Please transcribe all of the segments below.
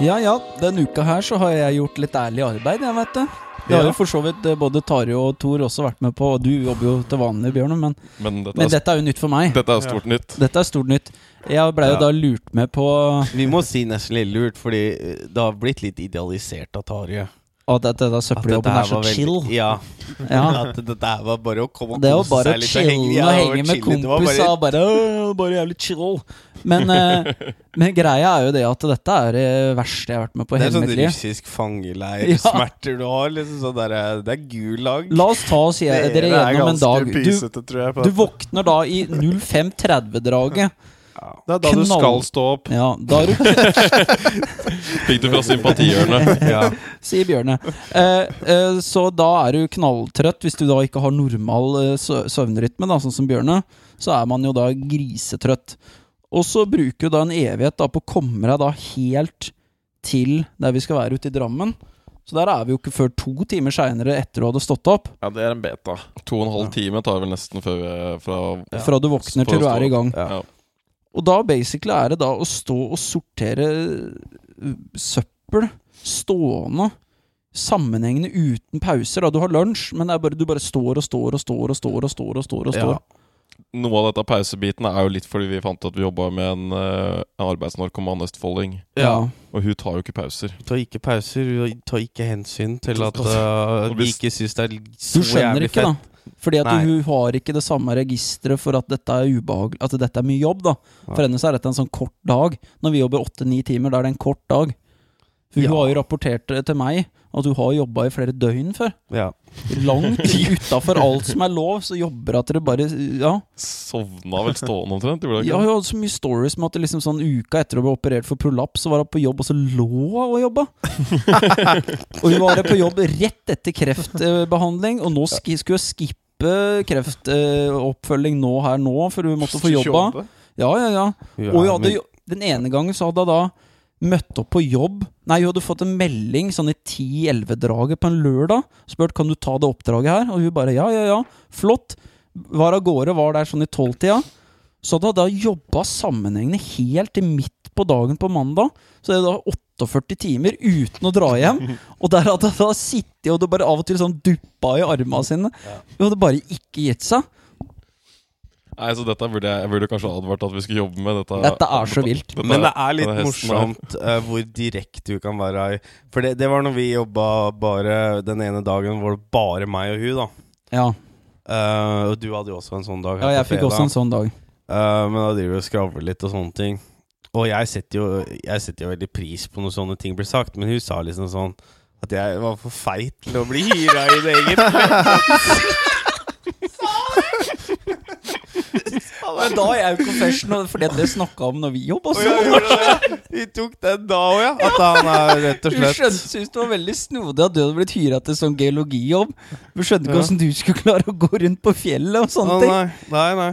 Ja ja, denne uka her så har jeg gjort litt ærlig arbeid, jeg vet det. Det har jo for så vidt eh, både Tarjei og Tor også vært med på, og du jobber jo til vanlig, Bjørn, men, Men dette, men er, dette er jo nytt for meg. dette er stort nytt. Dette er stort nytt. Jeg blei jo Ja. da lurt med på Vi må si nesten litt lurt, fordi eh, det har blitt litt idealisert av Tarjei. At dette da søppeljobben er så veldig- chill. Ja. Ja. At dette her var bare å komme og Det var kose bare seg å litt. chille og det henge med. Det kompiser. og Bare, bare jævlig chill. Men, eh, men greia er jo det at dette er det verste jeg har vært med på i Det er hele sånn mitt liv. russisk fangeleir. Ja. Du har. Liksom sånn der, det er gulag. La oss ta oss dere gjennom en dag. Du, du våkner da i 05.30-draget. Det er da du skal stå opp. Ja, da er du Fikk du fra sympatihjørnet. Ja. sier Bjørne. Eh, eh, så da er du knalltrøtt. Hvis du da ikke har normal eh, søvnrytme, da, sånn som Bjørne, så er man jo da grisetrøtt. Og så bruker du da en evighet da på å komme deg da helt til der vi skal være ute i Drammen. Så der er vi jo ikke før to timer seinere etter du hadde stått opp. Ja, det er en beta. To og en halv time tar vel nesten før vi fra Fra du våkner til du er i gang. Ja. Og da basically er det da å stå og sortere uh, søppel stående. Sammenhengende uten pauser. Da Du har lunsj, men det er bare, du bare står og står og står og står og står. og står og står Ja. Noe av dette pausebiten er jo litt fordi vi fant at vi jobba med en, eh, en arbeidsnarkoman østfolding. Ja. Og hun tar jo ikke pauser. Hun tar ikke pauser, hun tar ikke hensyn til at uh, vi ikke syns det er Du så skjønner jævlig ikke, da. Fordi at Nei. hun har ikke det samme registeret for at dette er ubehagelig At dette er mye jobb, da. For henne så er dette en sånn kort dag. Når vi jobber åtte-ni timer, da er det en kort dag. For hun Ja. har jo rapportert til meg at hun har jobba i flere døgn før. Ja. Langt utafor alt som er lov, så jobber at dere bare Ja. Sovna vel stående omtrent? Hun Ja, hun hadde så mye stories med at liksom sånn uka etter å bli operert for prolaps, så var hun på jobb, og så lå hun og jobba. og hun var på jobb rett etter kreftbehandling, og nå skulle hun skippe kreftoppfølging nå her nå, for hun måtte få jobba. Ja, ja, ja. Ja, Og hun hadde Den ene gangen så hadde hun da møtt opp på jobb Nei, hun hadde fått en melding sånn i 10-11-draget på en lørdag. Spurt kan du ta det oppdraget her, og hun bare ja, ja, ja. Flott. Var av gårde, var der sånn i tolvtida. Så hadde hun da jobba sammenhengende helt til midt på dagen på mandag. Så det er da 48 timer uten å dra hjem. Og der hadde hun da sittet og det bare av og til sånn duppa i armene sine. Hun hadde bare ikke gitt seg. Nei, så dette burde jeg, jeg burde kanskje advart at vi skulle jobbe med dette. Dette er så vilt. Dette- Men det er litt denne hesten her. morsomt eh, hvor direkte du kan være i For det, det var når vi jobba bare den ene dagen hvor det bare meg og hun, da. Ja, Eh, og du hadde jo også en sånn dag. her ja jeg på fikk også en sånn dag. Eh, men da driver vi og skravler litt og sånne ting. Og jeg setter, jo, jeg setter jo veldig pris på når sånne ting blir sagt, men hun sa liksom sånn at jeg var for feit til å bli hyra i det eget. Men da er jeg jo confessional, for det snakka om når vi jobba det. Vi tok den da òg, ja. At han er rett og Du skjønte, syntes det var veldig snodig at du hadde blitt hyra til sånn geologijobb. Du skjønte ikke Ja. hvordan du skulle klare å gå rundt på fjellet og sånne ting. nei, nei, nei.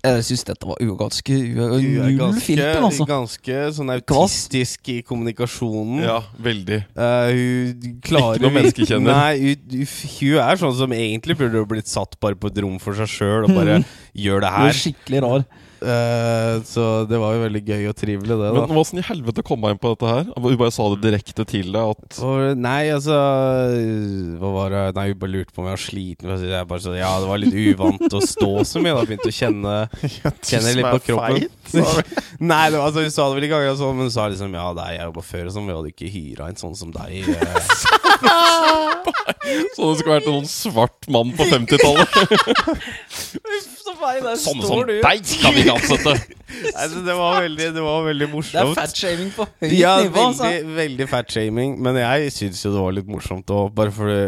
Jeg syns dette var ganske er null filter, altså. ganske sånn autistisk i kommunikasjonen. Ja, veldig. Uh, hun klarer Ikke noe menneskekjenner. Nei, hun, hun, hun er sånn som egentlig burde blitt satt bare på et rom for seg sjøl og bare gjør det Du er her. skikkelig rar. Eh, så det var jo veldig gøy og trivelig, det, da. Men åssen i helvete kom jeg inn på dette her? Hun bare sa det direkte til deg at Og, nei, altså Hva var det Nei, hun bare lurte på om jeg var sliten. Jeg bare så, ja, det var litt uvant å stå så mye. Da begynte å kjenne Kjenne litt på kroppen. Nei, det var, altså, hun sa det vel i ganger, sånn, men hun sa liksom ja, nei, jeg jobba før, og sånn, vi hadde ikke hyra en sånn som deg. Så det skulle vært en sånn svart mann på 50-tallet. Sånne som deg kan vi ikke ansette! Nei, så det var veldig, det var veldig Det er morsomt. fatshaming på høyt Ja, nivå, altså. veldig, veldig fatshaming. Men jeg syns jo det var litt morsomt òg, bare fordi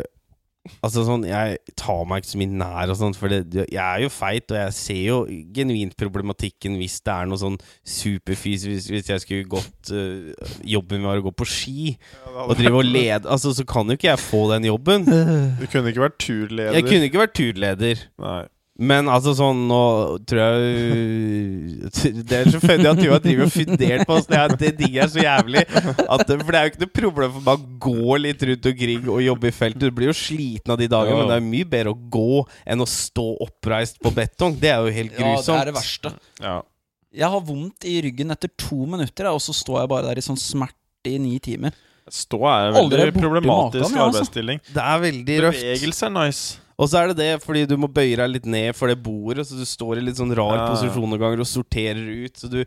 Altså sånn, Jeg tar meg ikke så mye nær, og sånt, for det, jeg er jo feit, og jeg ser jo genuint problematikken hvis det er noe sånn superfys Hvis, hvis jeg skulle gått uh, Jobben min var å gå på ski og drive og lede Altså, så kan jo ikke jeg få den jobben. Du kunne ikke vært turleder. Jeg kunne ikke vært turleder. Nei. Men altså sånn Nå tror jeg Det er så funny at du har drevet og fundert på oss. Det, er- det digger jeg så jævlig. At, for det er jo ikke noe problem for meg å gå litt rundt omkring og jobbe i feltet. Du blir jo sliten av de dagene, Ja. men det er mye bedre å gå enn å stå oppreist på betong. Det er jo helt grusomt. Ja, det er det verste. Ja. Jeg har vondt i ryggen etter to minutter, og så står jeg bare der i sånn smerte i ni timer. Stå er en veldig problematisk maten, ja, altså. arbeidsstilling. Det er veldig røft. Bevegelse er nice. Og så er det det fordi du må bøye deg litt ned for det bordet, så du står i litt sånn rar Ja. posisjon noen ganger og sorterer ut. Så, du,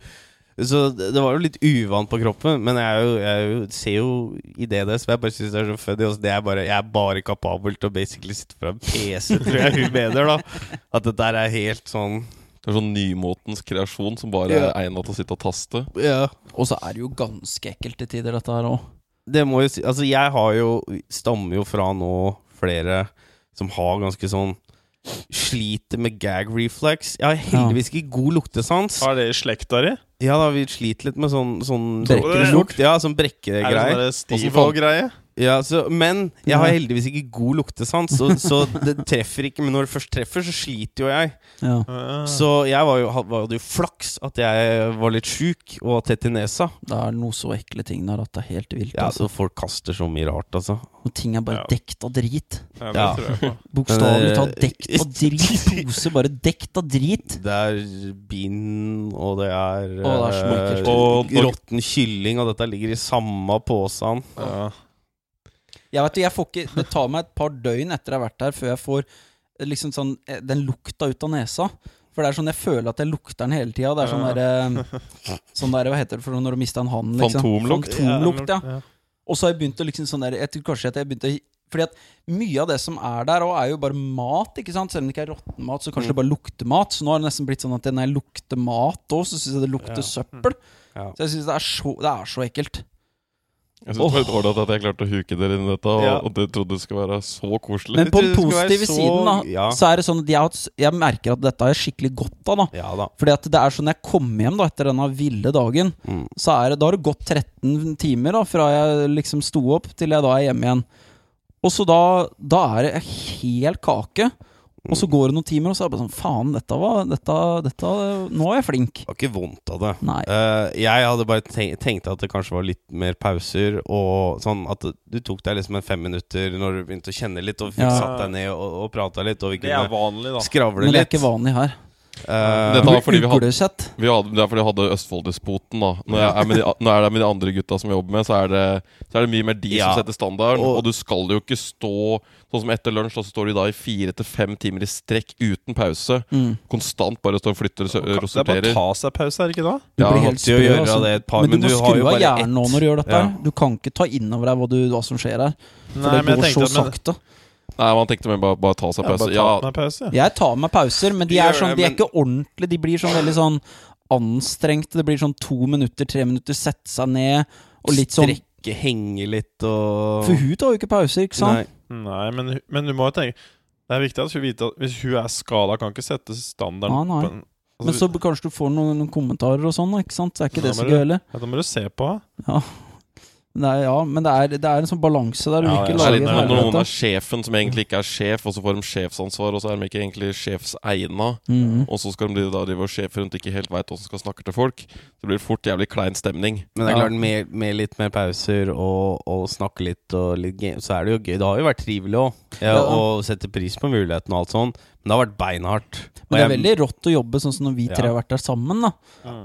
så det var jo litt uvant på kroppen, men jeg, er jo, jeg er jo, ser jo i det det, så jeg bare syns det er så funny. og så det er bare, jeg er bare kapabel til å basically sitte fra en PC, tror jeg hun mener, da. At dette der er helt sånn Det er sånn nymotens kreasjon som bare yeah. er egna til å sitte og taste. Ja. Og så er det jo ganske ekkelt til tider, dette her òg. Det må jo si Altså, jeg har jo Stammer jo fra nå flere som har ganske sånn Sliter med gag reflex. Jeg har heldigvis ikke god luktesans. Har det i slekta di? Ja, da vi sliter litt med sånn, sånn Brekkelukt. Ja, sånn Er det sånn der Steve-greie? Ja, så, men jeg har heldigvis ikke god luktesans, så, så det treffer ikke. Men når det først treffer, så sliter jo jeg. Ja. Så jeg var jo, hadde jo flaks at jeg var litt sjuk og tett i nesa. Det er noe så ekle ting der at det er helt vilt. Ja, altså. så folk kaster så mye rart, altså. Og ting er bare Ja. dekt av drit. Ja, Ja. Bokstavelig talt eh, dekt av drit. Pose bare dekt av drit. Det er bind, og det er, og det er så eh. Og- råtten kylling, og dette ligger i samme posen. Ja. Jeg vet, jeg får ikke, Det tar meg et par døgn etter jeg har vært der, før jeg får eh, liksom sånn, eh, den lukta ut av nesa. For det er sånn jeg føler at jeg lukter den hele tida. Det er sånn Ja. der, sånn der Hva heter det for noe når du mister en hand? Liksom. Fantomlukt. Fantomlukt, ja. Og så har jeg begynt å liksom sånn der Jeg tror kanskje at jeg begynte å Fordi at mye av det som er der også er jo bare mat. ikke sant? Selv om det ikke er råtten mat, så kanskje det bare lukter mat. Så nå har det nesten blitt sånn at når jeg lukter mat òg, så syns jeg det lukter Ja. søppel. Ja. Så jeg syns det, er så- det er så ekkelt. Jeg synes det var litt ålreit at jeg klarte å huke dere inn i dette, og, Ja. og det trodde det skulle være så koselig. Men på den positive så- siden, da, ja. så er det sånn at jeg, jeg merker at dette har jeg skikkelig godt av. da Ja da. Fordi at det er sånn når jeg kommer hjem da etter denne ville dagen, Mm. så er det, da har det gått 13 timer da fra jeg liksom sto opp til jeg da er hjemme igjen. Og så da, da er det helt kake. Og så går det noen timer, og så er det bare sånn Faen, dette var dette, dette, Nå er jeg flink. Det var ikke vondt av det. Nei. Eh, jeg hadde bare tenkt, tenkt at det kanskje var litt mer pauser, og sånn at du tok deg liksom en fem minutter når du begynte å kjenne litt, og fikk Ja. satt deg ned og, og prata litt, og vi kunne skravle Men det er ikke vanlig her. Eh, Dette var fordi vi hadde, vi hadde, det er fordi vi hadde Østfolddespoten. da Når jeg er med de, når jeg er der med de andre gutta som jeg jobber med, så er det, så er det mye mer de Ja. som setter standarden. Og- Og, du skal jo ikke stå Sånn som etter lunsj, da, så står du da i fire til fem timer i strekk uten pause. Mm. Konstant bare står og flytter og Det er bare å ta seg pause, er det ikke da? Du Ja, blir helt sprø, gjøre altså. det et par, Men du må har skru av bare hjernen ett- nå når du gjør dette. Ja. Du kan ikke ta inn over deg hva, du, hva som skjer her. For Nei, det men går så at men, sakte. Nei, man tenkte mer bare, bare ta seg ja, bare ta Ja, meg pause. Jeg tar meg pauser, men de er, sånn, de er ikke ordentlige. De blir sånn veldig sånn anstrengte. Det blir sånn to minutter, tre minutter, sette seg ned og litt sånn Strekke, henge litt og For hun tar jo ikke pauser, ikke sant? Nei. Nei, men, men du må jo tenke Det er viktig at hun vet at hvis hun er skada, kan ikke sette standarden Ah, på en altså, Men så kanskje du får noen, noen kommentarer og sånn, ikke sant? Så er ikke Ja, det så gøy heller. ja, Da må du se på henne. Det er, ja, men det er, det er en sånn balanse der du Ja, ikke ja, lager litt når noen er sjefen som egentlig ikke er sjef, og så får de sjefsansvar, og så er de ikke egentlig sjefsegna. mm. Og så skal de da drive og sjefe rundt ikke helt veit åssen skal snakke til folk. Så blir det fort jævlig klein stemning. Men det er klart, med, med litt mer pauser og, og snakke litt, og litt game, så er det jo gøy. Det har jo vært trivelig òg, ja, Ja. og sette pris på muligheten og alt sånn. Men det har vært beinhardt. Og Men det er veldig rått å jobbe sånn som når vi tre har vært der sammen. da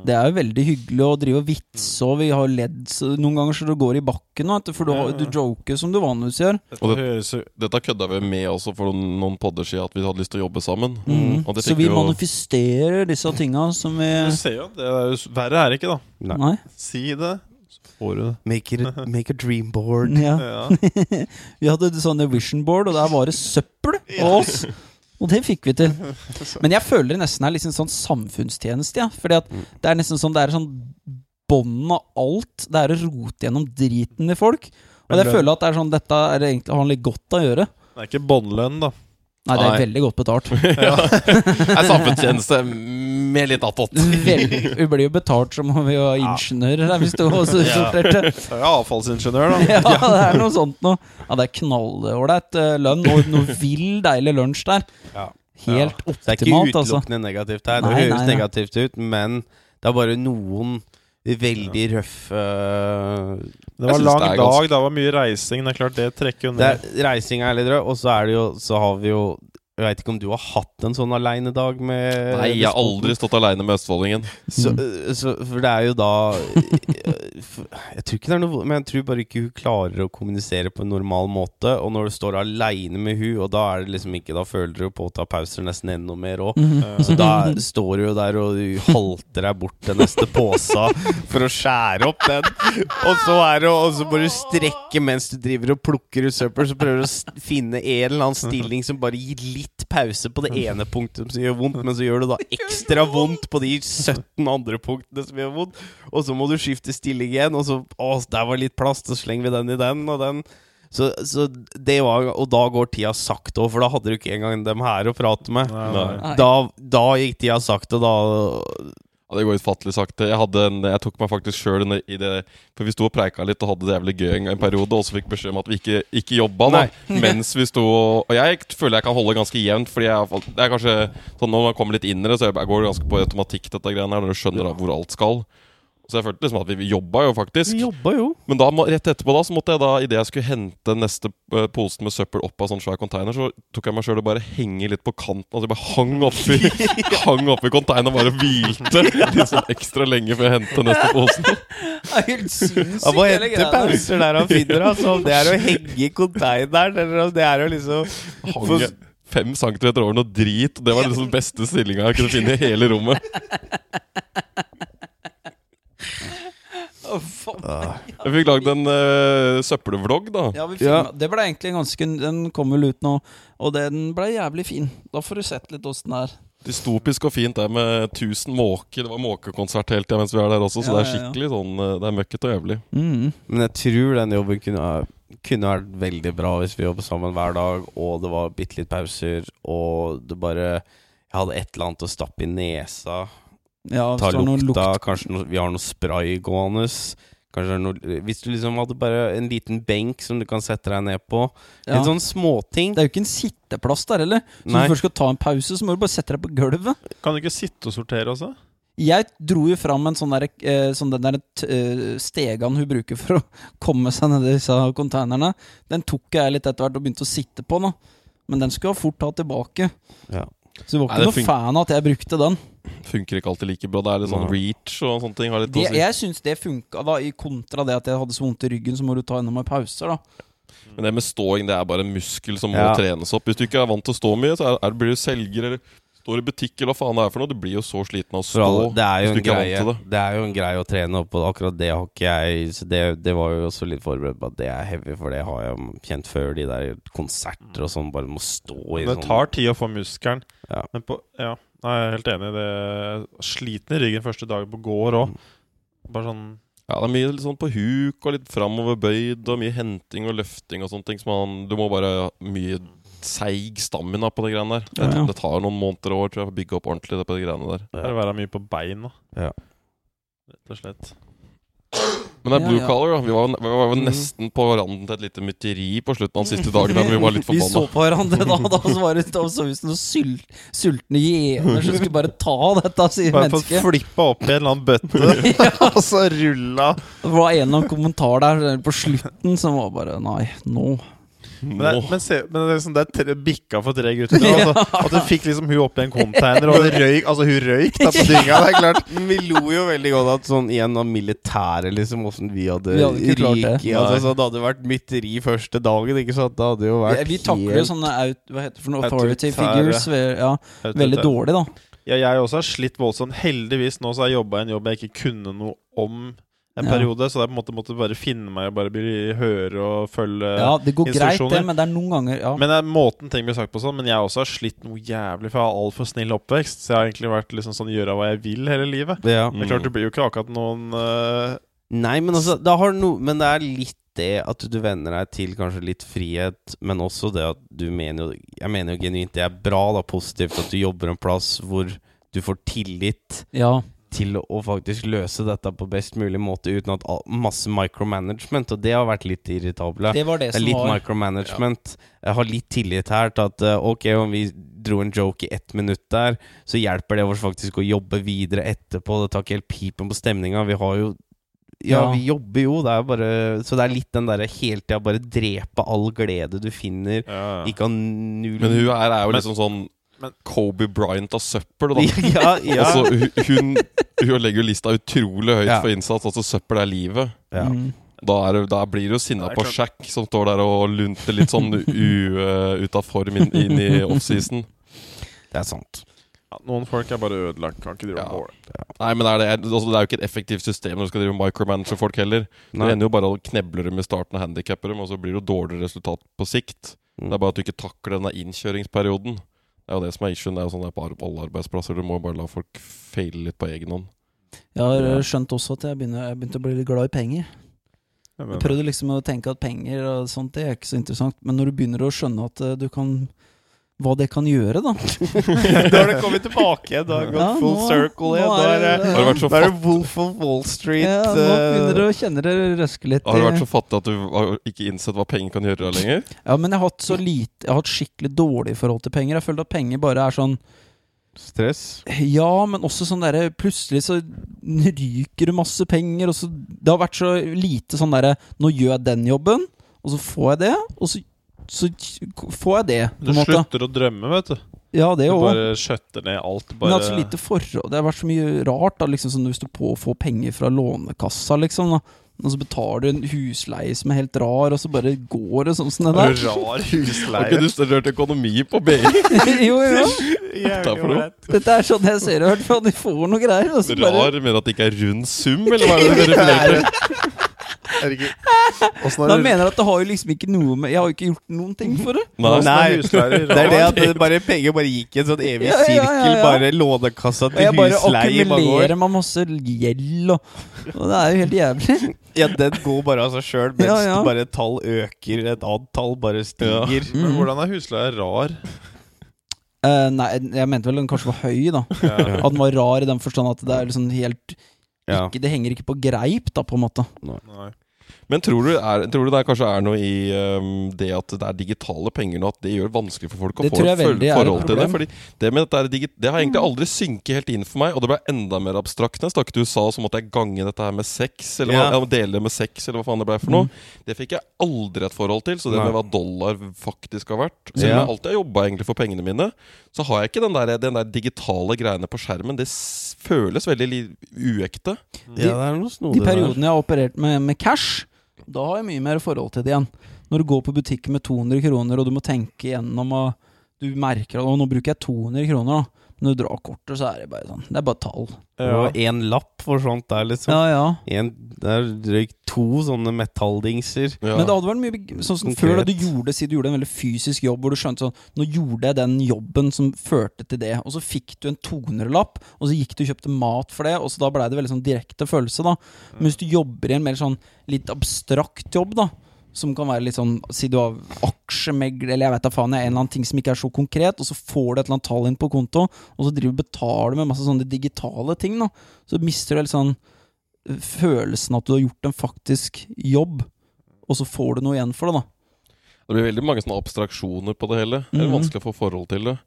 Det er jo veldig hyggelig å drive og vitse, og vi har ledd noen ganger så det går i bakken. vet For du, du joker som du vanligvis gjør. Og det- Dette kødda vi med også for noen, noen podder siden, at vi hadde lyst til å jobbe sammen. Mm. Og det Så vi jo- manifesterer disse tinga som vi Du ser jo, det er jo Verre er det ikke, da. Nei. Nei. Si det. Make, it make a dream board. Ja. Ja. Vi hadde sånne vision board, og der var det søppel av oss. Og det fikk vi til. Men jeg føler det nesten er liksom sånn samfunnstjeneste. Ja. Fordi at Mm. det er nesten sånn Det er sånn bånden av alt. Det er å rote gjennom driten i folk. Og jeg føler at det er sånn dette er egentlig har litt godt å gjøre. Det er ikke båndlønn, da. Nei, det er veldig godt betalt. ja. Det er samfunnstjeneste med litt attåt. Vi blir jo betalt som om vi var ingeniører hvis du også sorterte. Det er avfallsingeniør, da. Ja, det er noe sånt noe. Ja, det er knallålreit eh, lønn og noe vill deilig lunsj der. Ja. helt altså. det er ikke optimalt, altså. utelukkende negativt her. Nei, det høres negativt ut, men det er bare noen veldig røffe Det var lang det dag, ganske- det var mye reising. Det er klart, det trekker jo ned. er, Reising er litt rød, og så er det jo Så har vi jo Jeg veit ikke om du har hatt en sånn aleinedag med Nei, jeg har aldri stått aleine med Østfoldingen. Så, så, for det er jo da Jeg tror ikke det er noe Men jeg tror bare ikke hun klarer å kommunisere på en normal måte. Og når du står aleine med hun, og da er det liksom ikke Da føler du på å ta pauser nesten enda mer òg. Mhm. Så da står du jo der og du halter deg bort til neste påsa for å skjære opp den. Og så er det Og så må du strekke mens du driver og plukker ut søppel. Så prøver du å finne en eller annen stilling som bare gir litt pause på det ene punktet som gjør vondt, men så gjør det da ekstra vondt på de 17 andre punktene som gjør vondt. Og så må du skifte stilling igjen, og så Å, der var litt plass, så slenger vi den i den og den. Så, så det var Og da går tida sakte òg, for da hadde du ikke engang dem her å prate med. Nei, Nei. nei. Nei. Da, da gikk tida sakte, og da Ja, det går utfattelig sakte. Jeg, en, jeg tok meg faktisk sjøl i det For vi sto og preika litt og hadde det jævlig gøy en, en periode, og så fikk beskjed om at vi ikke, ikke jobba da, mens vi sto og jeg føler jeg kan holde ganske jevnt, fordi jeg, det er kanskje sånn når man kommer litt inn i det, så jeg går ganske på automatikk, dette greiene her, når du skjønner da hvor alt skal. Så jeg følte liksom at vi, jobba jo faktisk. Vi jobba jo. Men da, rett etterpå da, så måtte jeg da, idet jeg skulle hente neste eh, posen med søppel opp av sånn svær container, så tok jeg meg sjøl og bare henge litt på kanten. Altså jeg bare hang oppi Hang oppi containeren og bare hvilte litt sånn ekstra lenge før jeg hentet neste posen. Helt sinnssykt, Han må hente pauser der han finner altså, Om det er å henge i containeren, eller om det er å liksom Hange fem centimeter over noe drit. Det var liksom beste stillinga jeg kunne finne i hele rommet. Jeg fikk lagd en uh, søppelvlogg, da. Ja, vi Ja. Det ble egentlig ganske Den kom vel ut nå, og den ble jævlig fin. Da får du sett litt åssen det er. Dystopisk og fint det med 1000 måker. Det var måkekonsert hele tida mens vi er der også, så Ja, det er ja, ja. skikkelig sånn eh, Det er møkkete og jævlig. Mm. Men jeg tror den jobben kunne, kunne vært veldig bra hvis vi jobber sammen hver dag, og det var bitte litt pauser, og det bare Jeg hadde et eller annet å stappe i nesa. Ja, Ta hvis noe lukta. lukt. Kanskje noe, vi har noe spray gående. Kanskje noe, Hvis du liksom hadde bare en liten benk som du kan sette deg ned på. Ja. En sånn småting. Det er jo ikke en sitteplass der heller. Så Nei. når du først skal ta en pause, så må du bare sette deg på gulvet. Kan du ikke sitte og sortere også? Jeg dro jo fram en sånn, der, eh, sånn den der eh, stegan hun bruker for å komme seg ned i disse konteinerne. Den tok jeg litt etter hvert og begynte å sitte på. nå Men den skulle jeg fort ta tilbake. Ja. Så du var ikke det noe fan av at jeg brukte den. Funker ikke alltid like bra. Det er litt sånn reach og sånne ting. Det, si. jeg syns det funka, da, i kontra det at jeg hadde så vondt i ryggen, så må du ta enda mer pauser, da. Men det med ståing det er bare en muskel som må Ja. trenes opp. Hvis du ikke er vant til å stå mye, så er, er, blir du selger eller står i butikk eller hva faen det er for noe. Du blir jo så sliten av å stå alle, det, er hvis du en ikke er greie, vant til det. det er jo en greie å trene opp, og akkurat det har ikke jeg Så det, det var jo også litt forberedt på at det er heavy, for det har jeg kjent før. De der konserter og sånn bare må stå i sånn Det tar tid å få muskelen. Ja. Men på, ja, Nei, jeg er helt enig. Det er Sliten i ryggen første dagen på gård òg. Bare sånn Ja, det er mye litt sånn på huk og litt framoverbøyd og mye henting og løfting og sånne ting. Som man, du må bare ha mye seig stamina på de greiene der. Det, Ja, ja. det tar noen måneder og år tror jeg, å bygge opp ordentlig det på de greiene der. Det er å være mye på beina. Ja. Rett og slett. Men det er Ja, blue ja. collar, da. Vi var, vi var Mm. nesten på randen til et lite mytteri på slutten av den siste dagen. Men vi var litt Vi så på hverandre da, da så var det så ut som noen sul, sultne gjener som skulle bare ta dette, sier Bare fått mennesket. flippa opp i en eller annen bøtte, og så rulla. Det var en eller annen kommentar der på slutten som var bare Nei, nå. Men, det, men, se, men det er sånn, det er tre, bikka for tre gutter. Altså, at du fikk liksom hun oppi en container, og det røyk Altså, hun røyk da på dynga. Det er klart. Men vi lo jo veldig godt at sånn igjen av militæret, liksom, åssen vi hadde, Vi hadde klart det. i. Altså, så det hadde vært mytteri første dagen, ikke sant? Det hadde jo vært Vi takler jo sånne out, Hva heter det for noe? Authority figures. Ja, veldig dårlig, da. Ja, jeg også har slitt voldsomt. Heldigvis nå så har jeg jobba en jobb jeg ikke kunne noe om en Ja. periode, så jeg på en måte måtte bare finne meg og bare bli, høre og følge Ja, Det går greit, instruksjoner. det, men det er noen ganger ja. Men det er måten ting blir sagt på sånn Men jeg også har slitt noe jævlig, for jeg har altfor snill oppvekst. Så jeg har egentlig vært liksom sånn gjøre hva jeg vil hele livet. ja. Det er klart, det blir jo ikke akkurat noen uh... Nei, men altså det har no, Men det er litt det at du venner deg til kanskje litt frihet, men også det at du mener jo Jeg mener jo genuint det er bra, da, positivt, at du jobber en plass hvor du får tillit ja. Til å faktisk løse dette på best mulig måte uten at all, masse micromanagement, og det har vært litt irritable. Det var det Det er som litt var micromanagement. Jeg har litt tillit her til at eh, ok, om vi dro en joke i ett minutt der, så hjelper det oss faktisk å jobbe videre etterpå. Det tar ikke helt pipen på stemninga. Vi har jo ja, Ja. vi jobber jo. Det er bare Så det er litt den derre hele tida bare drepe all glede du finner. Ja, ja. Ikke ha null Men hun her er jo liksom sånn men- Kobe Bryant av søppel. Da. ja, ja. Altså, hun, hun legger jo lista utrolig høyt Ja. for innsats. Altså Søppel er livet. ja. Mm. Da, er, da blir du jo sinna på. Shack, som står der og lunter litt sånn uh, ut av form inn, inn i offseason. Det er sant. Ja, noen folk er bare ødelagt. Kan ikke drive Ja. måle. Nei, men er, det, altså, det er jo ikke et effektivt system når du skal drive micromanage folk heller. Det ender jo bare å kneble dem i starten og handikappe dem, og så blir det jo dårligere resultat på sikt. Mm. Det er bare at du ikke takler denne innkjøringsperioden. Det er jo det som er issuen. Det er jo sånn det er på alle arbeidsplasser. Du må bare la folk feile litt på egen hånd. Jeg har eh, skjønt også at jeg begynte, jeg begynte å bli litt glad i penger. Jeg Jeg prøvde liksom å tenke at penger og sånt, det er ikke så interessant. Men når du begynner å skjønne at eh, du kan Hva det kan gjøre, da. da har det kommet tilbake igjen. Da har det gått Ja, full nå- circle igjen. Da er er det det- Har du vært så er det Wolf of Wall Street. Ja, nå eh, begynner du å kjenne det røske litt. Har du vært så fattig at du har ikke innsett hva penger kan gjøre lenger? Ja, men jeg har hatt så lite Jeg har hatt skikkelig dårlig forhold til penger. Jeg føler at penger bare er sånn Stress. Ja, men også sånn derre Plutselig så ryker det masse penger, og så Det har vært så lite sånn derre Nå gjør jeg den jobben, og så får jeg det, og så, så får jeg det, på Du måte. slutter å drømme, vet du. Ja, det Du òg. bare skjøtter ned alt. Men Bare, altså lite forhold Det har vært så mye rart, da. Liksom sånn Hvis du på, får penger fra Lånekassa, liksom. da Og så betaler du en husleie som er helt rar, og så bare går det sånn som det Er der. Rar husleie? Har ikke du studert økonomi på BI? jo, jo. Takk. Dette er sånn jeg ser det, i hvert fall. De får noe greier. Og så bare Rar mener at det ikke er rund sum, eller hva er det du Er Åssen Da er mener jeg at det har jo liksom ikke noe med Jeg har jo ikke gjort noen ting for det. Nei. Nei, Det er det at det bare penger bare gikk i en sånn evig Ja, ja, ja, sirkel. ja. Bare Lånekassa til jeg bare husleie i mange år. akkumulerer med masse gjeld, og, og det er jo helt jævlig. Ja, den går bare av seg sjøl, mens Ja, ja. bare et tall øker, et annet tall bare stiger. Men Mm. hvordan er husleia rar? Uh, nei, jeg mente vel den kanskje var høy, da. Ja. At den var rar i den forstand at det er liksom helt. Ikke, Det henger ikke på greip, da, på en måte. Nei. Men tror du, er, tror du det kanskje er noe i um, det at det er digitale penger nå, at det gjør det vanskelig for folk å Det få et forhold til det? Fordi det med dette digit, Det har egentlig aldri synket helt inn for meg, og det ble enda mer abstrakt. Når jeg snakket i USA, så måtte jeg gange dette her med sex, eller Ja. hva, dele det med sex, eller hva faen det ble for noe. Det fikk jeg aldri et forhold til, så det Nei. med hva dollar faktisk har vært Selv om Ja. jeg alltid har jobba for pengene mine, så har jeg ikke den der, den der digitale greiene på skjermen. Det føles veldig uekte. Ja, det er noe De periodene jeg har operert med, med cash, da har jeg mye mer forhold til det igjen. Når du går på butikken med 200 kroner, og du må tenke igjennom og Du merker at nå bruker jeg 200 kroner, da. Når du drar kortet, så er det bare sånn Det er bare tall. Og én lapp for sånt der, liksom. Ja, ja. En, det er drøyt to sånne metalldingser. Ja. Men det hadde vært mye sånn som før da du gjorde Si du gjorde en veldig fysisk jobb hvor du skjønte sånn Nå gjorde jeg den jobben som førte til det, og så fikk du en 200-lapp, og så gikk du og kjøpte mat for det, og så da blei det veldig sånn direkte følelse, da. Men hvis du jobber i en mer sånn litt abstrakt jobb, da, som kan være litt sånn Si du har aksjemegler, eller jeg vet da faen, jeg, en eller annen ting som ikke er så konkret, og så får du et eller annet tall inn på konto, og så driver du betaler med masse sånne digitale ting, da. Så mister du helt sånn øh, følelsen at du har gjort en faktisk jobb, og så får du noe igjen for det, da. Det blir veldig mange sånne abstraksjoner på det hele. Det er Mhm. vanskelig å få forhold til det.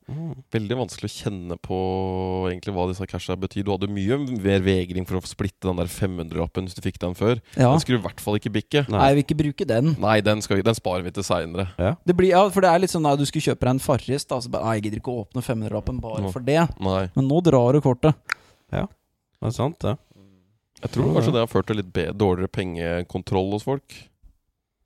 Veldig vanskelig å kjenne på egentlig hva disse casha betyr. Du hadde mye mer vegring for å splitte den der 500-lappen hvis du fikk den før. Ja. Den skulle du i hvert fall ikke bikke. Nei, jeg vil ikke bruke den. Nei, den, skal, vi- den sparer vi til seinere. Det blir, ja, for det er litt sånn at du skulle kjøpe deg en Farris, da, så bare Nei, jeg gidder ikke å åpne 500-lappen bare Nå. for det. Nei. Men nå drar du kortet. Ja, Det er sant, det. Jeg tror kanskje det har ført til litt dårligere pengekontroll hos folk.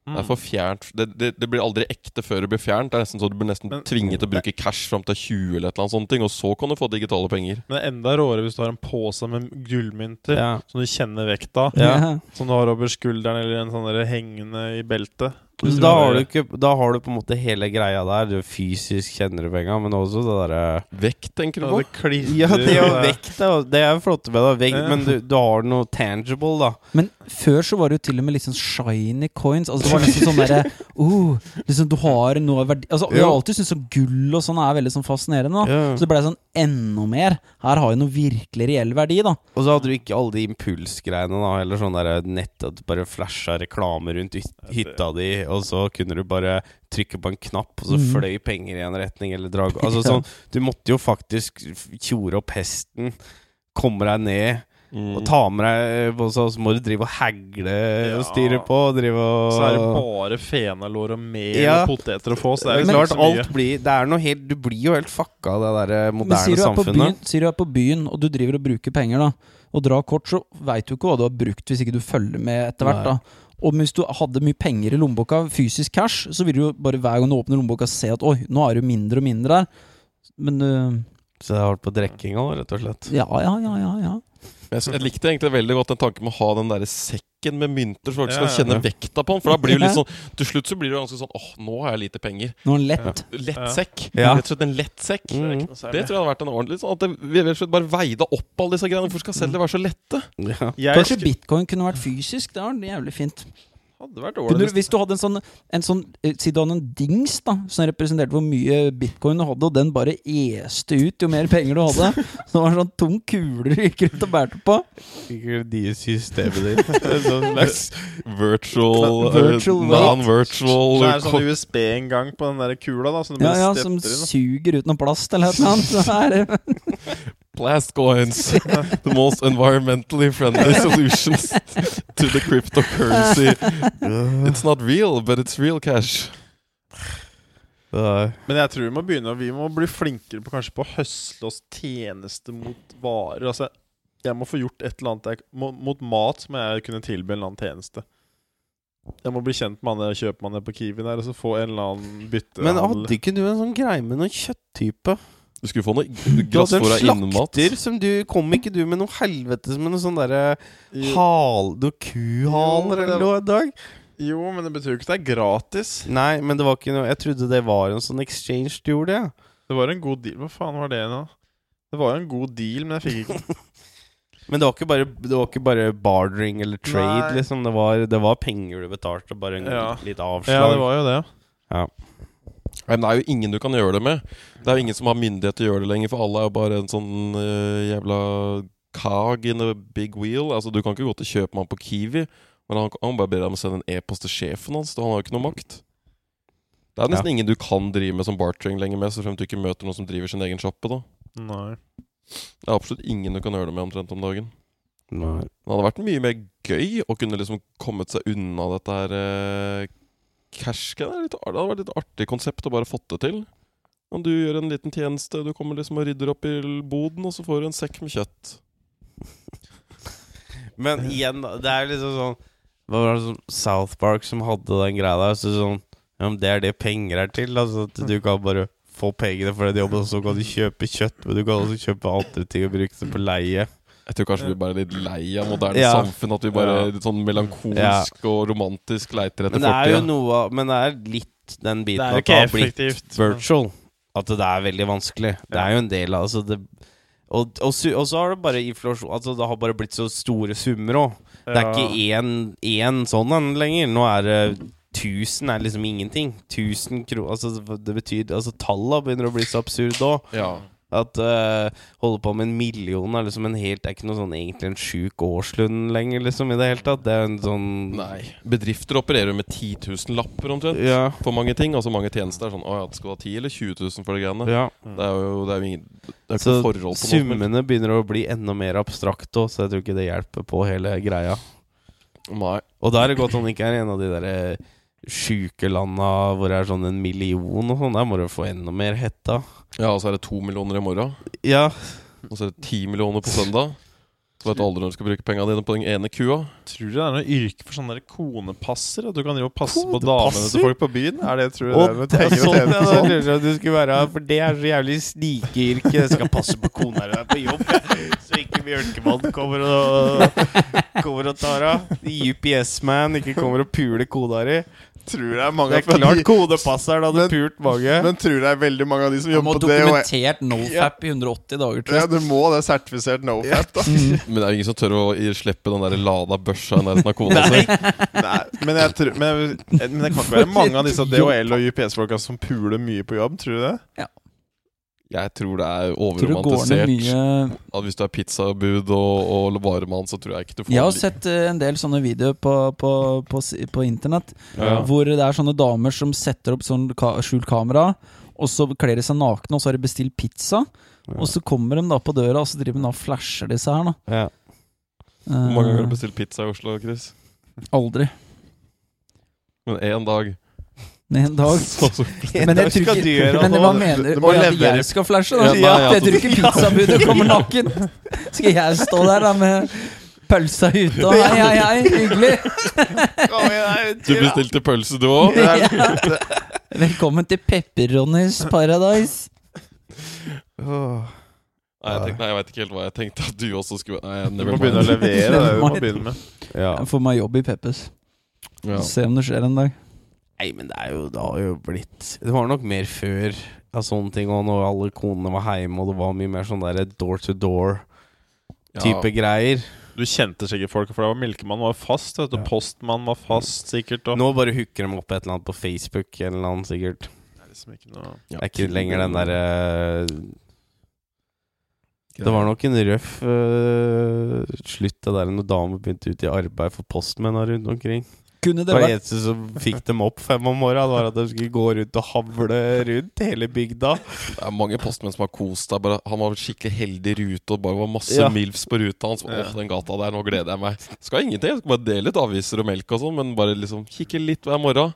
Det er for fjernt det, det, det blir aldri ekte før det blir fjernt. Det er nesten så Du blir nesten Men- tvinget til å bruke cash fram til 20 eller et eller annet sånt, ting, og så kan du få digitale penger. Men enda råere hvis du har en pose med gullmynter Ja. som du kjenner vekta. Ja. Som du har over skulderen eller en sånn hengende i beltet. Så da har, du ikke, da har du på en måte hele greia der. Du fysisk kjenner du penga, men også det derre Vekt, tenker du Ja, på? det klirrer Ja, det er jo vekt, da. Det er jo flott med det. Vekt, Ja. Men du, du har noe tangible, da. Men før så var det jo til og med litt sånn shiny coins. Altså Det var nesten sånn derre oh, liksom Du har noe verdi Altså Jeg har alltid syntes sånn gull og sånn er veldig sånn fascinerende. da Ja. Så det blei sånn enda mer. Her har jo noe virkelig reell verdi, da. Og så hadde du ikke alle de impulsgreiene, da. Eller sånn derre nett at du bare flasha reklame rundt hytta di, og så kunne du bare trykke på en knapp, og så Mhm. fløy penger i en retning, eller drag Altså sånn Du måtte jo faktisk tjore opp hesten, komme deg ned, Mm. og ta med deg og så, så må du drive og hagle og styre på, og drive og Så er det bare fenalår og mel Ja. og poteter å få, så det er jo klart, alt blir Det er noe helt Du blir jo helt fucka av det der moderne Men sier du, på samfunnet. sier du er på byen, og du driver og bruker penger, da, og drar kort, så veit du ikke hva du har brukt hvis ikke du følger med etter hvert. Da Og hvis du hadde mye penger i lommeboka, fysisk cash, så vil du jo bare hver gang du åpner lommeboka se at oi, nå er det jo mindre og mindre der. Men uh, Så jeg har vært på drikking òg, rett og slett. ja, ja, ja, ja. ja. Jeg, jeg likte egentlig veldig godt den tanken med å ha den der sekken med mynter, så folk skal kjenne ja. vekta på den. For da blir det litt sånn Til slutt så blir det ganske sånn åh, nå har jeg lite penger. Nå er lett. Lett sekk. Ja. Rett og slett en lett sekk. Det er Mm. Det tror jeg hadde vært en ordentlig sånn At det, vi rett og slett bare veide opp alle disse greiene. Hvorfor skal selv det være så lette? Ja. Kanskje bitcoin kunne vært fysisk? Det var jævlig fint. Hadde vært ålreit. hvis du hadde en sånn, en sånn eh, Si du hadde en dings da som representerte hvor mye bitcoin du hadde, og den bare este ut jo mer penger du hadde. Så det var en sånn tung kule du gikk rundt og bærte på. De det systemet ditt. Sånn slags Virtual, Virtual eh. Non-virtual Så er det sånn USB-inngang på den der kula, da. Som du Ja, ja, Som inn. suger ut noe plast eller noe annet. Plast coins. The most environmentally friendly solutions to the cryptocurrency. It's not real, but it's real cash. Men jeg tror vi må begynne Vi må bli flinkere på kanskje på å høsle oss tjeneste mot varer. Altså, jeg må få gjort et eller annet jeg, Mot mat som må jeg kunne tilby en eller annen tjeneste. Jeg må bli kjent med han kjøpmannen på Kiwi der, og så få en eller annen bytte. Men hadde ikke du en sånn greie med noen kjøtttype? Du skulle få noe Du en av innmat. slakter som du Kom ikke du med noe helvetes med noe sånn derre hal... Noe kuhaler eller noe en dag? Jo, men det betyr jo ikke at det er gratis. Nei, men det var ikke noe Jeg trodde det var en sånn exchange du gjorde, ja. Det var en god deal. Hva faen var det nå? Det var jo en god deal, men jeg fikk ikke Men det var ikke bare, det var ikke bare bartering eller trade, Nei. liksom. Det var, det var penger du betalte, bare en Ja. litt avslag. Ja, det var jo det. Nei, men det er jo ingen du kan gjøre det med. Det er jo ingen som har myndighet til å gjøre det lenger, for alle er jo bare en sånn uh, jævla cog in a big wheel. Altså, du kan ikke gå til kjøpmann på Kiwi, men han, han bare ber deg om å sende en e-post til sjefen hans. Han har jo ikke noe makt. Det er nesten ingen du kan drive med som bartering lenger med, så fremt du ikke møter noen som driver sin egen sjappe, da. Nei. Det er absolutt ingen du kan gjøre det med omtrent om dagen. Nei. Det hadde vært mye mer gøy å kunne liksom kommet seg unna dette her eh, cash Det er det hadde vært et artig konsept å bare fått det til. Om du gjør en liten tjeneste, du kommer liksom og rydder opp i boden, og så får du en sekk med kjøtt. Men igjen, det er liksom sånn Hva var det sånn South Park som hadde den greia der? Så sånn Ja, det er det penger er til. Altså at du kan bare få pengene for den jobben, og så kan du kjøpe kjøtt, men du kan også kjøpe andre ting og bruke det på leie. Jeg tror kanskje vi bare er litt lei av moderne Ja. samfunn. At vi bare er litt sånn melankolsk Ja. og romantisk leiter etter Men det er jo fortida. noe av- Men det er litt den biten det at det har blitt virtual. At det er veldig vanskelig. Det er jo en del av altså det, og, og, og så har det bare inflasjon Altså Det har bare blitt så store summer òg. Det er ikke én, én sånn en lenger. Nå er det 1000 er liksom ingenting. 1000 kroner Altså det betyr Altså Tallene begynner å bli så absurde òg. Ja. At uh, holde på med en million er liksom en helt Det er ikke noe sånn egentlig en sjuk årslønn lenger, liksom, i det hele tatt. Det er en sånn Nei. Bedrifter opererer med 10 000 lapper omtrent. Ja. For mange ting. Altså mange tjenester er sånn Å ja, det skal være ha 10 eller 20 000 for de greiene. ja. Det er jo det er jo ingen Det er ikke Så forhold på noe summene begynner å bli enda mer abstrakte òg, så jeg tror ikke det hjelper på hele greia. Nei. Og da er det godt han ikke er en av de derre sjuke landa hvor det er sånn en million og sånn. Der må du få enda mer hetta. Ja, og så er det to millioner i morgen. Ja. Og så er det ti millioner på søndag. Så vet du aldri når du skal bruke pengene dine på den ene kua. Tror du det er noe yrke for sånne der konepasser? At du kan drive og passe på damene til folk på byen? Er det, tror du Og det er det er sånn tjene sånn? du skulle være For det er så jævlig snikeyrke. Jeg skal passe på kona di på jobb, så ikke Bjørkemann kommer og Kommer og tar av. UPS-man ikke kommer og puler kona di. Tror det er mange Det er klart kodepasseren hadde Men- pult mange. Men tror det er veldig mange av de som jobber på det Du må ha dokumentert nofap i 180 dager, tror ja, du må det. Sertifisert nofap, da. Men det er jo ingen som tør å slippe den der lada børsa i nærheten av kona si. Nei, men, jeg tror, men, men det kan ikke være mange av disse DHL og UPS-folka som puler mye på jobb, tror du det? Ja. Jeg tror det er overromantisert. mye At hvis du er pizzabud og, og varemann, så tror jeg ikke du får Jeg har li- sett eh, en del sånne videoer på, på, på, på internett Ja. hvor det er sånne damer som setter opp sånn ka skjult kamera, og så kler de seg nakne, og så har de bestilt pizza. Og så kommer de da på døra, og så driver de da og flasher disse her, da. Ja. Hvor mange ganger har du Eh, bestilt pizza i Oslo, Chris? Aldri. Men én dag. En dag. Så, så, Men jeg tror ikke Men hva mener Du du? Å, ja, at jeg skal flashe, da? Ja, jeg tror ikke pizzabudet kommer naken. Skal jeg stå der da med pølsa ute og hei, hei, hei, hyggelig? du bestilte pølse, du òg? Velkommen til Pepperonis Paradise. Nei, jeg, tenkte, nei, jeg vet ikke helt hva jeg tenkte at du også skulle Nei, Du må begynne å levere. Det er det du må begynne med. Ja. Jeg får meg jobb i Peppes. Ja. Se om det skjer en dag. Nei, men det er jo Det har jo blitt Det var nok mer før av sånne ting, og når alle konene var hjemme, og det var mye mer sånn der door to door-type Ja. greier. Du kjente sikkert folk, for det var Melkemann var fast. Vet du. Ja. Postmann var fast, sikkert. Og Nå bare hooker de opp et eller annet på Facebook, eller eller annet, sikkert. det er liksom ikke noe Ja. Det er ikke lenger den derre Det var nok en røff uh, slutt det der når damer begynte ut i arbeid for postmenn rundt omkring. Kunne det Det var vært eneste som fikk dem opp fem om morgenen, var at de skulle gå rundt og havle rundt hele bygda. Det er mange postmenn som har kost seg. Han var skikkelig heldig i rute, og bare var masse Ja. milfs på ruta hans. Ja. Åh, den gata der, nå gleder jeg meg. Skal ingenting, jeg skal bare dele litt aviser og melk og sånn, men bare liksom kikke litt hver morgen.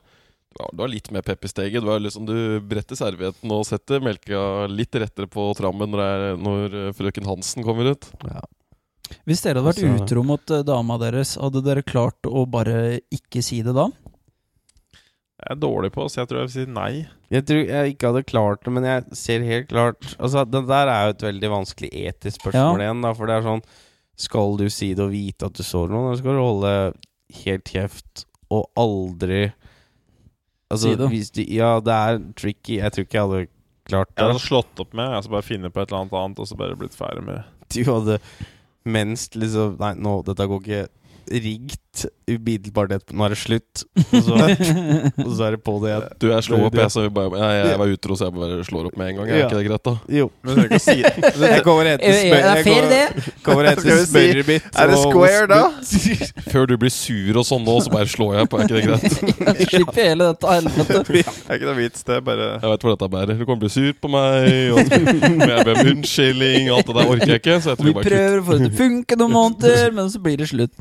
Ja, du har litt mer pepp i steget. Du, liksom, du bretter servietten og setter melka litt rettere på trammen når, det er, når eh, frøken Hansen kommer ut. Hvis dere hadde vært Altså- utro mot eh, dama deres, hadde dere klart å bare ikke si det da? Jeg er dårlig på, så jeg tror jeg vil si nei. Jeg tror jeg ikke hadde klart det, men jeg ser helt klart Altså, det der er jo et veldig vanskelig etisk spørsmål Ja. igjen, da, for det er sånn Skal du si det og vite at du sår noen, eller skal du holde helt kjeft og aldri Altså, Si det. Hvis du, ja, det er tricky. Jeg tror ikke jeg hadde klart det. Jeg hadde slått opp med Altså bare funnet på et eller annet annet, og så bare blitt ferdig med Du hadde mens liksom Nei, nå, dette går ikke Ringt umiddelbart etterpå. Nå er det slutt. Og så, og så er det på det igjen. Du, jeg slår opp, jeg, så jeg, bare, jeg, jeg var utro, så jeg bare slår opp med en gang. Er Ja. ikke det greit, da? Jo. Men du trenger ikke si det. Jeg kommer etter Er smør- det jeg fair, kommer- det? Etter vi smøret mitt. er det square da? Før du blir sur og sånn nå, så bare slår jeg på. Er ikke det greit? Slipp hele dette helvete. Det er ikke noe vits, det bare Jeg vet hvor dette bærer. Du kommer til å bli sur på meg. Og jeg ber om unnskyldning. Alt det der orker jeg ikke. Så jeg tror Vi bare kutt. prøver å få det til å funke noen måneder, men så blir det slutt.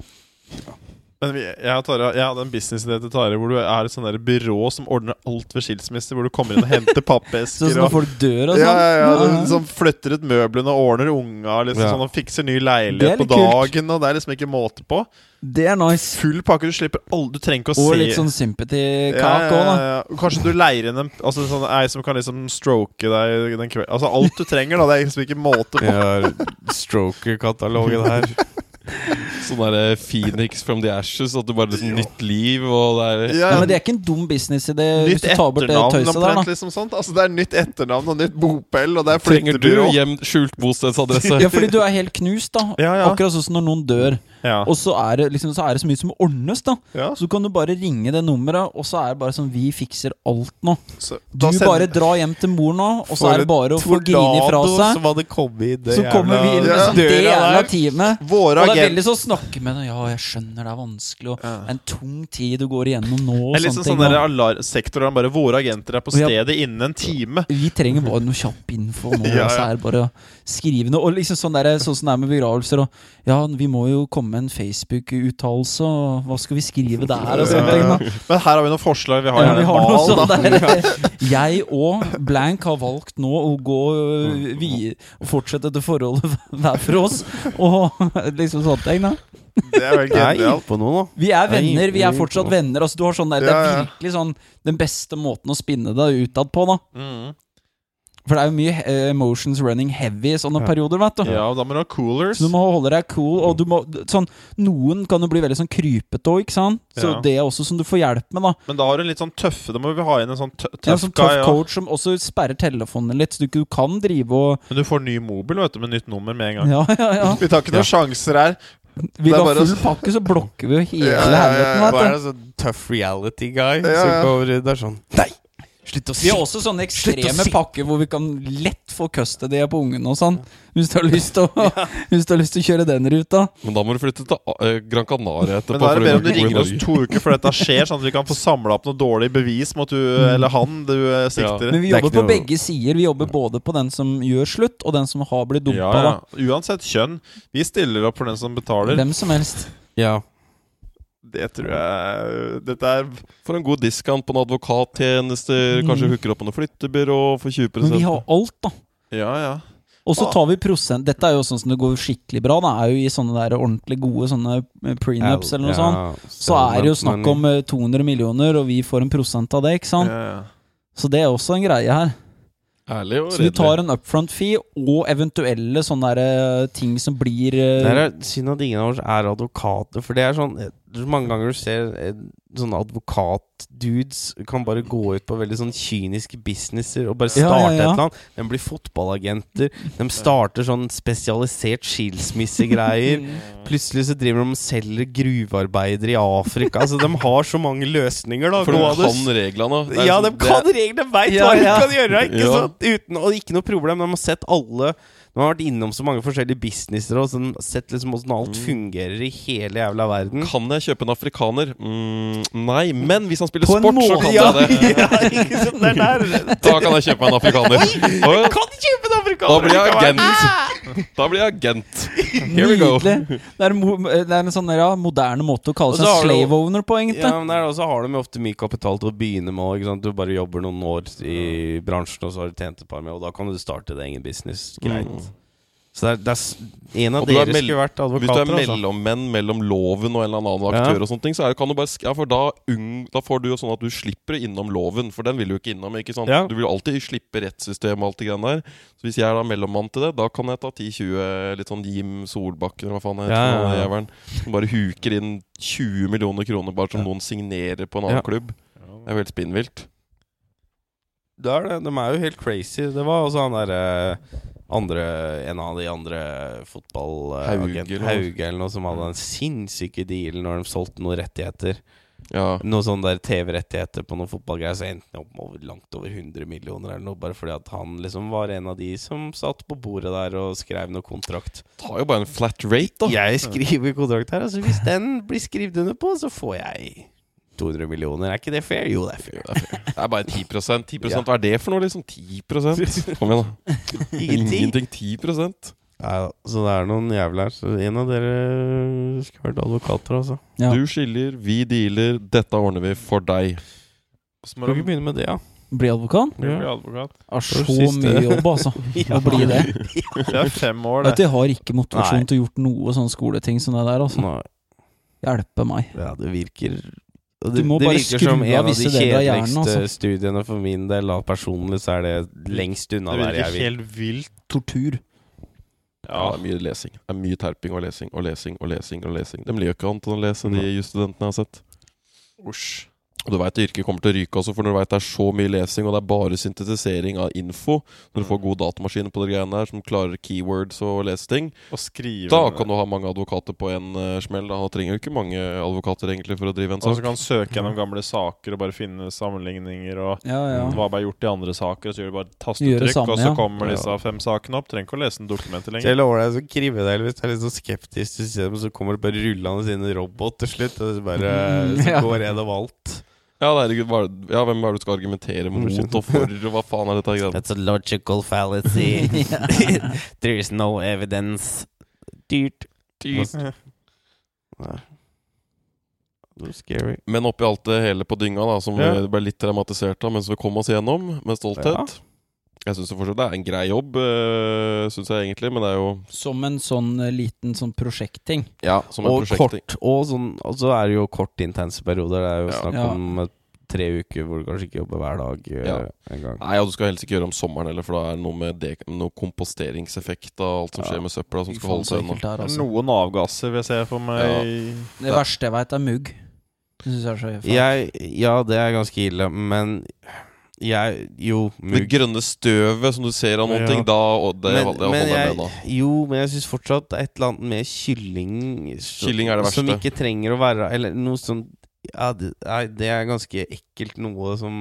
Men vi, jeg, og Tara, jeg hadde en businessidé til Tare hvor du er et sånn der byrå som ordner alt ved skilsmisser. Hvor du kommer inn og henter Sånn pappesker sånn når folk dør og ja, sånn. ja, ja, Ja. du, som flytter ut møblene og ordner unga liksom, Ja. sånn, og fikser ny leilighet på dagen. kult. Og Det er liksom ikke måte på. Det er nice. Full pakke. Du slipper alle Du trenger ikke å Og se litt sånn sympathy-kake òg, ja, ja. da. Kanskje du leier inn en altså, sånn, ei som kan liksom stroke deg den kvelden. Altså alt du trenger, da. Det er liksom ikke måte på. Vi har Stroker-katalogen her. Sånn der Phoenix from the ashes. At du bare liksom Nytt liv, og det er Ja, Ja, men det er ikke en dum businessidé hvis Nytt du tar bort det etternavn tøyset der, omtrent, da. liksom sånt. Altså Det er nytt etternavn og nytt bopel, og det er Trenger du flyttebyrå. hjem skjult bostedsadresse? Ja, fordi du er helt knust, da. Ja, ja. Akkurat sånn som når noen dør. Ja. Og så er, det liksom, så er det så mye som må ordnes, da. ja. Så kan du bare ringe det nummeret, og så er det bare sånn Vi fikser alt nå. Så, Du sender- bare drar hjem til mor nå, og så er det bare å få Grini fra seg. som hadde kommet i det Så kommer vi inn med Ja. det jævla teamet. Våre Og det er agenter veldig sånn å snakke med dem. Ja, jeg skjønner det er vanskelig, og Ja. en tung tid du går igjennom nå, og Det er liksom sånn der sektoren bare Våre agenter er på stedet innen en time. Vi trenger bare noe kjapp info nå, og så er det bare å skrive noe. Og liksom sånn, der, sånn som det er med begravelser. Og ja, vi må jo komme med en Facebook-uttalelse, og hva skal vi skrive der, og sånne ting. da Men her har vi noen forslag. Vi har Ja, vi har noe mal, sånn Jeg og Blank har valgt nå å gå øh, vi, fortsette det forholdet hver for oss. Og liksom sånne ting. da Det er vel genialt. på noe nå. Vi er venner, vi er fortsatt venner. Altså, du har sånn der, Det er virkelig sånn den beste måten å spinne deg utad på. da Mm. For det er jo mye eh, emotions running heavy i sånne Ja. perioder. vet du Ja, da må du ha coolers. Så du må holde deg cool. Og du må, sånn, noen kan jo bli veldig sånn krypete òg, ikke sant? Så Ja. det er også som du får hjelp med. da Men da har du en litt sånn tøffe Da må vi ha inn en sånn tøff En tøff sånn guy. tough Ja. coach som også sperrer telefonen litt, så du du kan drive og Men du får ny mobil vet du med nytt nummer med en gang. Ja, ja, ja. Vi tar ikke noen sjanser her. Vil Det du er ha bare full pakke, så blokker vi jo hele Ja, ja, ja, ja. helveten. Er vet det sånn tøff reality guy Ja, som ja. kommer Det der sånn Nei! Slutt å Vi har også sånne ekstreme si- pakker hvor vi kan lett få custody på ungene og sånn. Hvis du har lyst til å, hvis du har lyst til å kjøre den ruta. Men da må du flytte til eh, Gran Canaria etterpå. Men da er det bedre om du ringer oss to uker før dette skjer, sånn at vi kan få samla opp noe dårlig bevis mot du eller han du sikter. Ja. Men vi er jobber på noe- begge sider. Vi jobber både på den som gjør slutt, og den som har blitt dumpa. Ja, ja. Uansett kjønn. Vi stiller opp for den som betaler. Hvem som helst. Ja. Det tror jeg Dette er For en god discount på noen advokattjenester, kanskje Mm. hooker opp på noe flyttebyrå for 20% Men vi har alt, da. Ja, ja. Og så tar vi prosent Dette er jo sånn som det går skikkelig bra. Det er jo i sånne der ordentlig gode sånne eh, prenups eller noe Ja, sånt. Så er det jo snakk om eh, 200 millioner, og vi får en prosent av det, ikke sant? ja, ja. Så det er også en greie her. Ærlig og Så vi tar en upfront fee og eventuelle sånne der, eh, ting som blir eh, Det er synd at ingen av oss er advokater, for det er sånn eh, Mange ganger du ser eh, sånne advokatdudes kan bare gå ut på veldig sånn kyniske businesser og bare starte ja, ja. et eller annet. De blir fotballagenter. De starter sånn spesialisert skilsmissegreier. Plutselig så driver de og selger gruvearbeidere i Afrika. Altså, de har så mange løsninger, da. For de kan reglene. Det er Ja, de kan reglene, de veit Ja, hva de kan gjøre! Ikke Ja. sant? Uten, og ikke noe problem. De har sett alle De har vært innom så mange forskjellige businesser og sånn, sett liksom åssen alt Mm. fungerer i hele jævla verden. Kan jeg kjøpe en afrikaner? Mm, nei, men hvis han spiller På sport, så kan Ja, jeg det. ja, ikke? Det er der. Da kan jeg kjøpe meg en afrikaner. Oi, Kan du kjøpe en afrikaner? Da blir jeg agent. Da blir jeg agent. Here we go. Nydelig. Det er, det er en sånn ja, moderne måte å kalle seg slave owner på, egentlig. Ja, men Og også har de ofte mye kapital til å begynne med. Ikke sant? Du bare jobber noen år i bransjen, og så har du tjent et par med, og da kan du starte det egen business. Greit. Mm. Så det er, det er en av er dere skulle vært advokater. Hvis du er mellommenn altså. mellommenn mellom loven og en eller annen Ja. aktør, og sånne ting Så er kan du bare sk- Ja, for da, ung, da får du jo sånn at du slipper innom loven, for den vil du ikke innom. ikke sant? Ja. Du vil jo alltid slippe rettssystemet og alt det greiene der. Så hvis jeg er da mellommann til det, da kan jeg ta 10-20 litt sånn Jim Solbakken eller hva faen heter. Ja, ja, ja. jævelen, Som bare huker inn 20 millioner kroner bare som noen signerer på en annen Ja. klubb. Det er jo helt spinnvilt. Det er det. De er jo helt crazy. Det var også han derre andre En av de andre fotballagentene Hauge, eller noe. Noe som hadde den sinnssyke dealen når de solgte noen rettigheter. Ja. Noen sånne der TV-rettigheter på noen fotballgreier, så endte han opp med over, langt over 100 millioner eller noe, bare fordi at han liksom var en av de som satt på bordet der og skrev noe kontrakt. Tar jo bare en flat rate, da. Jeg skriver kontrakt her, altså hvis den blir skrevet under på, så får jeg 200 millioner. Er ikke det fair? Jo, det er fair. Det er fair. Det er bare 10 10 Ja. Hva er det for noe, liksom? 10 Kom igjen, da. Ingenting. Ingenting. 10 Ja, så det er noen jævler. Så en av dere skulle vært advokater, altså. Ja. Du skiller, vi dealer, dette ordner vi for deg. Så må Skal du ikke begynne med det, ja? Bli advokat? bli advokat. Er så siste. mye jobb, altså. Å bli det. Det er fem år, det. Vet, Jeg har ikke motivasjon Nei. til å gjort noe sånn skoleting som det der. altså Nei, Hjelpe meg. ja, det virker det, må det bare virker skru som en av de av hjernen, kjedeligste altså. studiene for min del. Og Personlig så er det lengst unna Det der jeg vil. helt vilt. Tortur. Ja, det er mye lesing. Det er mye terping og lesing og lesing og lesing. og lesing De liker ikke annet enn å lese, de jusstudentene jeg har sett. Osj. Og du veit yrket kommer til å ryke også, for når du vet det er så mye lesing, og det er bare syntetisering av info Når du får gode datamaskiner på de greiene der som klarer keywords og lese ting, da kan du ha mange advokater på en uh, smell. Da trenger du ikke mange advokater egentlig for å drive en sak. Og så kan du søke gjennom gamle saker og bare finne sammenligninger og Ja, ja. hva ble gjort i andre saker. Og så gjør du bare tastetrykk, samme, og så kommer Ja. disse fem sakene opp. Trenger ikke å lese en dokumentet lenger. Jeg lover deg som kriminell, hvis du er litt så skeptisk til systemet, så kommer det bare rullende inn en robot til slutt, og så bare så Ja. går gjennom alt. Ja, herregud, hva ja, hvem er det du skal argumentere mot og for, og hva faen er dette greiene? That's a logical fallacy. There is no evidence. Dyrt. Dyrt. Nei. Scary. Men oppi alt det hele på dynga, da som Ja. vi ble litt dramatisert av mens vi kom oss gjennom, med stolthet Jeg syns fortsatt det er en grei jobb, uh, syns jeg egentlig, men det er jo Som en sånn eh, liten sånn prosjektting. Ja, som en Og prosjekt. kort. Og, sånn, så er det jo kort, intense perioder. Det er jo Ja. snakk om ja. tre uker hvor du kanskje ikke jobber hver dag eh, Ja. en gang. Nei, og du skal helst ikke gjøre om sommeren heller, for da er det noe med det, noe komposteringseffekt av alt som Ja. skjer med søpla, som skal holde seg unna. det altså. Noen avgasser vil jeg se for meg. Det verste jeg veit, er mugg. Det syns jeg er så. Jeg, ja, det er ganske ille, men jeg Jo, Det grønne støvet som du ser av noen Ja. ting, da og det, Men, det men jeg med nå. jo, men jeg syns fortsatt det er et eller annet med kylling Kylling er det Som ikke trenger å være Eller noe sånn Ja, det, nei, det er ganske ekkelt noe som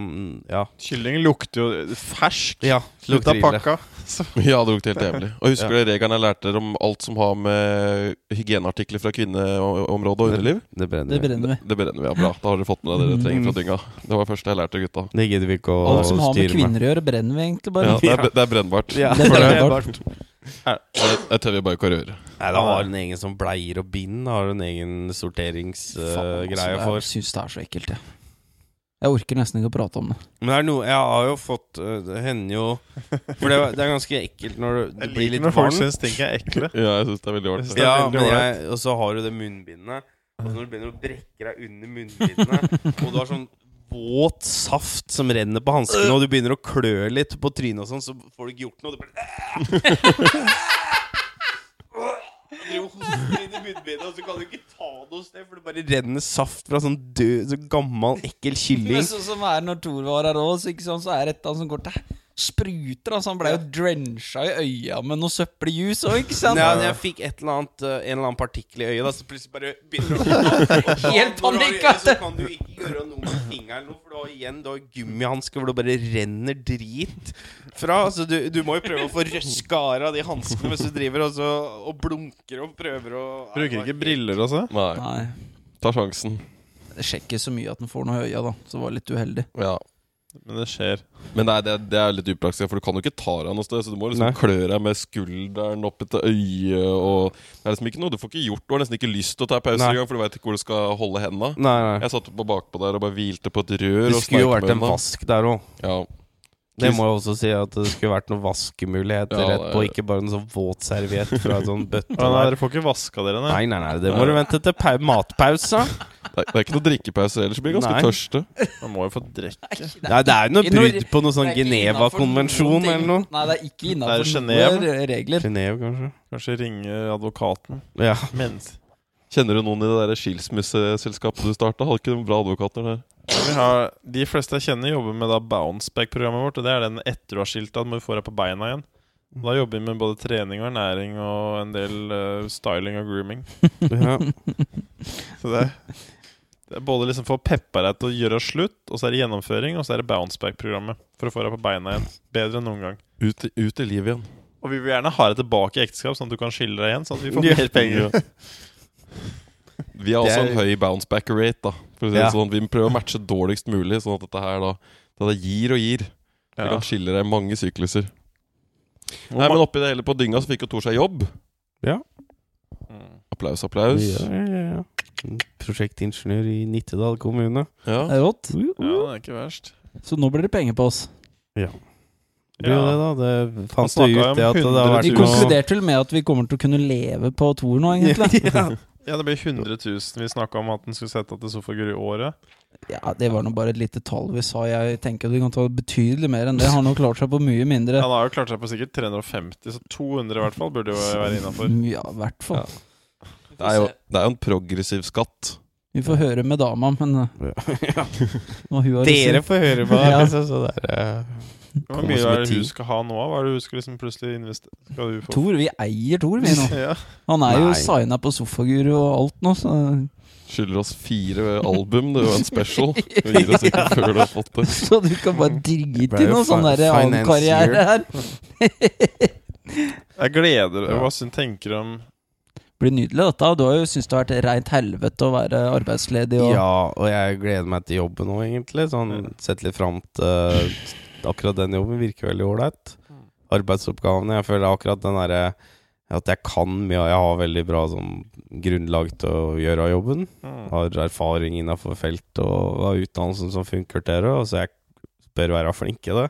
Ja. Kylling lukter jo fersk. ja lukter pakka. Ja, det lukter helt jævlig. Og husker Ja. du regelen jeg lærte dere om alt som har med hygieneartikler fra kvinneområdet og underliv? Det brenner. Det brenner vi. Det brenner vi Ja, Bra. Da har dere fått med deg det dere trenger fra dynga. Det var det første jeg lærte, gutta. Det gidder vi ikke å Alt som har med kvinner å gjøre, brenner vi egentlig bare. Ja, det, er, det er brennbart. Ja, Det er brennbart. Det tør vi bare ikke å røre. Nei, Da har en egen sånn bleier og bind. Har en egen sorteringsgreie altså, for. Jeg syns det er så ekkelt, jeg. Jeg orker nesten ikke å prate om det. Men det er noe Jeg har jo fått øh, Det hender jo For det, er- det er ganske ekkelt når du- det Jeg blir liker litt når folk varmt. syns ting er ekle. Ja, jeg syns det er veldig ålreit. det er Ja, veldig men jeg, og så har du det munnbindet. Og når du begynner å brekke deg under munnbindet, og du har sånn våt saft som renner på hanskene, og du begynner å klø litt på trynet og sånn, så får du ikke gjort noe. Du bare driver og hoster inn i munnbindet, og så kan du ikke ta noe sted, for det bare renner saft fra sånn død, så gammel, ekkel Men kylling. sånn som er når Thor var her òg, så, sant, så er det et eller annet som går til spruter. Altså, han ble jo drencha i øya med noe søppeljus òg, ikke sant? Nei, jeg fikk et eller annet, øh, en eller annen partikkel i øyet, da, så plutselig bare begynner å Helt panikk, Så kan du ikke gjøre noe med fingeren, nå, for du har igjen du har gummihansker hvor det bare renner drit fra. Så du, du må jo prøve å få røska av de hanskene mens du driver og, så, og blunker og prøver å Bruker ikke briller altså? Nei, Nei. ta sjansen. Det sjekker så mye at den får noe i øya, da. Så det var litt uheldig. Ja. Men det skjer. Men nei, det, det er litt upraktisk, for du kan jo ikke ta deg noe sted. Så du må liksom Nei. klø deg med skulderen opp etter øyet. Og det er liksom ikke noe du får ikke gjort. Du har nesten ikke lyst til å ta pause engang, for du veit ikke hvor du skal holde henda. Nei, nei. Jeg satt på bakpå der og bare hvilte på et rør. Det skulle jo vært en vask der òg. Ja. Det må jeg også si at det skulle vært noen vaskemuligheter Ja, det er- etterpå, ikke bare en sånn våtserviett fra en sånn bøtte. Nei, dere får ikke vaska dere, nei. Nei, nei, nei, det må du vente til pau- matpausa. Det er, det er ikke noe drikkepause ellers, blir ganske Nei. tørste. Man må jo få drikke. Nei, det er jo noe brudd på noe sånn Det er Geneva-konvensjon eller noe. Nei, det er ikke innafor er noen regler. Genev, kanskje. Kanskje ringe advokaten. Ja. Mens Kjenner du noen i det der skilsmisseselskapet du starta? Hadde ikke noen bra advokater der? vi har, De fleste jeg kjenner, jobber med da Bounceback-programmet vårt. Og det er den etter du har skilt deg, må du få deg på beina igjen. Da jobber vi med både trening og ernæring og en del uh, styling og grooming. ja. Så det, det er både liksom for å peppe deg til å gjøre slutt, og så er det gjennomføring, og så er det Bounceback-programmet. For å få deg på beina igjen. Bedre enn noen gang. Ut, ut i livet igjen. Og vi vil gjerne ha deg tilbake i ekteskap, sånn at du kan skille deg igjen. Sånn at vi får mer penger. Vi har også er- en høy bounceback-rate. da For å si det Ja. sånn Vi prøver å matche dårligst mulig, sånn at dette her da Det gir og gir. Det Ja. kan skille deg mange sykluser. Nei, men oppi det hele på dynga så fikk jo Tor seg jobb. Ja. Mm. Applaus, applaus. Ja, ja, ja. Prosjektingeniør i Nittedal kommune. Ja. Det er rått. Ja, det er ikke verst. Så nå blir det penger på oss. Det Ja. det, da. Det fant det ut det at det har vært Vi 000. noe konkluderte vel med at vi kommer til å kunne leve på Tor nå, egentlig. ja. Ja, det ble 100 000 vi snakka om at den skulle sette til Sofagur i året. Ja, det var nå bare et lite tall vi sa. Jeg tenker at vi kan ta betydelig mer enn det. Har klart seg på mye mindre. Han har jo klart seg på sikkert 350, så 200 i hvert fall burde jo være innafor. Ja, i hvert fall. Det, er jo, det er jo en progressiv skatt. Vi får høre med dama, men Ja. hun har Dere får høre på Ja. Det Hvor mye er det hun skal ha nå? Hva er det hun skal liksom plutselig investere Skal du få Tor, vi eier Tor, vi nå. ja. Han er jo signa på Sofaguru og alt nå, så, Skylder oss fire album. Det er jo en special. Vi gir oss ikke før du har fått det. så du kan bare drite i noe sånn fi- der annen karriere her. Jeg gleder deg. Hva syns tenker du om blir nydelig, dette. Du har jo syntes det har vært rent helvete å være arbeidsledig. Og, Ja, og jeg gleder meg til jobben nå, egentlig. Sånn, Sett litt fram til Akkurat den jobben virker veldig ålreit. Arbeidsoppgavene. Jeg føler akkurat den derre At jeg kan mye, og jeg har veldig bra sånn, grunnlag til å gjøre jobben. mm. Har erfaring innafor feltet og har utdannelsen som funker til det, og så jeg bør være flink i det.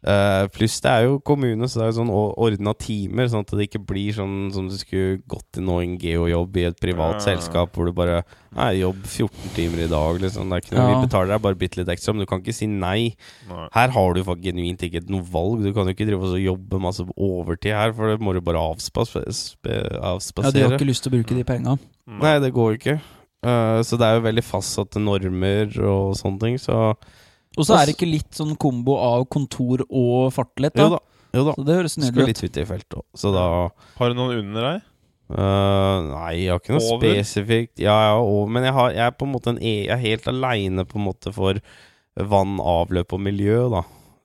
Eh, pluss det er jo kommune, så det er jo sånn ordna timer, sånn at det ikke blir sånn som du skulle gått til nå en geojobb i et privat Ja. selskap hvor du bare Nei, jobb 14 timer i dag, liksom. Det er ikke noe, Ja. Vi betaler deg bare bitte litt ekstra, men du kan ikke si nei. Nei. Her har du faktisk genuint ikke noe valg. Du kan jo ikke drive og jobbe masse overtid her, for det må du bare avspas ja, de har ikke lyst til å bruke de penga. Nei, det går jo ikke. Uh, så det er jo veldig fastsatte normer og sånne ting, så Og så er det ikke litt sånn kombo av kontor og fartlett, da. Jo da. Jo da. Så det høres Skal nydelig ut. litt ut i feltet òg, så da Har du noen under deg? Eh, nei, jeg har ikke noe Over? spesifikt. Ja, ja, over, men jeg, har, jeg er på en måte en, e- jeg er helt aleine for vann, avløp og miljø, da.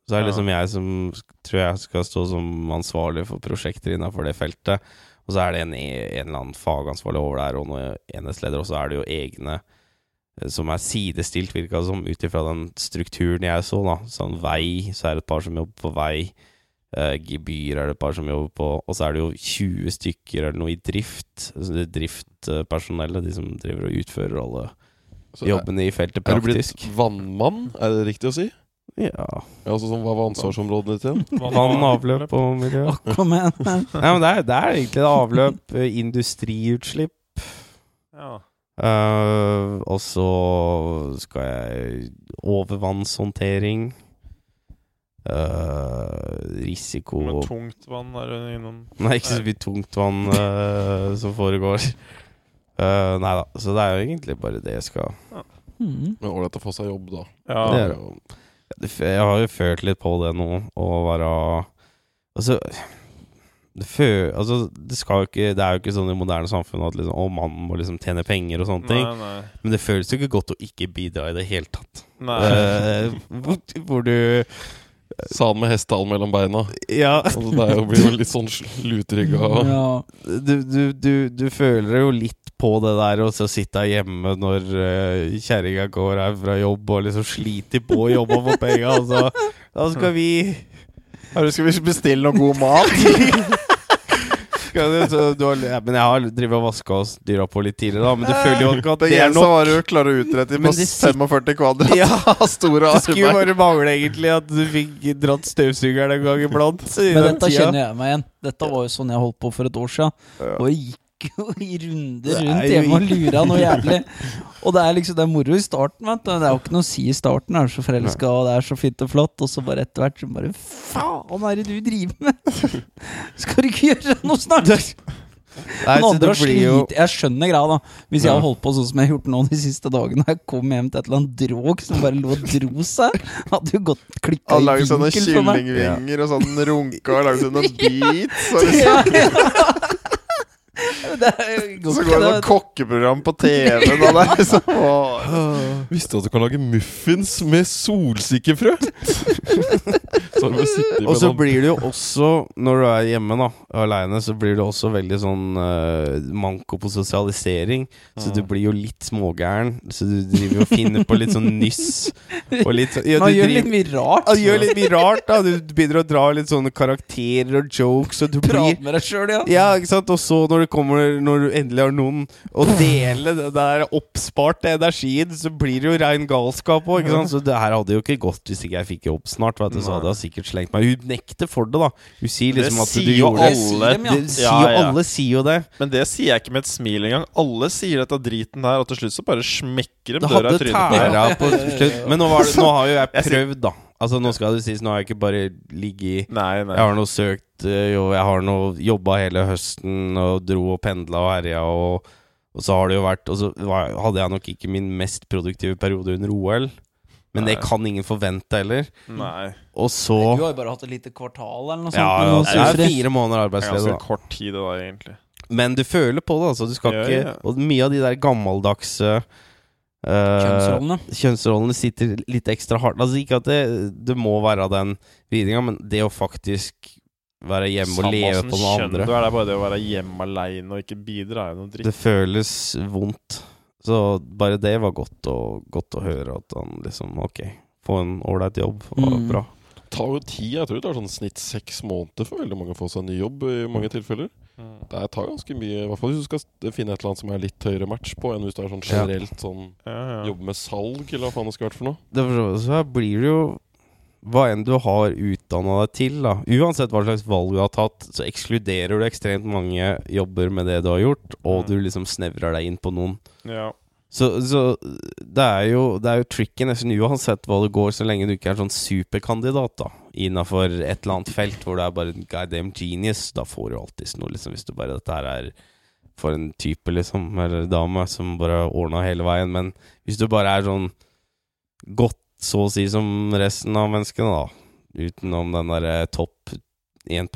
Så er det Ja. liksom jeg som sk- tror jeg skal stå som ansvarlig for prosjekter innafor det feltet. Og så er det en, e- en eller annen fagansvarlig over der, og noen enhetsleder, og så er det jo egne som er sidestilt, virka det som, ut ifra den strukturen jeg så, da. Sånn vei, så er det et par som jobber på vei. Uh, gebyr er det et par som jobber på, og så er det jo 20 stykker eller noe i drift. Altså det er driftpersonellet, de som driver og utfører alle Så er, jobbene i feltet praktisk. er du blitt vannmann? Er det riktig å si? Ja. Ja, altså, sånn, hva var ansvarsområdene ditt igjen? Vann, avløp og miljø. Kom igjen. Nei, men det er, det er egentlig det avløp, eh, industriutslipp. Ja. Eh, og så skal jeg Overvannshåndtering. Uh, risiko Men tungt vann er det innom Nei, ikke så mye tungt vann uh, som foregår. Uh, nei da, så det er jo egentlig bare det jeg skal Mm. Men ålreit å få seg jobb, da. Ja. Det er jo Jeg har jo følt litt på det nå, å være Altså det, fø, altså, det, skal ikke, det er jo ikke sånn i moderne samfunn at liksom, å, mannen må liksom tjene penger og sånne ting. Nei, nei. Men det føles jo ikke godt å ikke bidra i det hele tatt. nei. Eh, hvor, hvor du Sa han med hestehalen mellom beina. Ja. Altså, det er jo, blir jo litt sånn lutrygga. Ja. Du, du, du, du føler jo litt på det der, og så sitte hjemme når uh, kjerringa går her fra jobb og liksom sliter på jobba for penga, og så Da skal vi skal vi bestille noe god mat? skal du, så, du har, ja, Men jeg har drevet og vaska oss dyra på litt tidligere, da, men du føler jo ikke at det er Begrensa nok. Det eneste var å utrette på 45 kvadrat. Ja. Store Det skulle jo bare mangle egentlig at du fikk dratt støvsugeren en gang iblant. Men dette tida. kjenner jeg meg igjen. Dette var jo sånn jeg holdt på for et år siden. Ja. Og jeg gikk jo i runder er rundt hjemme og lura noe jævlig. Og det er liksom Det er moro i starten, vet du. Det er jo ikke noe å si i starten. Jeg er så forelska, og det er så fint og flott. Og så bare etter hvert så bare Faen er det du driver med?! Skal du ikke gjøre noe snart?! Nei, Men så andre har jo slitt Jeg skjønner greia, da. Hvis jeg Ja. har holdt på sånn som jeg har gjort nå de siste dagene, og jeg kom hjem til et eller annet dråk som bare lå og dro seg, hadde jo gått klikka i sånne vinkel meg. kyllingvinger og sånn runka og lager sånne beats. Og Ja, liksom, ja. Det er så går det sånn kokkeprogram på TV. Da, det er liksom, åh. Visste du at du kan lage muffins med solsikkefrø? så du Og så blir det jo også, når du er hjemme da aleine, så blir det også veldig sånn uh, manko på sosialisering. Så du blir jo litt smågæren. Så du driver og finner på litt sånn nyss. Og litt sånn ja, Man du gjør driver- litt mye rart. Ja, du gjør litt mye rart, da. Du begynner å dra litt sånne karakterer og jokes, og du blir med deg sjøl, ja. ja, ikke sant? Og så når, det kommer, når du endelig har noen å dele det der oppsparte energien, så blir det jo rein galskap òg. Så det her hadde jo ikke gått hvis ikke jeg fikk jobb snart. Vet du, så hadde jeg sikkert slengt meg Hun nekter for det, da. Hun sier liksom Det at du gjorde det. alle. Det sier dem, ja. Det sier Ja, ja. Alle sier jo det. Men det sier jeg ikke med et smil engang. Alle sier dette driten her, og til slutt så bare smekker de døra i trynet på deg. Men nå, var det, nå har jo jeg prøvd, da. Altså Nå skal det sies, nå har jeg ikke bare ligget i. Jeg har nå søkt jo, Jeg har nå jobba hele høsten og dro og pendla og herja, og, og så har det jo vært Og så var, hadde jeg nok ikke min mest produktive periode under OL. Men det kan ingen forvente heller. nei. Og så Du har jo bare hatt et lite kvartal eller noe sånt. Ja, ja, ja det er fire måneder Det er arbeidsledig. ganske da. kort tid, da, egentlig. Men du føler på det, altså. Du skal Ja, ikke ja. Og mye av de der gammeldagse uh, Kjønnsrollene. kjønnsrollene sitter litt ekstra hardt. Altså Ikke at det, det må være den vridninga, men det å faktisk være hjemme og leve på noe andre Du er bare det å være hjemme aleine og ikke bidra, er jo noe dritt. Det føles vondt. Så bare det var godt å, godt å høre at han liksom Ok, få en ålreit jobb. Var Mm. bra. Det tar jo tid. Jeg tror det tar sånn snitt seks måneder for veldig mange å få seg en ny jobb. i mange tilfeller Mm. Det tar ganske mye, i hvert fall hvis du skal finne et eller annet som er litt høyere match på, enn hvis du er sånn generelt sånn Ja, ja. jobbe med salg, eller hva faen det skal være for noe. Det så her blir det jo hva enn du har utdanna deg til, da. Uansett hva slags valg du har tatt, så ekskluderer du ekstremt mange jobber med det du har gjort, og Mm. du liksom snevrer deg inn på noen. ja. Så, så det er jo Det er jo tricky nesten uansett hva det går, så lenge du ikke er sånn superkandidat da innafor et eller annet felt hvor du er bare en goddamn genius. Da får du alltid noe, liksom, hvis du bare Dette her er for en type, liksom, eller dame, som bare ordna hele veien. Men hvis du bare er sånn godt, så å si, som resten av menneskene, da, utenom den derre topp 1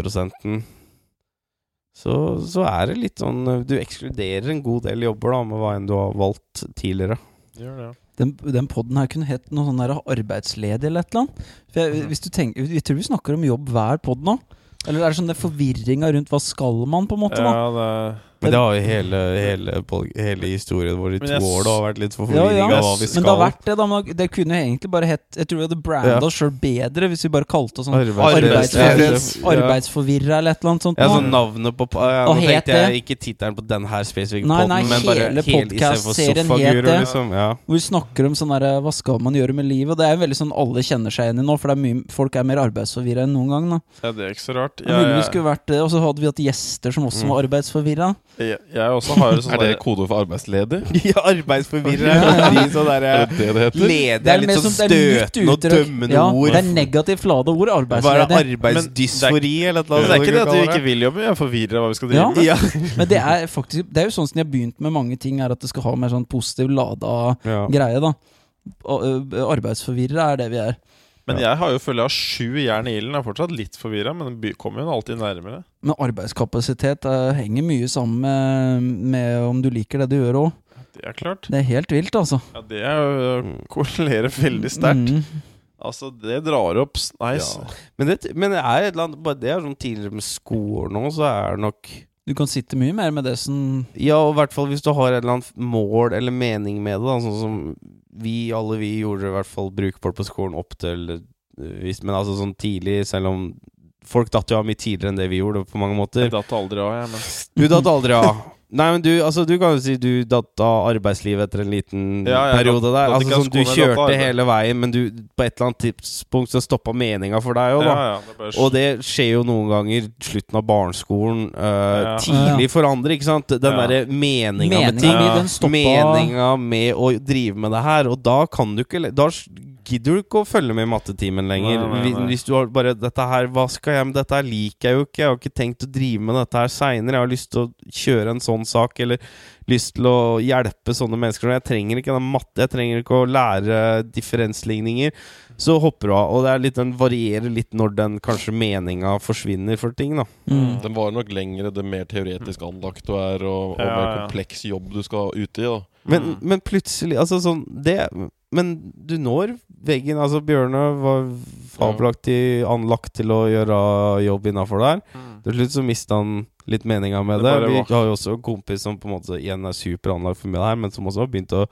så, så er det litt sånn eh, Du ekskluderer en god del jobber da med hva enn du har valgt tidligere. Gjør det. Den, den podden her kunne hett noe sånn der arbeidsledig eller et eller annet. For jeg, hvis du tenker, jeg tror vi snakker om jobb hver pod nå. Eller er det sånn det forvirringa rundt hva skal man, på en måte? da? Ja, det Men det har jo hele, hele, hele historien vår i to jeg år. Det har vært litt for Ja, ja. av hva vi Men det har vært det, da. Men det kunne jo egentlig bare hett Jeg tror vi hadde branda Ja. oss sjøl bedre hvis vi bare kalte oss sånn Arbeidsforvirra. arbeids, arbeidsforvirra eller et eller annet sånt. Ja, så sånn navnet på ja, Nå tenkte jeg ikke tittelen på den her spesifikke poden, men bare hele istedenfor het det. liksom. Ja. Hvor vi snakker om sånn derre Hva skal man gjøre med livet? Og det er veldig sånn alle kjenner seg igjen i nå, for det er mye, folk er mer arbeidsforvirra enn noen gang. da Ja, det er ikke så rart. Ja, ja. mulig vi skulle vært det, Og så hadde vi hatt gjester som også Mm. var arbeidsforvirra. Jeg, jeg også har sånn Er det kode kodeord for arbeidsledig? ja, arbeidsforvirrer. De sånn der, Er det det det heter? Ledig Det er litt sånn som- det litt støtende og dømmende ja, ord. Det er negativt lada ord. Hva er? Arbeidsdysfori, eller noe det er ikke det at vi ikke vil jobbe, vi er forvirra hva vi skal drive Ja. med. Ja. Men det er faktisk Det er jo sånn som de har begynt med mange ting, er at det skal ha mer sånn positiv lada ja. greie, da. Arbeidsforvirrere er det vi er. Men jeg har jo følge av sju jern i ilden. Er fortsatt litt forvirra, men kommer jo alltid nærmere. Men arbeidskapasitet eh, henger mye sammen med, med om du liker det du gjør òg. Det er klart. Det er helt vilt, altså. Ja, det er jo Mm. korrelerer veldig sterkt. Mm. Altså, det drar opp Nice. Ja. Men, det, men det er et eller annet bare Det er sånn tidligere med skolen nå, så er det nok Du kan sitte mye mer med det som Ja, og i hvert fall hvis du har et eller annet mål eller mening med det, da, sånn som vi alle vi gjorde i hvert fall brukbart på skolen opp til eh, hvis, Men altså sånn tidlig, selv om Folk datt jo av mye tidligere enn det vi gjorde, på mange måter. Jeg datt aldri av, jeg, men Du datt aldri av. Nei, men du, altså, du kan jo si du datt av arbeidslivet etter en liten Ja, ja, periode der. datt Altså, sånn, du datt kjørte hele veien, men du, på et eller annet tidspunkt så stoppa meninga for deg òg, da. ja, det bare Og det skjer jo noen ganger slutten av barneskolen, Uh, Ja. tidlig for andre, ikke sant? Den Ja. derre meninga med ting. Meninga med å drive med det her, og da kan du ikke Da gidder du ikke å følge med i mattetimen lenger. Nei, nei, nei. Hvis du har bare 'Dette her, hva skal jeg med dette her liker jeg jo ikke', 'Jeg har ikke tenkt å drive med dette her seinere', 'Jeg har lyst til å kjøre en sånn sak', eller lyst til å hjelpe sånne mennesker. Jeg trenger ikke den matte, jeg trenger ikke å lære differensligninger. Så hopper du av, og det er litt, den varierer litt når den kanskje meninga forsvinner for ting, da. mm. Den var nok lengre det mer teoretisk anlagt du er, og, og mer kompleks jobb du skal ut i. da Men, Mm. men plutselig Altså sånn det Men du når veggen. Altså Bjørne var fabelaktig anlagt til å gjøre jobb innafor der. Mm. Til slutt så mista han litt meninga med Det det. Vi har jo også en kompis som på en måte igjen er superanlagt for meg her, men som også har begynt å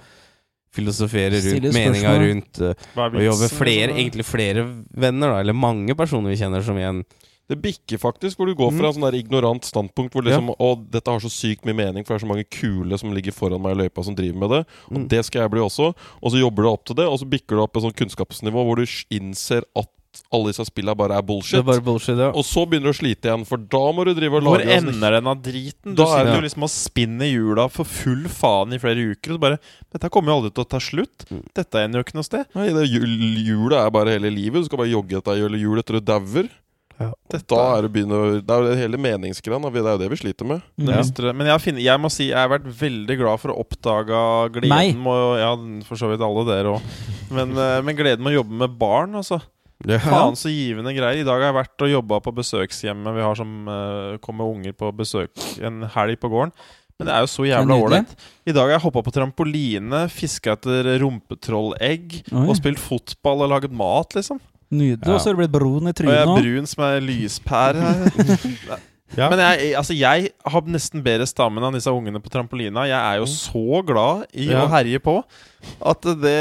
filosofere rundt meninga rundt uh, å jobbe flere, liksom? egentlig flere venner, da. Eller mange personer vi kjenner som igjen Det bikker faktisk, hvor du går Mm. fra en sånn der ignorant standpunkt hvor liksom Å, dette har så sykt mye mening, for det er så mange kule som ligger foran meg i løypa som driver med det. Og Mm. det skal jeg bli også. Og så jobber du opp til det, og så bikker du opp et sånn kunnskapsnivå hvor du innser at alle disse spilla bare er Det bullshit. er bare bullshit, ja. Og så begynner du å slite igjen, for da må du drive og lage Hvor ender den av driten? Du Da er sitter det- jo liksom og spinner hjula for full faen i flere uker, og så bare Dette kommer jo aldri til å ta slutt. Mm. Dette ender jo ikke noe sted. Nei, det jul, hjulet er bare hele livet. Du skal bare jogge etter hjul hjul etter du dauer. Ja. Da er det begynner Det er jo det hele meningsgreia. Det er jo det vi sliter med. Ja. Men jeg, finner, jeg må si jeg har vært veldig glad for å oppdage gleden med å Ja, for så vidt alle dere òg. Men, eh, men gleden med å jobbe med barn, altså. Ja. Faen så givende greier. I dag har jeg vært og jobba på besøkshjemmet vi har som uh, kommer unger på besøk en helg på gården. Men det er jo så jævla ålreit. I dag har jeg hoppa på trampoline, fiska etter rumpetrollegg Oi. og spilt fotball og laget mat, liksom. Nydelig. Og så har det blitt brun i Og jeg trynet er brun som ei lyspære. Ja. Men jeg, altså jeg har nesten bedre stamina enn disse ungene på trampolina. Jeg er jo så glad i Ja. å herje på at det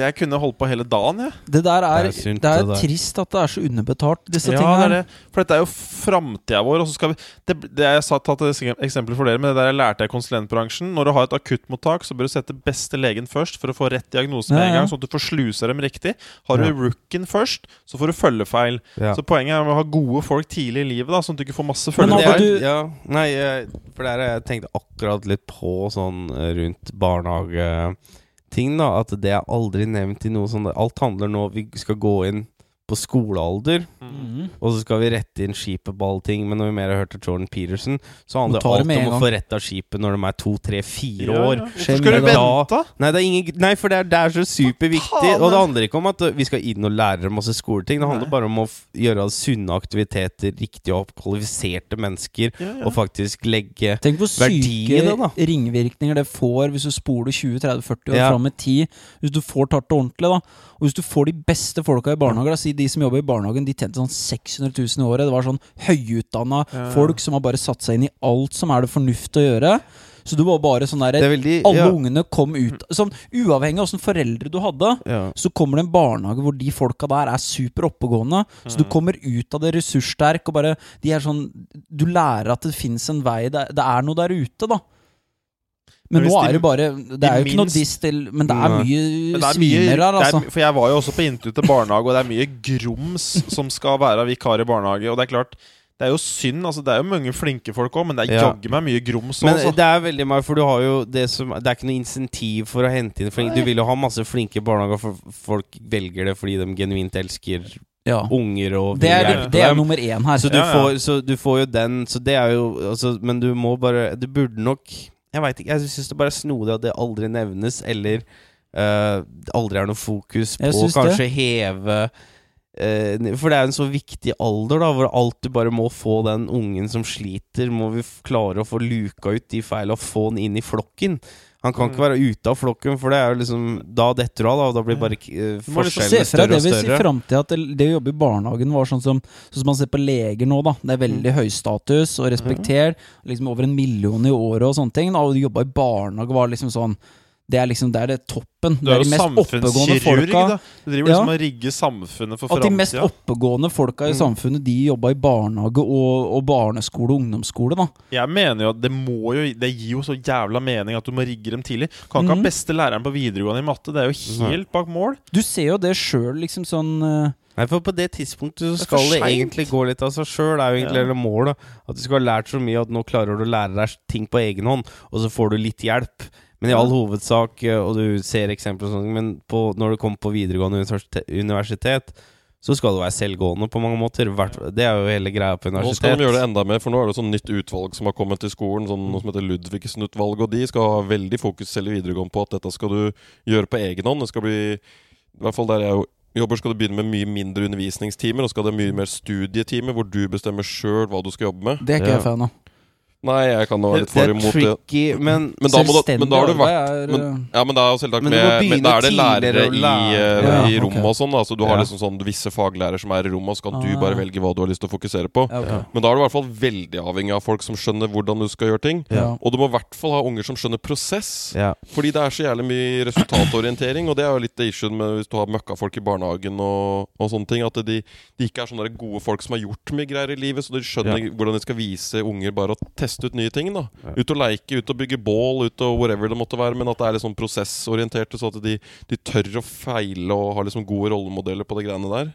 Jeg kunne holdt på hele dagen, jeg. Det der er, Det er synt, det er det der. trist at det er så underbetalt, disse Ja, tingene det er det. For dette er jo framtida vår. Og så skal vi Det, det jeg sa tatt et eksempel for dere, men det der jeg lærte jeg i konsulentbransjen. Når du har et akuttmottak, så bør du sette beste legen først for å få rett diagnose med Ja, en gang, sånn at du får slusa dem riktig. Har Ja. du rookien først, så får du følgefeil. Ja. Så poenget er å ha gode folk tidlig i livet, da sånn at du ikke får masse det følgefeil. du- ja, nei, for der er jeg tenkte akkurat litt på sånn barnehage rundt barnehageting, da. At det er aldri nevnt i noe sånt. Alt handler nå Vi skal gå inn på skolealder, Mhm. og så skal vi rette inn skipet på alle ting. Men når vi mer har hørt av Jordan Peterson, så handler det alt om å få retta skipet når de er to, tre, fire Ja, år. Hvorfor skal du vente? Nei, det er ingen, nei, for det er, det er så superviktig. Og det handler ikke om at vi skal inn og lære masse skoleting. Det handler Nei. bare om å f gjøre sunne aktiviteter, riktig opp, kvalifiserte mennesker, Ja, ja. og faktisk legge Tenk hvor Verdi i syke det, syke ringvirkninger det får hvis du spoler 20-30-40 år Ja. fram i tid. Hvis du får tatt det ordentlig, da. Og hvis du får de beste folka i barnehagen, si de som jobber i barnehagen, de tjente sånn 600 000 i året. Det var sånn høyutdanna Ja, folk som har bare satt seg inn i alt som er det fornuft å gjøre. Så du var bare sånn der er veldig Alle ja, ungene kom ut Sånn uavhengig av åssen foreldre du hadde. ja. Så kommer det en barnehage hvor de folka der er super oppegående. Så du Mm. kommer ut av det ressurssterk og bare De er sånn Du lærer at det fins en vei. Det, det er noe der ute, da. Men nå er de- det bare Det er jo ikke noe diss til Men det er mye er sviner her, altså. er, for jeg var jo også på intervju til barnehage, og det er mye grums som skal være vikar i barnehage. Og det er klart, det er jo synd. altså Det er jo mange flinke folk òg, men det er Ja. jaggu meg mye grums Men òg. det er veldig mye, for du har jo det som Det er ikke noe insentiv for å hente inn flinke Du vil jo ha masse flinke barnehager, for folk velger det fordi de genuint elsker Ja. unger og Det er, det er nummer én her. Så du, Ja, ja. Får, så du får jo den Så det er jo altså, Men du må bare Du burde nok Jeg veit ikke, jeg syns det bare er snodig at det aldri nevnes, eller uh, aldri er noe fokus på kanskje heve uh, For det er en så viktig alder, da, hvor alt du bare må få den ungen som sliter, må vi klare å få luka ut de feil og få den inn i flokken. Han kan ikke Mm. være ute av flokken, for det er jo liksom Da detter du av, da, da blir bare uh, Du må liksom forskjellene større det og større. framtida at det, det å jobbe i barnehagen var sånn som Sånn som man ser på leger nå, da. Det er veldig høy status og respektert. Liksom over en million i året og sånne ting. Da, og du jobba i barnehage var liksom sånn Det er liksom det er det toppen. Du det er jo de mest oppegående samfunnskirurg, da. Du driver liksom og rigger samfunnet for At de mest oppegående folka i Mm. samfunnet, de jobba i barnehage og, og barneskole og ungdomsskole, da. Jeg mener jo at det må jo Det gir jo så jævla mening at du må rigge dem tidlig. Kan ikke mm. ha beste læreren på videregående i matte. Det er jo helt bak mål. Du ser jo det sjøl, liksom sånn eh, Nei, for på det tidspunktet så skal det det egentlig gå litt av seg sjøl. Det er jo egentlig Ja. hele målet. At du skal ha lært så mye at nå klarer du å lære deg ting på egen hånd, og så får du litt hjelp. Men i all hovedsak, eh, og du ser eksempler og sånn, men på, når du kommer på videregående universitet, universitet så skal du være selvgående på mange måter. Det er jo hele greia på Nå skal de gjøre det enda mer, for nå er det sånn nytt utvalg som har kommet til skolen. Sånn, noe som heter Ludvigsen-utvalget. Og de skal ha veldig fokus selv i videregående på at dette skal du gjøre på egen hånd. Det skal bli I hvert fall der jeg jobber, skal du begynne med mye mindre undervisningstimer. Og skal det mye mer studietimer, hvor du bestemmer sjøl hva du skal jobbe med. Det er ikke Ja. jeg fan av. Nei, jeg kan da være litt for er imot det. tricky, men Men da, må du, men da har du vært er, men, Ja, men det er jo selvsagt med, men Da er det lærere i, eh, Ja, i rommet rommet og sånn. da Så du har liksom sånn visse faglærere som er i rommet, og så kan du Ah. bare velge hva du har lyst til å fokusere på. ja, okay. Men da er du i hvert fall veldig avhengig av folk som skjønner hvordan du skal gjøre ting. Ja. Og du må i hvert fall ha unger som skjønner prosess. Fordi det er så jævlig mye resultatorientering, og det er jo litt issue issuen med hvis du har møkkafolk i barnehagen og, og sånne ting. At de, de ikke er sånne gode folk som har gjort mye greier i livet, så de skjønner hvordan de skal vise unger bare å teste ut nye ting. da Ja. Ut og leike, ut og bygge bål, ut og whatever det måtte være. Men at det er litt sånn prosessorienterte, så at de, de tør å feile og har liksom gode rollemodeller på de greiene der.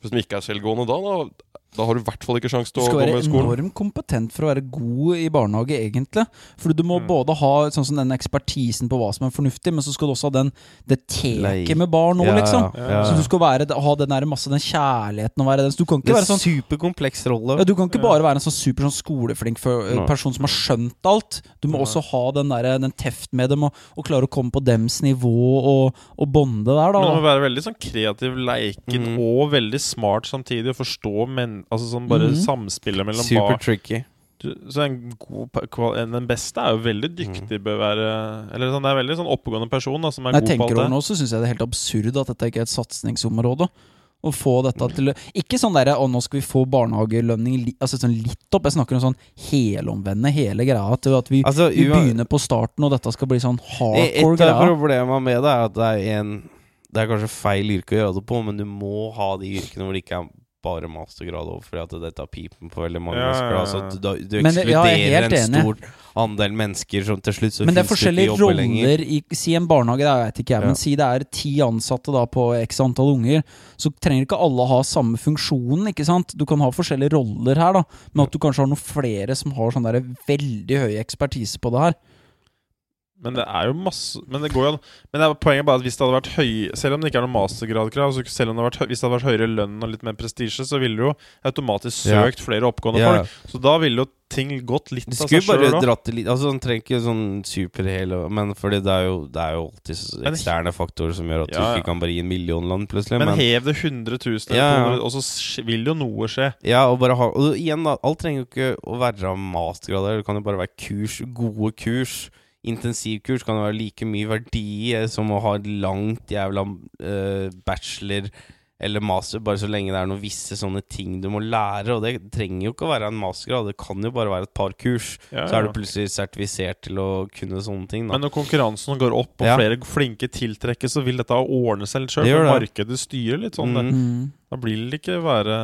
Hvis de ikke er selvgående da, da, da har du i hvert fall ikke sjanse Du til å skal gå være med i skolen. enormt kompetent for å være god i barnehage, egentlig. For du må Mm. både ha sånn som den ekspertisen på hva som er fornuftig, men så skal du også ha den, det teket med barn òg, Ja, liksom. ja, ja. Så du skal være, ha den der masse den kjærligheten og være den. Så du kan Det ikke er være sånn en superkompleks rolle. ja, Du kan ikke bare være en sånn super sånn skoleflink person som har skjønt alt. Du må også ha den, der, den teft med dem og, og klare å komme på dems nivå og, og bonde der, Men du må være veldig sånn kreativ, leiken mm. og veldig smart samtidig. Og forstå altså sånn bare Mhm. samspillet mellom Super bar. tricky. Du- Så en god, pa- kval- en- Den beste er jo veldig dyktig, bør være Eller sånn, det er veldig sånn oppegående person da, som er Når jeg god på tenker over nå, så syns jeg det er helt absurd at dette ikke er et satsingsområde. Å få dette til Ikke sånn derre 'Å, nå skal vi få barnehagelønning altså sånn litt opp'. Jeg snakker om sånn helomvende hele greia. Til at vi, Altså, vi begynner på starten, og dette skal bli sånn hardcore greia. Et av problemene med det er at det er en Det er kanskje feil yrke å gjøre det på, men du må ha de yrkene hvor det ikke er bare mastergrad over, fordi at det tar pipen på veldig mange Ja, mennesker. ja, ja. Altså, du, du ekskluderer det- ja, jeg er ekskluderer helt en enig. stor andel mennesker som til slutt så Men det er forskjellige lenger. roller i Si en barnehage, det vet ikke jeg, Ja. men si det er ti ansatte da på x antall unger, så trenger ikke alle ha samme funksjonen, ikke sant? Du kan ha forskjellige roller her, da, men at du kanskje har noen flere som har sånn der veldig høy ekspertise på det her. Men det er jo masse Men det går jo an Men det er poenget bare at hvis det hadde vært høy Selv om det ikke er noe mastergradkrav, altså selv om det vært, hvis det hadde vært høyere lønn og litt mer prestisje, så ville du jo automatisk Ja. søkt flere oppgående Ja. folk. Så da ville jo ting gått litt av skulle seg bare Skulle bare dratt det litt Altså Han trenger ikke sånn superhel Men fordi det er jo Det er jo alltid eksterne faktorer som gjør at Ja, du ikke kan bare gi en millionland plutselig. Men Men, hev det 100 000, Ja, ja. og så vil jo noe skje. ja, og bare ha Og igjen, da. Alt trenger jo ikke å være mastergrader. Det kan jo bare være kurs. Gode kurs. Intensivkurs kan jo være like mye verdi som å ha et langt jævla eh, bachelor eller master, bare så lenge det er noen visse sånne ting du må lære. Og det trenger jo ikke å være en mastergrad, det kan jo bare være et par kurs. Ja, Så er ja. du plutselig sertifisert til å kunne sånne ting. Da. Men når konkurransen går opp, og Ja. flere flinke tiltrekkes, så vil dette ordne seg litt sjøl. Markedet styrer litt sånn. Mm. det. Mm. Da blir det ikke være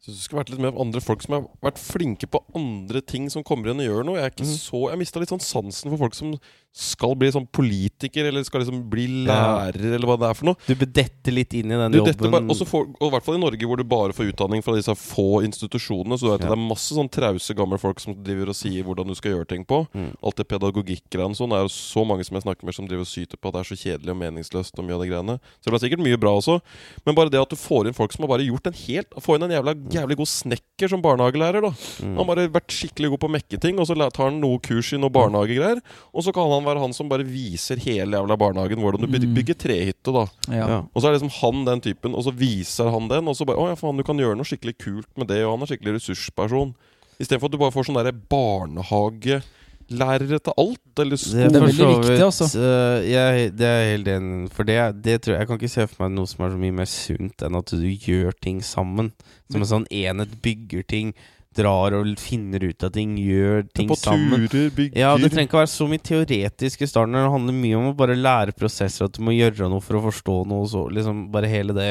Synes du skulle vært litt mer andre folk som har vært flinke på andre ting som kommer igjen og gjør noe. Jeg er ikke så Jeg mista litt sånn sansen for folk som skal bli sånn politiker, eller skal liksom bli Ja. eller hva det er for noe. Du bør dette litt inn i den Du, jobben. bare, får, og I hvert fall i Norge, hvor du bare får utdanning fra disse få institusjonene. Så du vet at Det er masse sånn trause gamle folk som driver og sier hvordan du skal gjøre ting på. Mm. Alt det pedagogikkgreiene sånn. Det er jo så mange som jeg snakker med som driver og syter på at det er så kjedelig og meningsløst. og mye av de greiene Så det blir sikkert mye bra også. Men bare det at du får inn folk som har bare gjort en helt Få inn en jævla, jævlig god snekker som barnehagelærer, da. Mm. Han har bare vært skikkelig god på å mekke ting, og så tar han noe kurs i noe barnehagegreier. Og så kan han være han som bare viser hele jævla barnehagen hvordan du Mm. bygger trehytte, da. Ja. Ja. Og så er liksom han den typen, og så viser han den, og så bare Å ja, faen, du kan gjøre noe skikkelig kult med det, og han er skikkelig ressursperson. Istedenfor at du bare får sånn derre barnehagelærere til alt, eller Det er veldig viktig, altså. Uh, jeg, det er helt enig. For det, det tror jeg Jeg kan ikke se for meg noe som er så mye mer sunt enn at du gjør ting sammen. Som en sånn enhet bygger ting, drar og finner ut av ting, gjør ting på sammen. turer, bygger Ja, Det trenger ikke å være så mye teoretisk i starten. Det handler mye om å bare lære prosesser, at du må gjøre noe for å forstå noe. Så liksom bare hele det.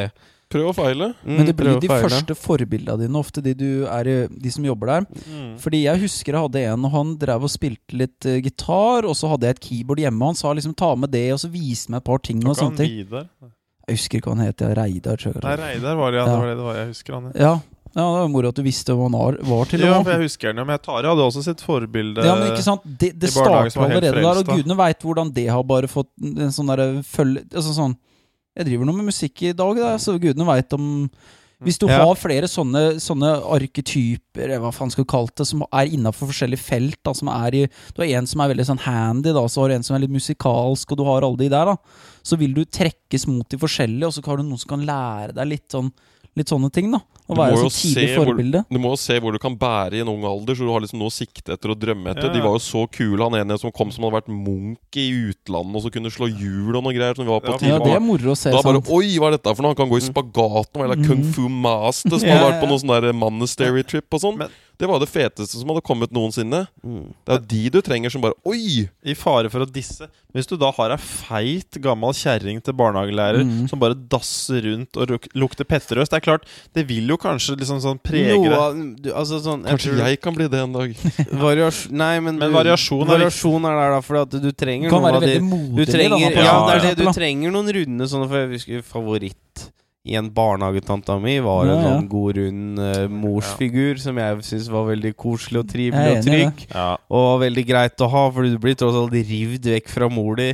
Prøv og feile. Mm, Men det blir de feile. første forbildene dine, ofte de, du er, de som jobber der. Mm. Fordi jeg husker jeg hadde en, og han drev og spilte litt uh, gitar, og så hadde jeg et keyboard hjemme, og han sa liksom ta med det, og så viste meg et par ting og Kan sånne ting. Jeg husker ikke hva han het, Reidar. Nei, Reidar var det, ja. Ja. Det var det det var. Jeg husker han. Ja. Ja, ja, det var moro at du visste hva han var, til Ja, for jeg husker den. Men Tare hadde også sitt forbilde. Ja, men ikke sant? Det, det starter allerede der, og gudene veit hvordan det har bare fått en sånn derre følge... Altså sånn Jeg driver nå med musikk i dag, da, så gudene veit om Hvis du Ja. har flere sånne, sånne arketyper, hva faen skal du kalle det, som er innafor forskjellige felt da, som i, Du har en som er veldig sånn handy, da, så har du en som er litt musikalsk, og du har alle de der, da. Så vil du trekkes mot de forskjellige, og så har du noen som kan lære deg litt sånn Litt sånne ting, da. Å være så tidlig forbilde. hvor- Du må jo se hvor du kan bære i en ung alder, så du har liksom noe å sikte etter og drømme etter. Ja, De var jo så kule. Han ene som kom som hadde vært munk i utlandet, og så kunne slå hjul og noe greier. Som vi var på Ja. Ja, det er moro å se. Da bare sant? Oi, hva er dette for noe? Han kan gå i spagaten og være Mm. kung fu master som Ja, hadde vært på noe sånn der monastery trip og sånn. Det var det feteste som hadde kommet noensinne. Mm. Det er jo de du trenger som bare Oi! I fare for å disse. Hvis du da har ei feit, gammel kjerring til barnehagelærer Mm. som bare dasser rundt og lukter petterøst, det er klart, det vil jo kanskje liksom sånn prege deg. altså sånn, Kanskje tror- jeg kan bli det en dag. Variasjon Nei, men, Men variasjon er variasjon er der, da. For du trenger noen av de Du trenger, da, ja, Ja, det det, du trenger noen runde sånne, for jeg husker favoritt i en barnehagetanta mi var en Ja, ja. sånn god, rund uh, morsfigur som jeg syntes var veldig koselig og trivelig og trygg. Ja. Og veldig greit å ha, for du blir tross alt rivd vekk fra mor di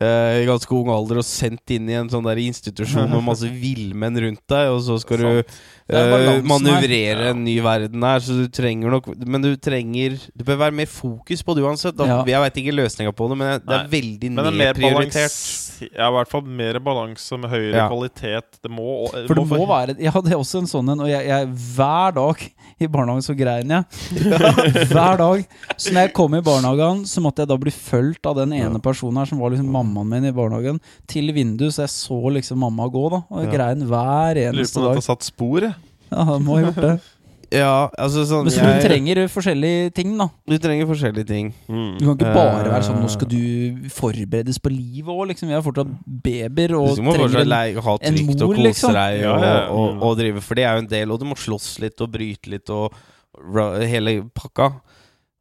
eh, i ganske ung alder og sendt inn i en sånn der institusjon med masse villmenn rundt deg, og så skal du her. manøvrere Ja. en ny verden her, så du trenger nok Men du trenger Du bør være mer fokus på det uansett. Da. Ja. Jeg veit ikke løsninga på det, men det er Nei. veldig er nedprioritert. Ja, i hvert fall mer balanse med høyere Ja. kvalitet. Det må For det må være Ja, det er også en sånn en, og jeg, jeg hver dag i barnehagen så grein jeg. hver dag. Så når jeg kom i barnehagen, så måtte jeg da bli fulgt av den ene personen her som var liksom mammaen min i barnehagen, til vinduet, så jeg så liksom mamma gå, da. Og jeg grein hver Lurer på eneste om dette har satt spor, jeg. Ja, det må ha gjort det. Ja, altså sånn Men så jeg- du trenger forskjellige ting, da. Du trenger forskjellige ting. Mm. Du kan ikke bare være Eh. sånn Nå skal du forberedes på livet òg, liksom. Vi har fortsatt babyer Du og må trenger en leie, ha en mor, og kose liksom. deg og, ja, ja. og, og drive, for det er jo en del, og du må slåss litt og bryte litt og hele pakka.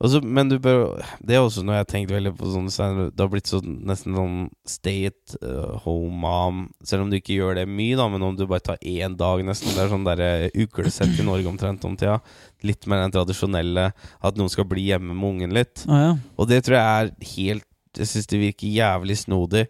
Og så- men du bør Det er også noe jeg har tenkt veldig på sånn så Det har blitt så nesten sånn stay at uh, home mom. Selv om du ikke gjør det mye, da, men om du bare tar én dag, nesten. Det er sånn derre uglesett i Norge omtrent om tida. Litt mer den tradisjonelle at noen skal bli hjemme med ungen litt. Ah, ja. Og det tror jeg er helt Jeg syns det virker jævlig snodig.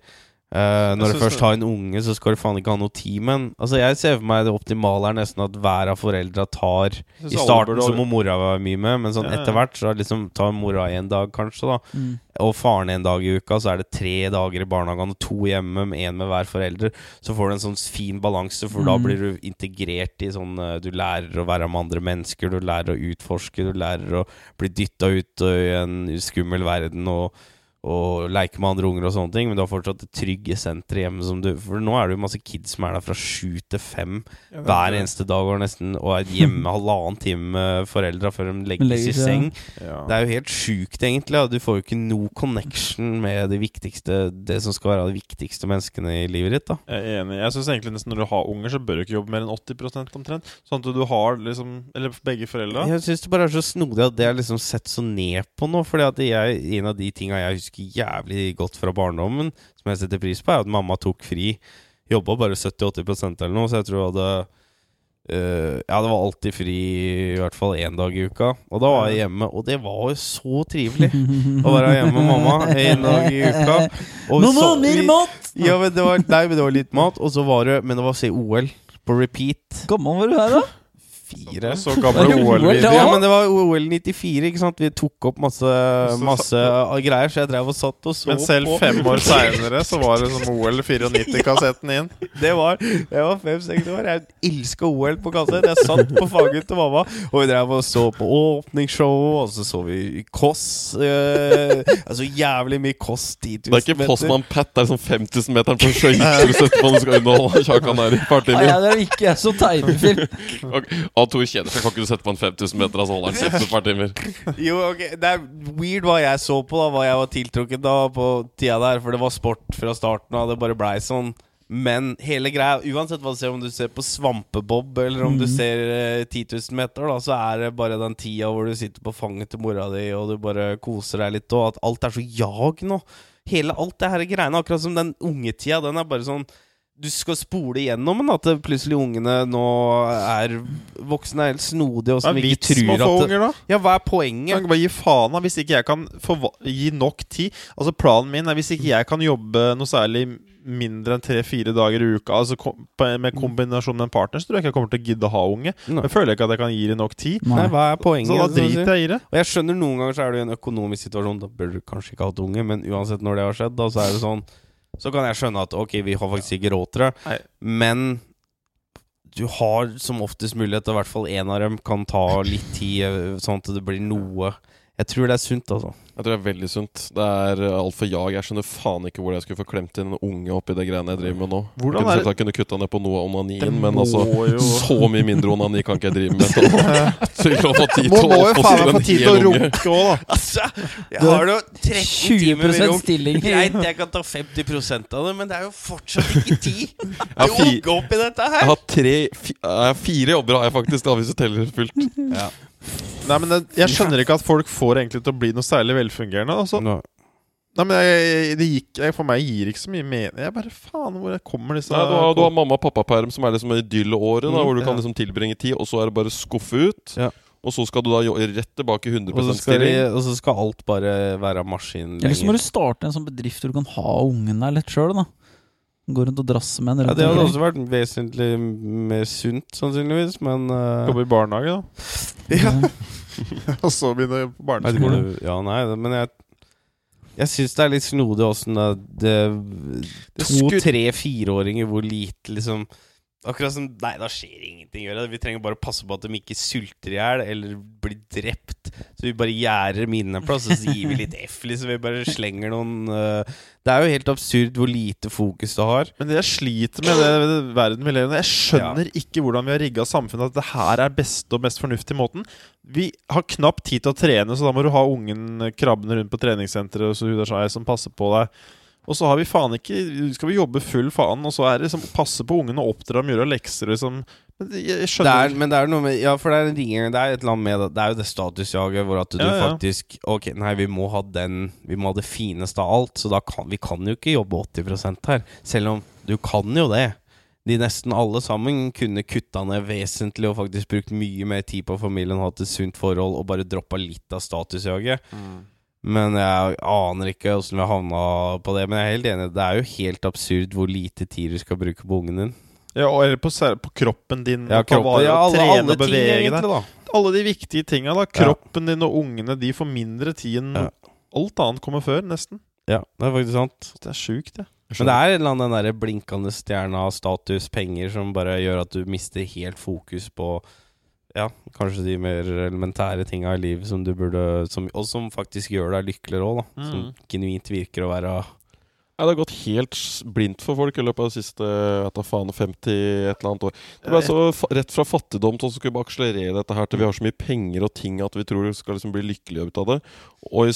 Eh, når du først har en unge, så skal du faen ikke ha noe team med. Altså, jeg ser for meg det optimale er nesten at hver av foreldra tar I starten så må mora være mye med, men sånn Ja, ja. etter hvert så liksom tar mora en dag, kanskje, da. Mm. Og faren en dag i uka, så er det tre dager i barnehagen og to hjemme, med én med hver forelder. Så får du en sånn fin balanse, for da Mm. blir du integrert i sånn eh, Du lærer å være med andre mennesker, du lærer å utforske, du lærer å bli dytta ut i en skummel verden og, og leke med andre unger og sånne ting, men du har fortsatt det trygge senteret hjemme som du For nå er det jo masse kids som er der fra sju til fem hver eneste dag og nesten Og er hjemme halvannen time med foreldra før de legges legges i seng. Ja. Det er jo helt sjukt, egentlig. og Du får jo ikke noe connection med det viktigste Det som skal være de viktigste menneskene i livet ditt. da Jeg er enig. Jeg synes egentlig nesten Når du har unger, så bør du ikke jobbe mer enn 80% omtrent. Sånn at du har liksom Eller begge foreldre. Jeg syns det bare er så snodig at det er liksom sett så ned på nå. Fordi at jeg, en av de tinga jeg husker jævlig godt fra barndommen, som jeg setter pris på, er at mamma tok fri. Jobba bare 70-80% eller noe, så jeg tror jeg hadde Uh, ja, det var alltid fri i hvert fall én dag i uka. Og da var jeg hjemme, og det var jo så trivelig å være hjemme med mamma en dag i uka. Og Mamma, så- mer mat! Ja, men det var, nei, men det var litt mat, og så var det Men det var å se OL på repeat. Gammel var du her, da? Fire. Så gamle er OL, OL-videoer. ja. Men det var OL 94, ikke sant? Vi tok opp masse, så- masse greier, så jeg drev og satt og så Men selv på. fem år seinere så var det som OL 94-kassetten inn. Det var var fem-seks år. Jeg elska OL på kassett. Jeg satt på fanget til mamma, og vi drev og så på åpningsshowet, og så så vi Kåss. Eh, altså jævlig mye Kåss 10 000 Det er ikke Postman Pat, det er sånn 5000-meteren på skøyter du setter på når du skal underholde Kjakan her i et par Nei, det er ikke jeg så tegnefilm. Ok, Og Tor kjeder seg, kan ikke du sette på en 5000 meter, altså holder han kjeft et par timer? Jo, ok, Det er weird hva jeg så på, da hva jeg var tiltrukket da på tida der. For det var sport fra starten av, det bare blei sånn. Men hele greia, uansett hva du ser, om du ser på svampebob eller om du ser eh, 10 000 meter, da, så er det bare den tida hvor du sitter på fanget til mora di og du bare koser deg litt, og at alt er så jag nå. Hele alt det her greiene, akkurat som den ungetida, den er bare sånn du skal spole igjennom den, at plutselig ungene nå er voksne er helt snodige og som ikke tror at unger, da? Ja, hva er Jeg poenget? kan bare gi faen da Hvis ikke jeg kan få gi nok tid Altså Planen min er hvis ikke jeg kan jobbe noe særlig mindre enn tre-fire dager i uka Altså kom, Med kombinasjon med en partner, så tror jeg ikke jeg kommer til å gidde å ha unge. Nei. Jeg føler ikke at jeg kan gi det nok tid. Nei, hva er poenget? Så da driter jeg i det. Og jeg skjønner noen ganger så er du i en økonomisk situasjon Da bør du kanskje ikke ha hatt unge, men uansett når det har skjedd, da så er det sånn Så kan jeg skjønne at ok, vi har faktisk ikke råd til det, men du har som oftest mulighet til i hvert fall én av dem kan ta litt tid, eh, sånn at det blir noe Jeg tror det er sunt, altså. Jeg tror det er veldig sunt. Det er alt altfor jag. Jeg skjønner faen ikke hvordan jeg skulle få klemt inn en unge oppi det greiene jeg driver med nå. Hvordan jeg kunne jeg kunne kutta ned på noe av onanien, men altså jo- Så mye mindre onani kan ikke jeg drive med. Så ikke å få tid Må, til må jo faen meg få tid til å runke òg, da. Altså, jeg har jo 13 timer med 20 rom. stilling. Greit, jeg kan ta 50% av det, men det er jo fortsatt ikke tid. å runke opp i dette Jeg har tre eh, Fire jobber har jeg faktisk, da, hvis du teller fullt. Ja. Nei, men jeg, Jeg skjønner ikke at folk får egentlig til å bli noe særlig velfungerende. Altså. Nå. Nei, men jeg, det gikk, jeg, For meg gir ikke så mye mening. Jeg bare Faen, hvor kommer disse Nei, du, har, du har mamma- og pappaperm, som er liksom idyllåret, da, Mm, hvor du kan liksom tilbringe tid, og så er det bare skuffe ut. Ja. Og så skal du da jo rett tilbake i 100 Og så skal, de, stilling. og så skal alt bare være maskin Eller så må du starte en sånn bedrift hvor du kan ha ungen der litt sjøl, Gå rundt og drasse med en Ja, det hadde også vært vesentlig mer sunt, sannsynligvis, men uh... Jobbe i barnehage, da. ja. Og så begynne på barneskolen barneskole. Ja, nei, men jeg Jeg syns det er litt snodig åssen det, det Det To, tre, fireåringer hvor lite liksom Akkurat som Nei, da skjer ingenting. Gjør det. Vi trenger bare å passe på at de ikke sulter i hjel eller blir drept. Så vi bare gjerder minnene inne en plass, og så gir vi litt F. Liksom Vi bare slenger noen eh, Det er jo helt absurd hvor lite fokus det har. Men det jeg sliter med det, det verden vi lever i Jeg skjønner ikke hvordan vi har rigga samfunnet at det her er beste og mest fornuftige måten. Vi har knapt tid til å trene, så da må du ha ungen krabbende rundt på treningssenteret og så som passer på deg. Og så har vi faen ikke Skal vi jobbe full faen, og så er det liksom passe på ungene og oppdra dem, gjøre lekser liksom Men jeg, Det skjønner er, men det er noe med Ja, for det er en ringing Det er et eller annet med det. Det er jo det statusjaget hvor at du Ja, ja. faktisk Ok, nei, vi må ha den Vi må ha det fineste av alt, så da kan vi kan jo ikke jobbe 80% her. Selv om du kan jo det. De nesten alle sammen kunne kutta ned vesentlig og faktisk brukt mye mer tid på familien, hatt et sunt forhold og bare droppa litt av statusjaget. Men jeg aner ikke åssen vi havna på det. Men jeg er helt enig, det er jo helt absurd hvor lite tid du skal bruke på ungen din. Ja, og eller på, på kroppen din. Ja, kroppen, vare ja alle, trene alle bevege ting egentlig, da. Alle de viktige tinga. da Kroppen din og ungene De får mindre tid enn Ja. alt annet kommer før, nesten. Ja, det er faktisk sant. Det er sjukt, det. Men det er en eller annen den der blinkende stjerna status, penger, som bare gjør at du mister helt fokus på ja, kanskje de mer elementære tinga i livet som du burde som, Og som faktisk gjør deg lykkeligere òg, da. Som Mm. genuint virker å være Ja, det har gått helt blindt for folk i løpet av de siste tar faen, 50 et eller annet år. Det ble så fa rett fra fattigdom til å skulle akselerere dette her til vi har så mye penger og ting at vi tror vi skal liksom bli lykkelige ut av det. Og i,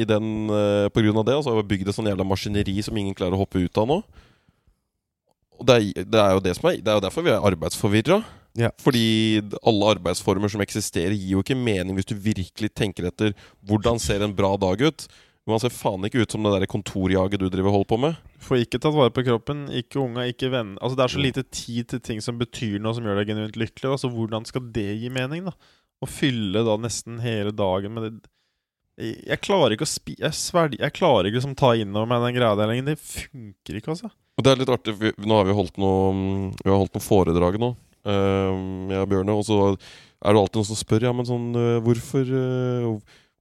i den, eh, på grunn av det så har vi bygd et sånn jævla maskineri som ingen klarer å hoppe ut av nå. Og det er, det er jo det som er Det er jo derfor vi er arbeidsforvirra. Ja. Fordi alle arbeidsformer som eksisterer, gir jo ikke mening hvis du virkelig tenker etter hvordan ser en bra dag ut. Man ser faen ikke ut som det der kontorjaget du driver holder på med. Får ikke tatt vare på kroppen, ikke unga, ikke venner Altså Det er så lite tid til ting som betyr noe, som gjør deg genuint lykkelig. Altså Hvordan skal det gi mening, da? Å fylle da nesten hele dagen med det Jeg, klarer ikke å spi... Jeg, svelg, jeg klarer ikke liksom ta inn over meg den greia der lenger. Det funker ikke, altså. Og det er litt artig, nå har vi holdt noe Vi har holdt noen foredrag nå, jeg og Bjørne. Og så er det alltid noen som spør Ja, men sånn eh, Hvorfor eh,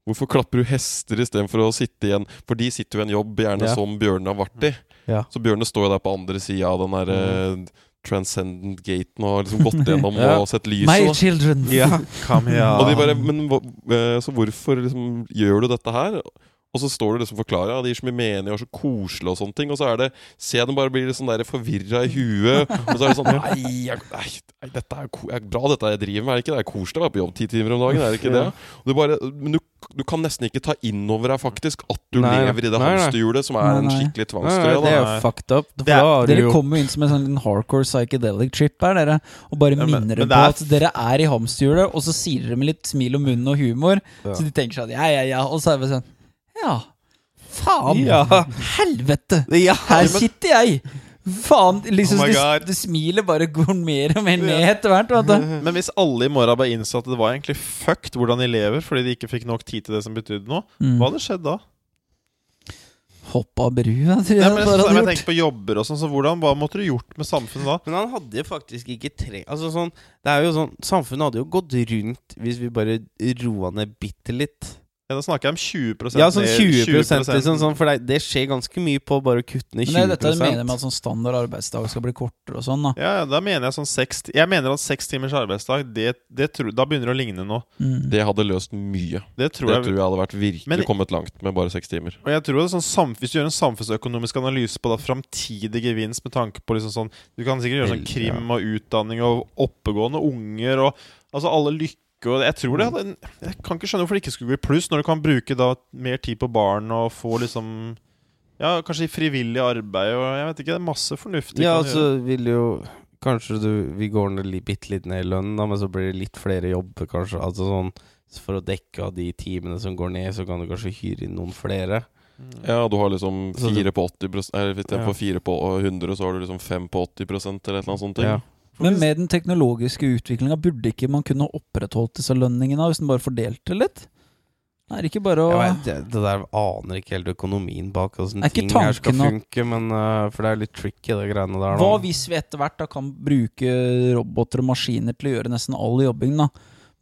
Hvorfor klapper du hester istedenfor å sitte igjen? For de sitter jo i en jobb gjerne Ja. som Bjørne har vært i. Ja. Så Bjørne står jo der på andre sida av den der eh, Transcendent Gaten og har liksom gått gjennom Ja. og sett lyset. My children! children. Come here. Og de bare Men hva- eh, så hvorfor liksom gjør du dette her? Og så står det liksom forklarer ja, de gir så mye mening og så koselig og sånne ting. Og så er det Se de bare blir litt sånn forvirra i huet. Og så er det sånn Nei, jeg, nei, nei dette er, ko- er bra, dette jeg driver med. Er det ikke det? Det er koselig å være på jobb ti timer om dagen. Er det ikke det? Og du bare, men du, du kan nesten ikke ta inn over deg faktisk at du Nei, lever i det hamsterhjulet, som er Nei, en skikkelig tvangstrøye. det er jo fucked up. Er- Dere kommer jo inn som en sånn liten hardcore psychedelic trip her, dere. Og bare Ja, men- minner men dem på er- at dere er i hamsterhjulet, og så sier dere med litt smil om munnen og humor. Ja. Så de tenker sånn ja, ja, ja. Og så er det sånn Ja, faen. Ja. Helvete. Ja, Her men- sitter jeg. Faen. Liksom, Oh det, det smilet bare går mer og mer ned etter hvert. Men hvis alle i morgen bare innså at det var egentlig fucked hvordan de lever fordi de ikke fikk nok tid til det som betydde noe, Mm. hva hadde skjedd da? Hopp av brua, tror jeg. Nei, men jeg, bare jeg, jeg tenker på jobber og sånn, så hvordan, hva måtte du gjort med samfunnet da? Men han hadde jo faktisk ikke tre Altså sånn Det er jo sånn Samfunnet hadde jo gått rundt hvis vi bare roa ned bitte litt. Ja, Da snakker jeg om 20% Ja, sånn 20, 20%, liksom, sånn, For det, det skjer ganske mye på bare å kutte ned 20 Men det er 20 dette du mener med at sånn standard arbeidsdag skal bli kortere og sånn, da. Ja, ja, da mener jeg sånn seks Jeg mener at seks timers arbeidsdag, det, det tror, da begynner det å ligne noe. Mm. Det hadde løst mye. Det tror Det jeg tror jeg hadde vært virkelig Men- kommet langt med bare seks timer. Og jeg tror det er sånn sam, Hvis du gjør en samfunnsøkonomisk analyse på da framtidig gevinst med tanke på liksom sånn Du kan sikkert gjøre sånn krim og utdanning og oppegående unger og Altså alle lykke og Jeg tror det hadde en- Jeg kan ikke skjønne hvorfor det ikke skulle bli pluss, når du kan bruke da mer tid på barn og få liksom Ja, kanskje i frivillig arbeid og Jeg vet ikke, det er masse fornuftig Ja, altså vil jo Kanskje du Vi går ned bitte litt ned i lønnen, da, men så blir det litt flere jobber, kanskje. Altså sånn så For å dekke av de timene som går ned, så kan du kanskje hyre inn noen flere. Ja, du har liksom fire på 80 Eller hvis jeg Ja. får fire på 100, så har du liksom fem på 80% eller et eller annet sånt. ting. Ja. Men med den teknologiske utviklinga, burde ikke man kunne opprettholdt disse lønningene hvis den bare fordelte litt? Er ikke bare å Jeg vet, det, det der aner ikke helt økonomien bak åssen ting her skal funke, men uh, For det er litt tricky, det greiene der. Hva da. hvis vi etter hvert da kan bruke roboter og maskiner til å gjøre nesten all jobbing, da?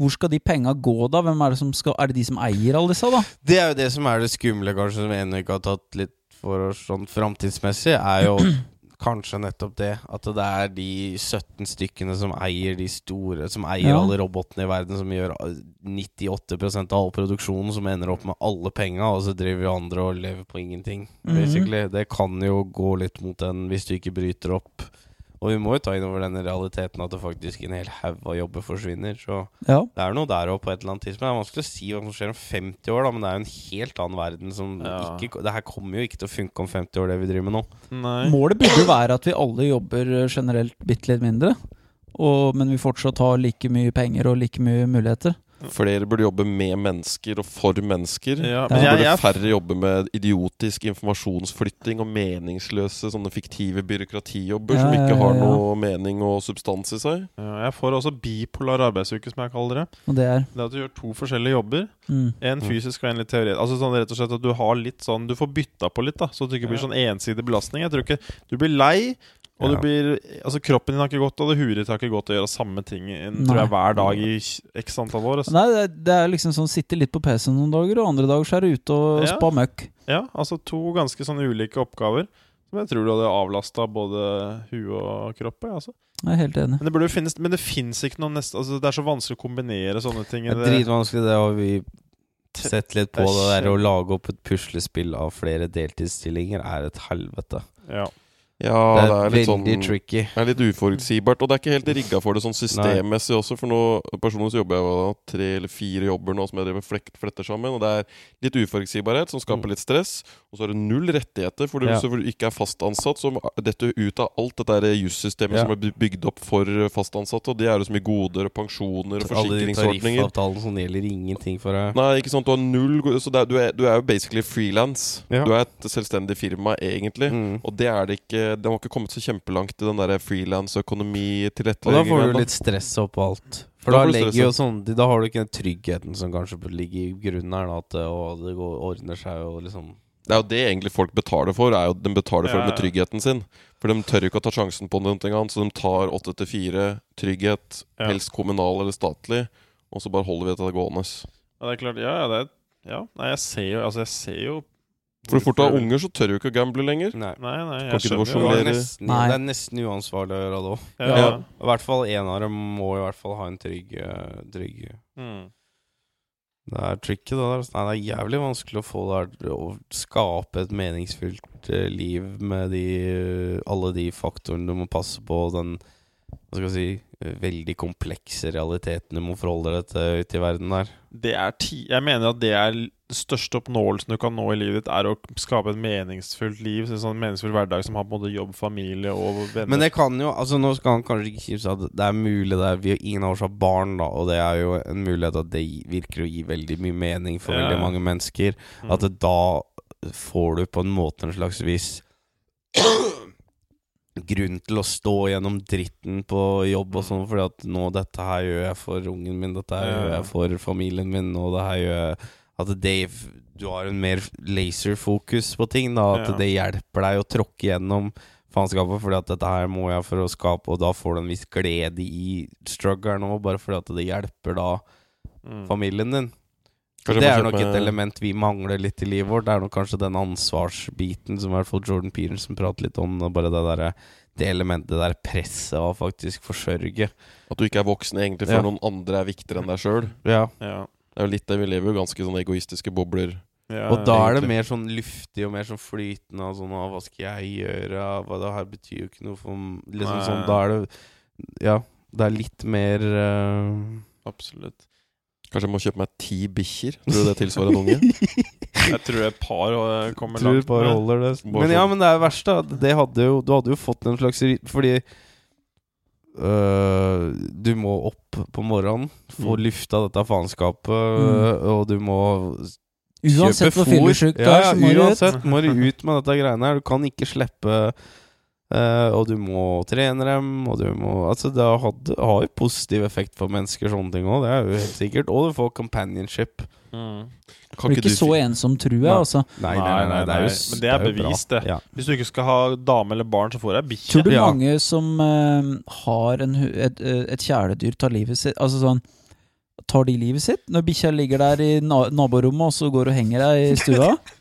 Hvor skal de penga gå, da? Hvem Er det som skal Er det de som eier alle disse, da? Det er jo det som er det skumle, kanskje, som ennå ikke har tatt litt for oss sånn framtidsmessig, er jo kanskje nettopp det. At det er de 17 stykkene som eier de store Som eier Ja. alle robotene i verden, som gjør 98% av all produksjonen, som ender opp med alle penga, og så driver jo andre og lever på ingenting. Mhm. Basically Det kan jo gå litt mot den hvis du ikke bryter opp. Og vi må jo ta inn over denne realiteten at det faktisk en hel haug av jobber forsvinner. Så Ja. det er noe der òg på et eller annet tidspunkt. Det er vanskelig å si hva som skjer om 50 år, da, men det er jo en helt annen verden som Ja. ikke Det her kommer jo ikke til å funke om 50 år, det vi driver med nå. Nei. Målet burde jo være at vi alle jobber eh, generelt bitte litt mindre. Og, men vi fortsatt har like mye penger og like mye muligheter. Flere burde jobbe med mennesker og for mennesker. Ja, men så burde færre jobbe med idiotisk informasjonsflytting og meningsløse sånne fiktive byråkratijobber som Ja, som ikke har ja, ja. noe mening og substans i seg. ja, jeg får også bipolar arbeidsuke, som jeg kaller det. Og det er Det er at du gjør to forskjellige jobber. mm. En fysisk og en litt teoretisk. Altså sånn rett og slett at Du har litt sånn Du får bytta på litt, da så at det ikke blir Ja. sånn ensidig belastning. Jeg tror ikke Du blir lei, og Ja. du blir Altså kroppen din har ikke godt og det, huet ditt har ikke godt å gjøre samme ting tror jeg, hver dag i x antall år. Altså. Nei, det det er liksom sånn sitte litt på PC-en noen dager, og andre dager så er du ute og Ja. spa møkk. Ja, altså to ganske sånne ulike oppgaver som jeg tror du hadde avlasta både huet og kroppen. Altså. Jeg er helt enig. Men det burde finnes Men det fins ikke noe neste altså, Det er så vanskelig å kombinere sånne ting. Det er dritvanskelig, det har vi sett litt på. Det Det er der å lage opp et puslespill av flere deltidsstillinger er et helvete. Ja. Ja, det det er, er litt veldig sånn tricky. Det er litt uforutsigbart, og det er ikke helt rigga for det sånn systemmessig også. For nå personlig så jobber jeg jo tre eller fire jobber nå som jeg driver flekt, fletter sammen. Og det er litt uforutsigbarhet som skaper Mm. litt stress. Og så har du null rettigheter, for du, Ja. så hvor du ikke er fast ansatt. Så detter du ut av alt dette jussystemet Ja. som er bygd opp for fast ansatte. Og det er jo så mye goder og pensjoner og Alle forsikringsordninger. tariffavtalene som gjelder ingenting for deg. Nei, ikke sant, du har null Så er, du, er, du er jo basically frilans. Ja. Du er et selvstendig firma, egentlig. Mm. Og det er det ikke De har ikke kommet så kjempelangt i den der Og da får du litt stress oppå alt. For Da da, jo sånn Da har du ikke den tryggheten som kanskje ligger i grunnen her. At det, å, det går, ordner seg og liksom Det er jo det egentlig folk betaler for. Er jo, de betaler for Ja, det med tryggheten sin. For de tør ikke å ta sjansen på noe annet, så de tar åtte til fire, trygghet, Ja. helst kommunal eller statlig, og så bare holder vi dette gående. ja, det er klart. Ja, ja, det er, ja. Nei, jeg ser jo Altså, jeg ser jo For fort du har unger, så tør du ikke å gamble lenger. Nei. Nei, nei, jeg skjønner Det, var nesten, Nei. det er nesten uansvarlig å gjøre det òg. Ja. Ja. I hvert fall en av dem må i hvert fall ha en trygg, eh, trygg Mm. Det er tricky, det der. Nei, det er jævlig vanskelig å få det her Å skape et meningsfylt eh, liv med de alle de faktorene du må passe på, og den hva skal jeg si veldig komplekse realiteten du må forholde deg til ute i verden der. Det er ti Jeg mener at det er den største oppnåelsen du kan nå i livet ditt, er å skape et meningsfullt liv. En sånn meningsfull hverdag som har både jobb, familie og venner. Men det kan jo Altså Nå skal han kanskje ikke kimse at det er mulig det er, Vi ingen av oss har barn, da, og det er jo en mulighet at det virker å gi veldig mye mening for Ja, veldig mange mennesker. At mm. da får du på en måte en slags vis grunn til å stå gjennom dritten på jobb og sånn, fordi at nå dette her gjør jeg for ungen min, dette her gjør jeg for familien min, og det her gjør jeg At det Du har en mer laserfokus på ting, da. At Ja. det hjelper deg å tråkke gjennom faenskapet, fordi at dette her må jeg for å skape, og da får du en viss glede i struggeren òg, bare fordi at det hjelper da Mm. familien din. Kanskje det er nok et element vi mangler litt i livet vårt. Det er nok kanskje den ansvarsbiten som i hvert fall Jordan Peterson prater litt om. og Bare det der, det elementet, det der presset av faktisk forsørge. At du ikke er voksen egentlig, for Ja. noen andre er viktigere enn deg sjøl. Ja. Ja. Det er jo litt det, vi lever jo ganske sånne egoistiske bobler. Ja, Og da er det egentlig. mer sånn luftig og mer sånn flytende. Og sånn, «Å, hva skal jeg gjøre? Hva det her betyr jo ikke noe for liksom Nei. sånn, Da er det Ja, det er litt mer uh... Absolutt. Kanskje jeg må kjøpe meg ti bikkjer? Tror du det tilsvarer en unge? Jeg tror et par eh, kommer Tror langt Par holder det. Men ja, sånn. men det er verst, da. Det hadde jo, du hadde jo fått en slags Fordi øh, du må opp på morgenen, få Mm. lufta dette faenskapet, Mm. og du må Uansett hvor fyllesyk du er, så må du ut. uansett må du ut med dette greiene her. Du kan ikke slippe øh, Og du må trene dem, og du må Altså, det hadde, har jo positiv effekt for mennesker, sånne ting òg. Det er jo helt sikkert. Og du får companionship. Mm. Kan Blir ikke du så ensom, tror jeg. Nei. Altså. Nei, nei, nei, det er jo Men det er jo bra. bevist, det. Ja. Hvis du ikke skal ha dame eller barn, så får du ei Tror du Ja. mange som uh, har en, et, eh, et kjæledyr, tar livet sitt Altså sånn Tar de livet sitt? Når bikkja ligger der i na naborommet, og så går og henger deg i stua?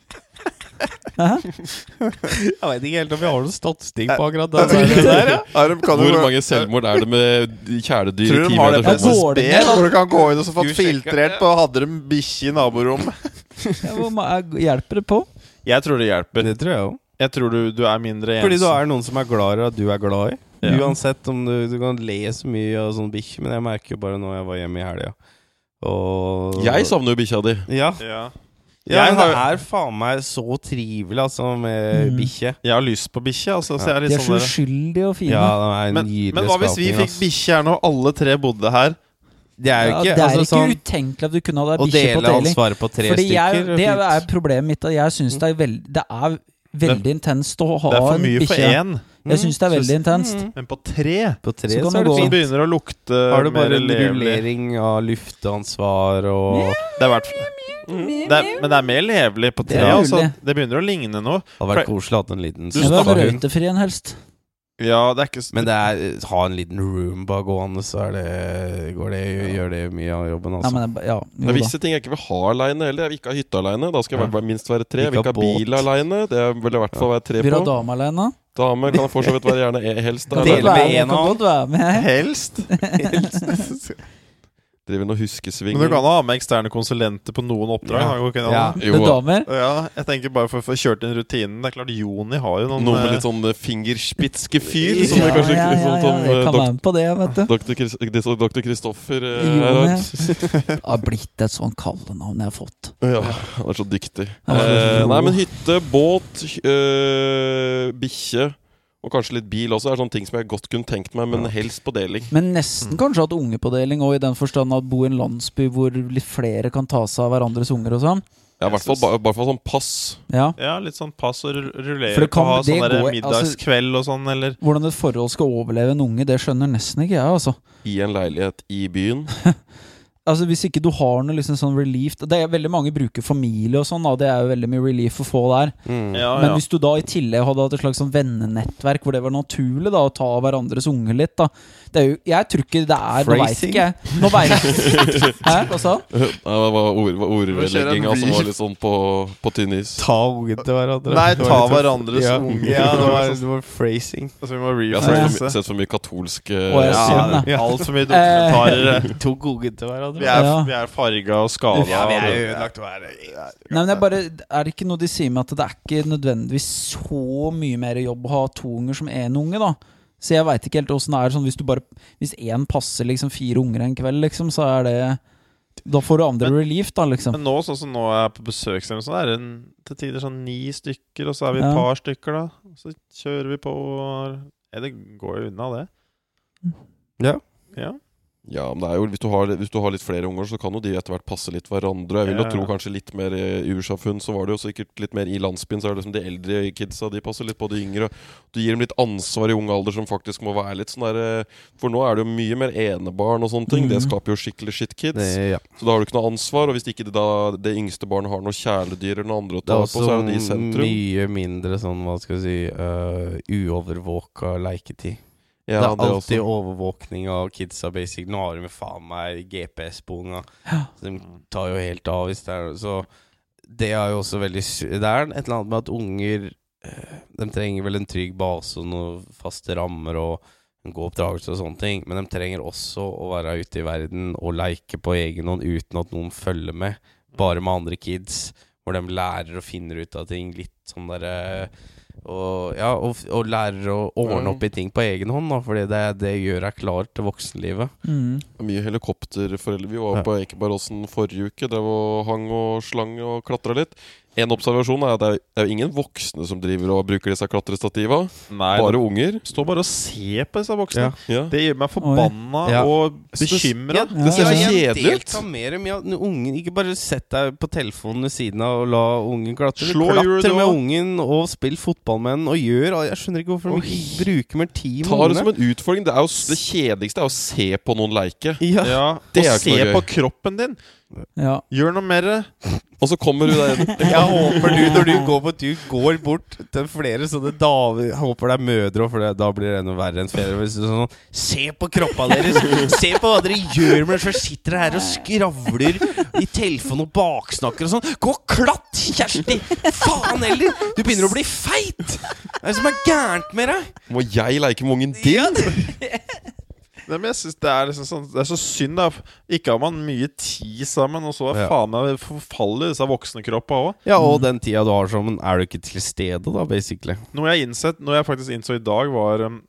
Jeg veit ikke helt om vi har noen statistikk på akkurat det der, ja. Hvor mange selvmord er det med kjæledyr Tror i de har det på går det SSB, ned, da? hvor du kan gå inn og så få Skulle sjekke. filtrert på Hadde de bikkje i naborommet. Ja, hvor ma- er- hjelper det på? Jeg tror det hjelper. Det tror jeg òg. Jeg tror du, du er mindre ensom. Fordi du er noen som er glad i at du er glad i. Ja. Uansett om du, du kan le så mye av sånn bikkje, men jeg merker jo bare når jeg var hjemme i helga Og Jeg savner jo bikkja di. Ja. ja. Ja men det er faen meg så trivelig, altså, med Mm. bikkje. Jeg har lyst på bikkje. Altså, ja. De er sånn så der- uskyldige og fine. Ja, er en men, men hva hvis vi fikk bikkje her nå, alle tre bodde her? Det er jo Ja, ikke det er altså, ikke sånn, utenkelig at du kunne ha Å bikkje på deling. ansvaret på tre Fordi jeg, stykker det er problemet mitt. At jeg syns det er veldig Det er veldig intenst å ha Det er for en mye for bikkje. én. Jeg syns det er veldig intenst. Mm. Men på tre På tre Så kan så er det. Så fint. begynner det å lukte Har du bare en rullering av lufteansvar og Det er hvert det er, men det er mer levelig på tre. Det, Altså. Det begynner å ligne noe. Det hadde vært koselig å ha en liten Jeg vil ha røytefri en helst. Ja, det er ikke Men det er, ha en liten roomba gående, så er det, går det, gjør det mye av jobben, Nei, altså. men det, ja, Det er visse ting jeg ikke vil ha aleine heller. Jeg vil ikke ha hytte aleine. Da skal jeg Ja. minst være tre. Jeg vil ikke ha bil aleine. Det vil i hvert fall være tre Vil du ha dame alene? Dame kan for så vidt være gjerne helst. Dele med en være med. Helst. Driver noen huskesvinger Men du kan ha med eksterne konsulenter på noen oppdrag. Ja. det? Ja. Jo, damer. Ja, jeg tenker bare for å få kjørt inn rutinen. Det er klart Joni har jo noen Noe med eh, litt sånn fingerspitske fyr. som Ja, kanskje ja, ja, som, som jeg eh, kan være med på det, vet du. Dr. Det- Kristoffer eh, Jo, har. blitt et sånn kallenavn jeg har fått. Ja, han er så dyktig. Eh, nei, men hytte, båt, øh, bikkje og kanskje litt bil også er sånne ting som jeg godt kunne tenkt meg, men helst på deling. Men nesten kanskje hatt unge på deling òg, i den forstand at bo i en landsby hvor litt flere kan ta seg av hverandres unger og sånn. Ja, i hvert fall, ba- hvert fall sånn pass. Ja. Ja, litt sånn pass og rull- rullere på kan- ha sånn der går- middagskveld og sånn, eller Hvordan et forhold skal overleve en unge, det skjønner nesten ikke jeg, altså. I en leilighet i byen. Altså Hvis ikke du har noe liksom sånn relief Det er Veldig mange bruker familie og sånn, da. Det er jo veldig mye relief å få der. Mm. Ja, Men ja. hvis du da i tillegg hadde hatt et slags sånn vennenettverk hvor det var naturlig da å ta av hverandres unge litt, da det er jo, Jeg tror ikke det er Nå veit ikke jeg. Nå vet jeg Hæ, hva sa han? Det var ord, ordvedlegginga som var litt sånn på, på tynn is. Ta ungen til hverandre. Nei, ta sånn- hverandres ja. unge. Ja, det var, det var phrasing. Altså, vi må Jeg har sett for, rephrase. my- sett for mye katolske det er altfor mye dokumentarer. Tok ungen til hverandre. Vi er, Ja. vi er farga og skada. Ja, vi er og ødelagt hver Nei, men jeg er bare Er det ikke noe de sier med at det er ikke nødvendigvis så mye mer jobb å ha to unger som én unge, da? Så jeg veit ikke helt åssen det er sånn hvis du bare Hvis én passer liksom fire unger en kveld, liksom, så er det Da får du andre Men- relief, da, liksom. Men nå, sånn som nå er jeg på besøkssted, så er det en, til tider sånn ni stykker, og så er vi et Ja. par stykker, da. Så kjører vi på og Ja, det går jo unna, det. Ja. Ja. Ja, men det jo, hvis du, har, hvis du har litt flere unger, så kan jo de etter hvert passe litt hverandre. Jeg vil jo Ja. tro kanskje litt mer i ursamfunn, så var det jo sikkert litt mer i landsbyen. Så er det liksom de eldre kidsa, de passer litt på de yngre. Du gir dem litt ansvar i ung alder som faktisk må være litt sånn der eh, For nå er det jo mye mer enebarn og sånne ting. Det Mhm. skaper jo skikkelig shitkids. Det, ja. Så da har du ikke noe ansvar. Og hvis ikke det, da, det yngste barnet har noe kjæledyr eller noe andre å ta på, så er jo de i sentrum. Det er også mye mindre sånn, hva skal vi si, uh, uovervåka leketid. Ja, det er det alltid også. overvåkning av kidsa, basic. Nå har de faen meg GPS på unga. Ja. Så de tar jo helt av hvis det er Så det er jo også veldig Det er et eller annet med at unger eh, De trenger vel en trygg base og noen faste rammer og en god oppdragelse og sånne ting, men de trenger også å være ute i verden og leke på egen hånd uten at noen følger med, bare med andre kids, hvor de lærer og finner ut av ting litt sånn derre og, ja, og, og lærer å ordne opp i ting på egen hånd, da, fordi det, det gjør deg klar til voksenlivet. Mm. Mye helikopterforeldre. Vi var Ja. på Ekebergåsen forrige uke. Der var hang og slang og klatra litt. En observasjon er at det er, det er jo ingen voksne som driver og bruker disse klatrestativa. Nei, Bare unger. Stå bare og se på disse voksne. Ja. Ja. Det gjør meg forbanna Ja. og bekymra. Ja, Det ser så kjedelig ut. Mer med ungen Ikke bare sett deg på telefonen ved siden av og la ungen klatre. Slå Klatre med ungen og spill fotball med den og gjør Jeg skjønner ikke hvorfor de ikke bruker mer tid med Ta det som en utfordring. Det, er jo, det kjedeligste er å se på noen leike. Ja. Ja, Det er og ikke se på kroppen din. Ja. Gjør noe mer. Og så kommer du der Jeg håper du, når du går på tur, går bort til flere sånne damer Jeg håper det er mødre òg, for det, da blir det enda verre enn ferie. Er Sånn, se på kroppa deres! Se på hva dere gjør med Først sitter dere her og skravler i telefonen og baksnakker og sånn. Gå og klatt, Kjersti! Faen heller! Du begynner å bli feit! Hva er det som er gærent med deg? Må jeg leke med ungen din? Nei, men jeg synes det, er liksom sånn, det er så synd, da. Ikke har man mye tid sammen, og så er Ja. faen meg forfaller disse voksnekroppa òg. Ja, og den tida du har sammen, er du ikke til stede, da, basically. Noe jeg innsett, noe jeg faktisk innså i dag, var um,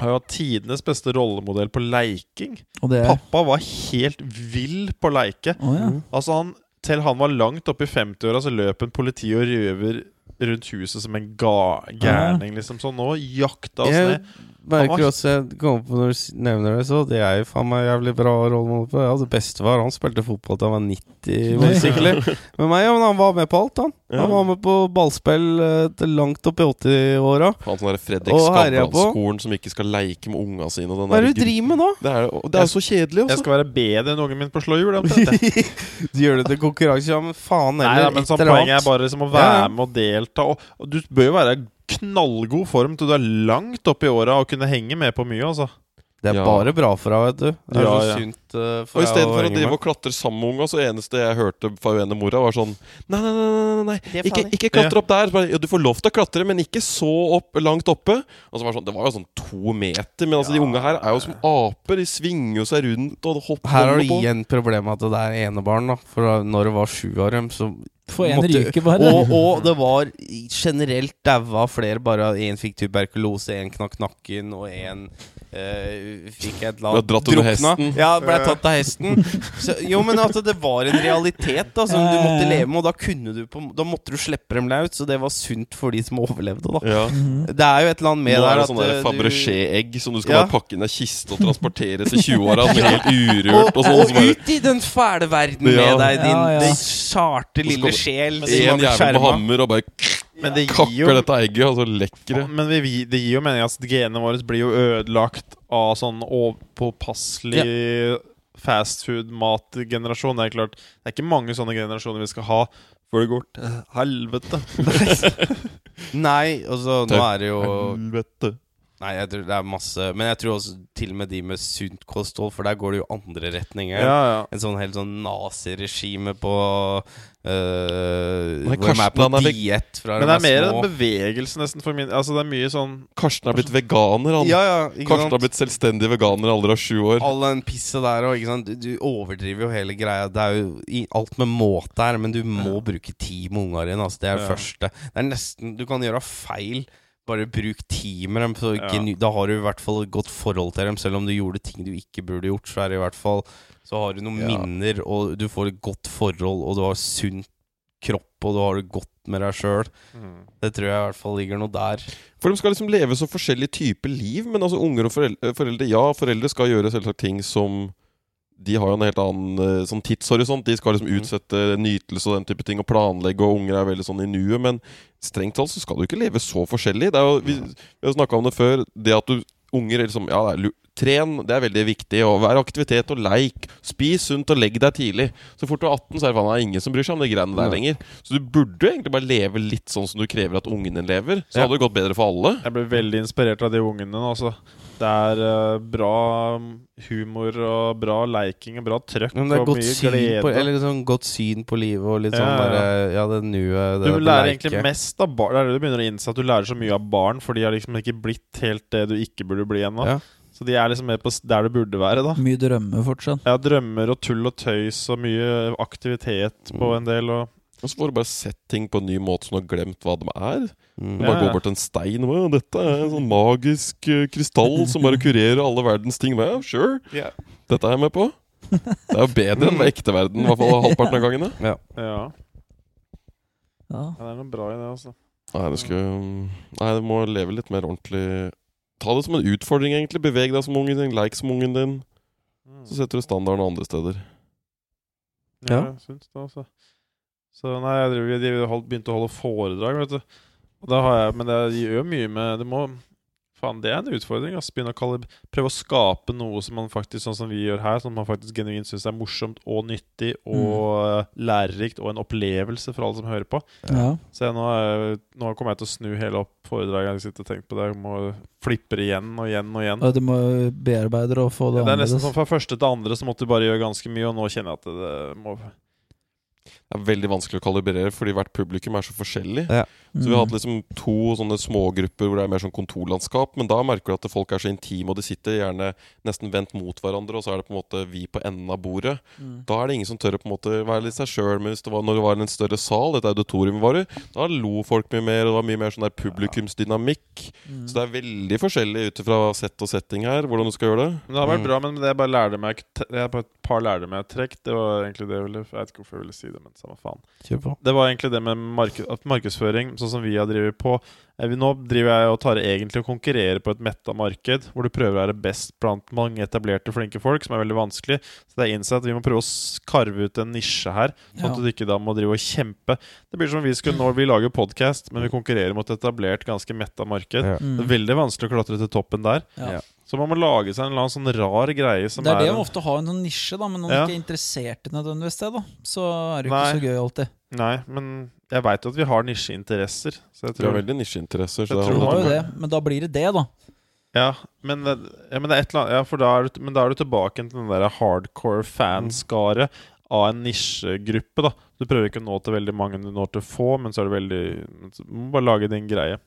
har jo hatt tidenes beste rollemodell på leiking. Og det Pappa var helt vill på leike. Oh, ja. Altså han Til han var langt oppe i 50-åra, så løp en politi og røver rundt huset som en ga gærning, liksom. Så nå jakta oss Jeg ned. Merker også Jeg kommer på når du nevner det, så det er jo faen meg jævlig bra rollemodell på. Ja, det bestefar han spilte fotball til han var 90, basically. Men meg, ja, men han var med på alt, han. Ja. Han var med på ballspill eh, til langt opp i 80-åra. Han sånn Fredrik Skavlan-skolen som ikke skal leike med unga sine. og Den Hva er det du driver med nå? Det er, det er så kjedelig, Også. Jeg altså. skal være bedre enn ungen min på slå hjul. Du gjør det til konkurranse, ja, men faen Nei, heller. men sånn Poenget er bare liksom å være med og delta. Og, og du bør jo være knallgod form til du er langt oppe i åra og kunne henge med på mye. altså Det er Ja. bare bra for deg, vet du. Det er Ja, så ja. sunt eh, for Og i stedet for å drive og klatre sammen med unga, så eneste jeg hørte fra hun ene mora, var sånn Nei, nei, nei, nei, Ikke, ikke klatre opp der. Bare, ja, du får lov til å klatre, men ikke så opp, langt oppe. Og så var det, sånn, det var jo sånn to meter, men altså, de unga her er jo som aper. De svinger jo seg rundt og hopper Her har du igjen problemet at det er enebarn, da. For når det var sju av dem, så for en ryker bare. Og, og det var generelt daua flere. Bare én fikk tuberkulose, én knakk nakken, og én eh, fikk et eller annet dratt under drukna. hesten. Ja, ble tatt av hesten. Så, jo, men at det var en realitet da som du måtte leve med, og da kunne du på, Da måtte du slippe dem løs, så det var sunt for de som overlevde, da. Ja. Det er jo et eller annet med Nå er det sånne sånn der eh, Fabergé-egg som du skal Ja. bare pakke inn i ei kiste og transportere til 20-åra. Som er helt urørt. og, Og sånn, og og bare ut i den fæle verden Ja. med deg, din Ja, ja. sarte lille sjel. som En jævel med hammer og bare Men det gir kakker jo dette egget, og så lekker det. Men vi, vi, det gir jo mening at genene våre blir jo ødelagt av sånn overpåpasselig fastfood-matgenerasjon. Det er klart Det er ikke mange sånne generasjoner vi skal ha før det går til helvete. Nei, altså nå er det jo Helvete. Nei, jeg tror det er masse Men jeg tror også til og med de med sunt kosthold, for der går det jo andre retninger. Ja, ja. En sånn helt sånn naziregime på Nei, Hvor de er Karsten, på han er vek- diett fra Men det er mer små. en bevegelse, nesten, for min Altså, det er mye sånn Karsten er blitt veganer, han. Ja, ja, Karsten har blitt selvstendig veganer i alder av sju år. All den pisset der og, ikke sant? Du, du overdriver jo hele greia. Det er jo i, alt med måte her, men du må bruke tid med ungene dine. Altså, det er det Ja. første. Det er nesten Du kan gjøre feil. Bare bruk tid med dem. Så Ja. Da har du i hvert fall et godt forhold til dem. Selv om du gjorde ting du ikke burde gjort, så er det i hvert fall Så har du noen Ja. minner, og du får et godt forhold, og du har sunn kropp, og du har det godt med deg sjøl. Det tror jeg i hvert fall ligger noe der. For de skal liksom leve så forskjellig type liv. Men altså unger og foreldre, foreldre Ja, foreldre skal gjøre selvsagt ting som De har jo en helt annen eh, sånn tidshorisont. De skal liksom Mhm. utsette nytelse og den type ting og planlegge, og unger er veldig sånn i nuet. Men strengt talt så skal du ikke leve så forskjellig. Det er jo, vi, vi har snakka om det før. Det at du unger liksom, ja, det er, Tren, det er veldig viktig. Og Vær aktivitet og leik. Spis sunt og legg deg tidlig. Så fort du er 18, så er det faen ingen som bryr seg om de greiene der lenger. Så du burde egentlig bare leve litt sånn som du krever at ungen din lever. Så Ja. hadde det gått bedre for alle. Jeg ble veldig inspirert av de ungene. nå, Altså. Det er uh, bra humor og bra leiking og bra trøkk og godt mye glede. på, eller sånn godt syn på livet og litt sånn Ja, ja. der, Ja, det nuet, du det lærer leike. egentlig mest av barn. Det er det du begynner å innse at du lærer så mye av barn, for de har liksom ikke blitt helt det du ikke burde bli ennå. Ja. Så de er liksom mer på der det burde være, da. Mye drømmer fortsatt. Ja, drømmer og tull og tøys og mye aktivitet på en del. Og Og så får du bare sett ting på en ny måte som du har glemt hva de er. Mm. Du bare ja. går bort til en stein og Dette er en sånn magisk uh, krystall som bare kurerer alle verdens ting. Ja, sure, Yeah. dette er jeg med på. Det er jo bedre enn med ekte verden, i hvert fall halvparten av gangene. Ja. ja, Ja. ja, det er noe bra i det, altså. Nei, det skal, Nei, du må leve litt mer ordentlig. Ta det som en utfordring, egentlig. Beveg deg som ungen din, leik som ungen din. Så setter du standarden andre steder. Ja, Ja. jeg syns det, altså. Så nei, jeg driver, jeg driver begynte å holde foredrag, vet du. Og da har jeg, Men det gjør mye med Det må Faen, det er en utfordring. Altså. Begynne å kalle, prøve å skape noe som man faktisk Sånn som vi gjør her, som man faktisk genuint syns er morsomt og nyttig og mm. lærerikt, og en opplevelse for alle som hører på. ja. Så jeg, nå, er, nå kommer jeg til å snu hele opp foredraget. Jeg sitter og tenker på det. Jeg må flippe det igjen og igjen og igjen. Og du må bearbeide det og få det Det er nesten sånn Fra første til andre så måtte du bare gjøre ganske mye, og nå kjenner jeg at det, det må Det er veldig vanskelig å kalibrere, fordi hvert publikum er så forskjellig. Ja. Så vi har hatt Mm. liksom to sånne smågrupper hvor det er mer sånn kontorlandskap. Men da merker du at folk er så intime, og de sitter gjerne nesten vendt mot hverandre, og så er det på en måte vi på enden av bordet. Mm. Da er det ingen som tør å på en måte være litt seg sjøl. Men hvis det var, når det var en større sal, dette auditorium var det, da lo folk mye mer, og det var mye mer sånn der publikumsdynamikk. Mm. Så det er veldig forskjellig ut ifra sett og setting her, hvordan du skal gjøre det. Men Det har vært Mm. bra, men det er bare lærte jeg Det er bare et par lærdommer jeg har trukket. Det var egentlig det jeg ville Jeg vet ikke hvorfor jeg ville si det, men samme faen. Det var egentlig det med mark markedsføring, sånn som vi har drevet på. Eh, Nå driver jeg og tar egentlig og konkurrerer på et metta marked, hvor du prøver å være best blant mange etablerte, flinke folk, som er veldig vanskelig. Så det er innsett at vi må prøve å karve ut en nisje her, sånn Ja. at du ikke da må drive og kjempe. Det blir som om vi skulle nå, vi lager podkast, men vi konkurrerer mot et etablert, ganske metta marked. Ja. Mm. Det er veldig vanskelig å klatre til toppen der. Ja. Så man må lage seg en eller annen sånn rar greie som Det er det å ofte ha en sånn nisje, da, men noen Ja. ikke er interessert i nødvendigvis det, da. Så er det jo ikke så gøy alltid. Nei, men jeg veit jo at vi har nisjeinteresser. Så jeg Vi har tror veldig nisjeinteresser. Så Jeg tror har jo det, men da blir det det, da. Ja, men, det- ja, men det er et eller annet Ja, for da er du, men da er du tilbake til den der hardcore fanskare av en nisjegruppe, da. Du prøver ikke å nå til veldig mange, du når til få, men så er det veldig Du må bare lage din greie.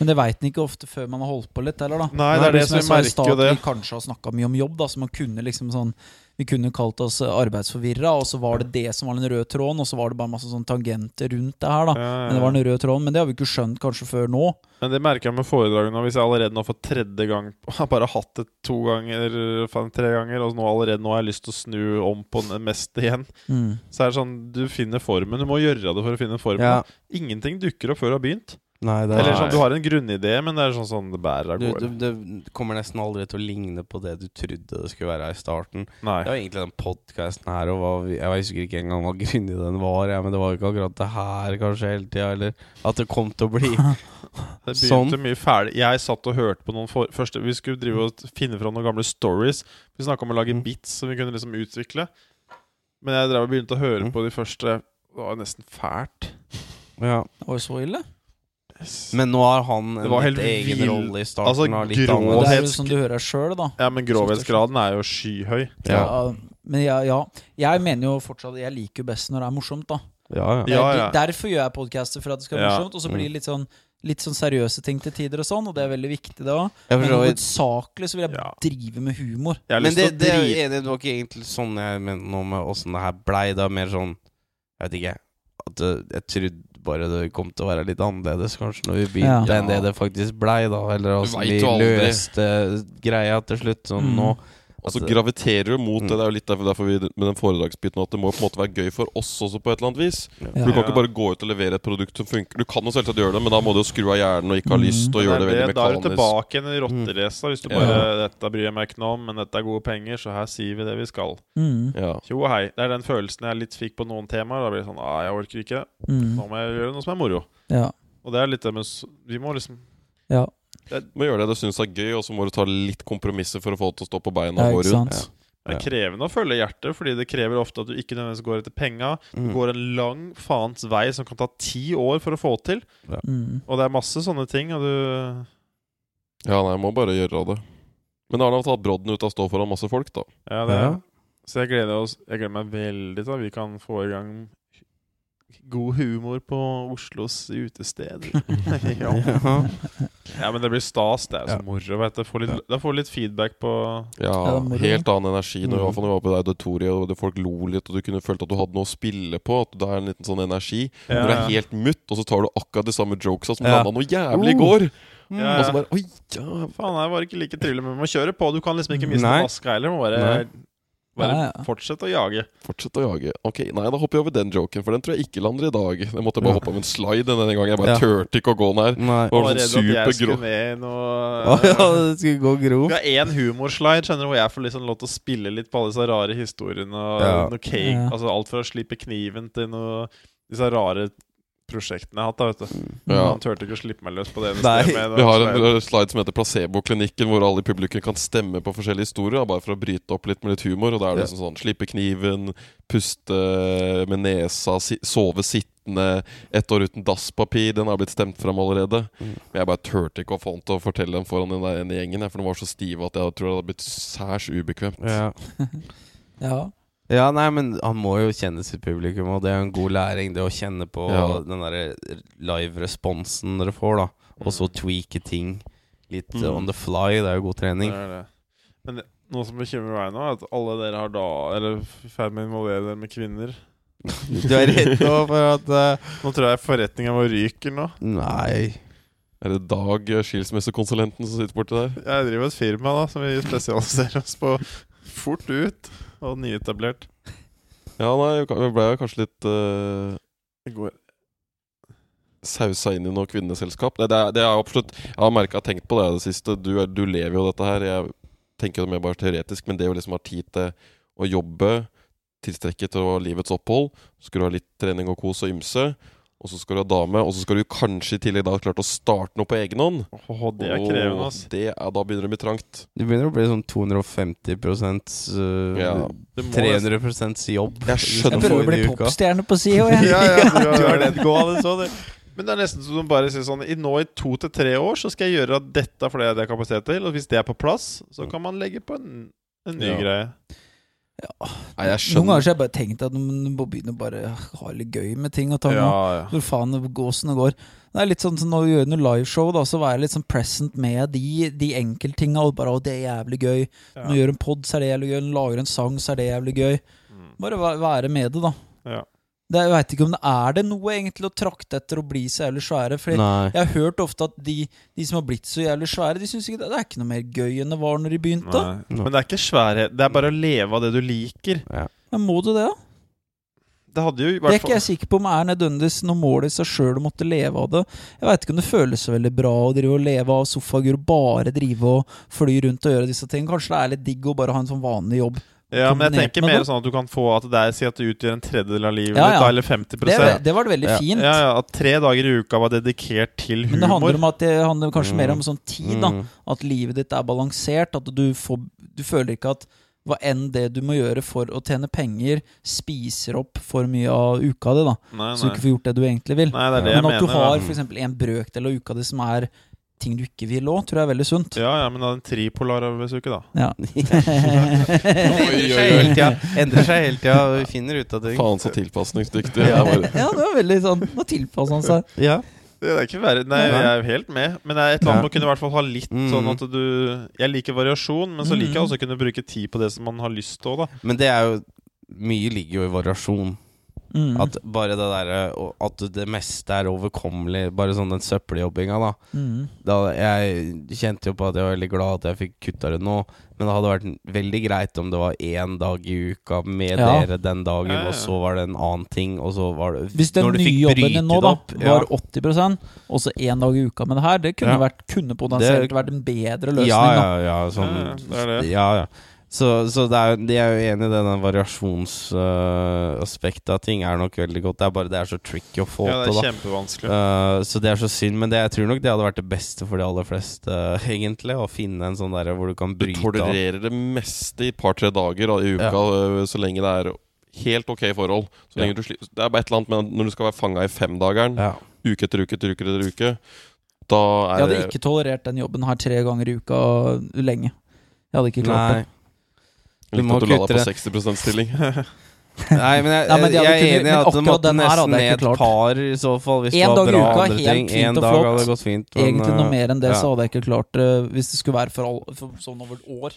Men det veit en ikke ofte før man har holdt på litt, heller, da. Nei, det er det som jeg vi merker jo det. Vi kanskje har snakka mye om jobb, da, så man kunne liksom sånn Vi kunne kalt oss arbeidsforvirra, og så var det det som var den røde tråden, og så var det bare masse sånn tangenter rundt det her, da. Ja, ja, Men det var den røde tråden, men det har vi ikke skjønt kanskje før nå. Men det merker jeg med foredragene. Hvis jeg allerede nå for tredje gang har bare hatt det to ganger, fem, tre ganger, og nå allerede nå har jeg lyst til å snu om på det meste igjen, Mm. så er det sånn Du finner formen. Du må gjøre det for å finne formen. Ja. Ingenting dukker opp før du har begynt. Nei, det er Eller sånn, Du har en grunnidé, men det er sånn sånn det bærer av du, gårde. Det kommer nesten aldri til å ligne på det du trodde det skulle være i starten. Nei. Det var egentlig den podkasten her, og var, jeg husker ikke engang hva grundig den var. Ja, men det var jo ikke akkurat det her kanskje hele tida, eller at det kom til å bli Det begynte Sånn. mye ferdig Jeg satt og hørte på noen for, første Vi skulle drive og finne fram noen gamle stories. Vi snakka om å lage Mm. bits som vi kunne liksom utvikle. Men jeg drev og begynte å høre Mm. på de første. Det var nesten fælt. Ja. Det var jo så ille. Men nå har han Det en litt egen rolle i starten. Altså, og litt grå- Og det er jo sånn du hører sjøl, da. Ja, men grovhetsgraden er jo skyhøy. Ja. Men ja, ja. Jeg mener jo fortsatt Jeg liker jo best når det er morsomt, da. Ja, ja. Ja, ja. Derfor gjør jeg podcaster, for at det skal være Ja. morsomt. Og så blir det litt sånn Litt sånn seriøse ting til tider og sånn, og det er veldig viktig, det òg. Men hovedsakelig så vil jeg Ja. drive med humor. Jeg Men det, det er enig. Det var ikke egentlig sånn jeg mente noe med åssen det her blei. Det er mer sånn Jeg vet ikke. At jeg trodde bare det kom til å være litt annerledes kanskje når vi begynte, Ja. enn det det faktisk blei, da. Eller åssen vet vi løste greia til slutt. Sånn Mm. nå. Og så graviterer du mot Mm. det. Det er jo litt derfor, derfor vi med den foredragsbiten at det må på en måte være gøy for oss også på et eller annet vis. Ja. For Du kan ikke bare gå ut og levere et produkt som funker. Du kan jo selvsagt gjøre det, men da må du jo skru av hjernen og ikke ha Mm. lyst til å gjøre det det, veldig Da er du tilbake igjen i rotteracet. Hvis du Ja. bare 'Dette bryr jeg meg ikke noe om, men dette er gode penger, så her sier vi det vi skal'. Mm. Ja. Tjo og hei. Det er den følelsen jeg litt fikk på noen temaer. Da blir det sånn ah, 'Jeg orker ikke. Mm. Nå må jeg gjøre noe som er moro'. Ja. Og det er litt det med Vi må liksom Ja. Du må gjøre det du syns er gøy, og så må du ta litt kompromisser for å få det til å stå på beina Ja, og gå ikke rundt. sant? Det er krevende å følge hjertet, fordi det krever ofte at du ikke nødvendigvis går etter penga. Du Mm. går en lang faens vei som kan ta ti år for å få til. Mm. Og det er masse sånne ting, og du Ja, nei, jeg må bare gjøre det. Men da har han tatt brodden ut av å stå foran masse folk, da. Ja, det Ja. Så jeg gleder, oss, jeg gleder meg veldig til at vi kan få i gang god humor på Oslos utesteder. ja. Ja. ja, men det blir stas. Det er så Ja. moro. Vet du. Får litt, Da får du litt feedback på Ja, Ja, det helt annen energi. Når, Mm. når vi var på det auditoriet og det folk lo litt, og du kunne følt at du hadde noe å spille på. At det er en liten sånn energi. Ja, Når det er helt mutt, og så tar du akkurat de samme jokesa som Ja. landa noe jævlig i Uh. går. Ja, Og så bare Oi, ja Faen, jeg var ikke like trivelig, men man må kjøre på. Du kan liksom ikke miste maska heller. Du må bare, Nei. Bare Ja, ja. fortsett å jage. Fortsett å jage. Ok, Nei, da hopper jeg over den joken, for den tror jeg ikke lander i dag. Jeg måtte bare Ja. hoppe av en slide denne gangen. Jeg bare Ja. turte ikke å gå den her. Nei. Det var Jeg var sånn redd at jeg skulle ned i noe Å ja, det skulle gå gro. Vi har én humorslide skjønner du, hvor jeg får liksom lov til å spille litt på alle disse rare historiene. Og Ja. noe cake, Ja. altså Alt fra å slippe kniven til noe disse rare prosjektene jeg har hatt. da, vet du Ja. Han turte ikke å slippe meg løs på det. Nei. med Vi har en uh, slide som heter Placeboklinikken, hvor alle i publikum kan stemme på forskjellige historier. da, Bare for å bryte opp litt med litt humor. Og da er det ja. sånn slippe kniven, puste med nesa, si sove sittende, ett år uten dasspapir. Den har blitt stemt fram allerede. Mm. Men jeg bare turte ikke å få han til å fortelle den foran den der gjengen. jeg, For den var så stiv at jeg tror det hadde blitt særs ubekvemt. Ja. Ja. Ja, nei, men han må jo kjenne sitt publikum, og det er jo en god læring, det å kjenne på Ja. den derre live-responsen dere får, da. Og så tweake ting litt Mm. on the fly. Det er jo god trening. Det er det. Men det, noe som bekymrer meg nå, er at alle dere har da Eller er i ferd med å involvere dere med kvinner. Du er redd nå for at uh, Nå tror jeg forretninga vår ryker nå. Nei. Er det Dag, eh, skilsmissekonsulenten, som sitter borti der? Jeg driver et firma da som vi spesialiserer oss på fort ut og nyetablert. Ja, nei, vi ble jo kanskje litt uh, går sausa inn i noe kvinneselskap. Det, det, er, det er absolutt Jeg har merka tenkt på det i det siste. Du, du lever jo dette her. Jeg tenker jo mer bare teoretisk, men det å liksom ha tid til å jobbe tilstrekkelig til å ha livets opphold, skulle ha litt trening og kos og ymse. Og så skal du ha dame, og så skal du kanskje i tillegg da ha klart å starte noe på egen hånd. Åh, det er krevende, altså. det er, da begynner det å bli trangt. Det begynner å bli sånn 250 uh, Ja. 300% jobb. Jeg Jeg skjønner prøver å bli popstjerne på SIO, jeg. Ja, ja, du, Du har har den gående, så det. Men det er nesten som de bare sier sånn I nå i to til tre år så skal jeg gjøre dette fordi det er kapasitet til. Og hvis det er på plass, så kan man legge på en, en ny Ja. greie. Nei, jeg Noen ganger så har jeg bare tenkt at man må begynne å bare ha litt gøy med ting. Og ta ja, ja. Hvor faen det går det er litt sånn som når vi gjør noe liveshow, da, så være litt sånn present med de, de enkelttinga. Og bare 'Å, det er jævlig gøy'. Når du gjør en pod, så er det jævlig gøy. Når du lager en sang, så er det jævlig gøy. Mm. Bare være med det, da. Ja. Det, jeg veit ikke om det er det noe egentlig å trakte etter å bli så jævlig svære. Fordi Nei. jeg har hørt ofte at de, de som har blitt så jævlig svære, De synes ikke det, det er ikke noe mer gøy enn det var når de begynte. Nei. Men det er ikke sværhet. Det er bare å leve av det du liker. Men må du det, da? Det hadde jo Det er ikke jeg sikker på om er nødvendigvis noe mål i seg sjøl å måtte leve av det. Jeg veit ikke om det føles så veldig bra å drive og leve av sofagur og bare drive og fly rundt og gjøre disse tingene. Kanskje det er litt digg å bare ha en sånn vanlig jobb. Ja, men jeg tenker mer sånn at du kan få at det er Si at det utgjør en tredjedel av livet Ja, ja. ditt, eller 50 Det, det var det veldig Ja. fint. Ja, ja, At tre dager i uka var dedikert til Men det handler humor. om at det handler kanskje mer om sånn tid. da Mm. At livet ditt er balansert. At du, får, du føler ikke at hva enn det du må gjøre for å tjene penger, spiser opp for mye av uka di. da Nei, Så du ikke får gjort det du egentlig vil. nei, det er det jeg Men at du har da. f.eks. en brøkdel av uka di som er ting du ikke vil òg, tror jeg er veldig sunt. Ja, ja, men da en tripolar arbeidsuke, da. Ja. Endrer seg hele tida. Endrer seg hele tida. og Vi finner ut av ting. Faen så tilpasningsdyktig. ja, det var veldig sånn Nå tilpasser han seg. Ja. Det er ikke verre. Nei, jeg er helt med. Men det er et eller annet med å kunne i hvert fall ha litt Mm. sånn at du Jeg liker variasjon, men så liker jeg Mm. også å kunne bruke tid på det som man har lyst til òg, da. Men det er jo Mye ligger jo i variasjon. Mm. At bare det derre At det meste er overkommelig. Bare sånn den søppeljobbinga, da. Mm. da. Jeg kjente jo på at jeg var veldig glad at jeg fikk kutta det nå. Men det hadde vært veldig greit om det var én dag i uka med Ja. dere den dagen, Ja, ja. og så var det en annen ting, og så var det Hvis den når du nye jobben din nå da opp, ja. var 80% og så én dag i uka med det her, det kunne, Ja. vært, kunne potensielt Det- vært en bedre løsning. Ja, ja, ja. Sånn, Ja, det det. Ja, ja. Så, så det er, de er jo enig i denne variasjonsaspektet uh, av ting er nok veldig godt. Det er bare det er så tricky å få Ja, det til, er da. kjempevanskelig. Eh, så det er så synd, men det, jeg tror nok det hadde vært det beste for de aller fleste, egentlig. Å finne en sånn derre hvor du kan bryte av. Du tolererer det meste i et par-tre dager da, i uka, ja. så lenge det er helt ok forhold. Så Ja. lenge du sli det er bare et eller annet med når du skal være fanga i femdageren, Ja. uke etter uke etter uke etter uke, da er Jeg hadde ikke tolerert den jobben her tre ganger i uka lenge. Jeg hadde ikke klart Nei. det. Litt du må at du la deg på 60% stilling. Nei, men jeg, Nei, men de jeg er enig i at det måtte her nesten ned et par, i så fall. Hvis En det var dag i bra uka, andre helt ting. fint En og dag flott. hadde gått fint. men, Egentlig noe eh, mer enn det ja. så hadde jeg ikke klart det hvis det skulle være for, all, for sånn over et år.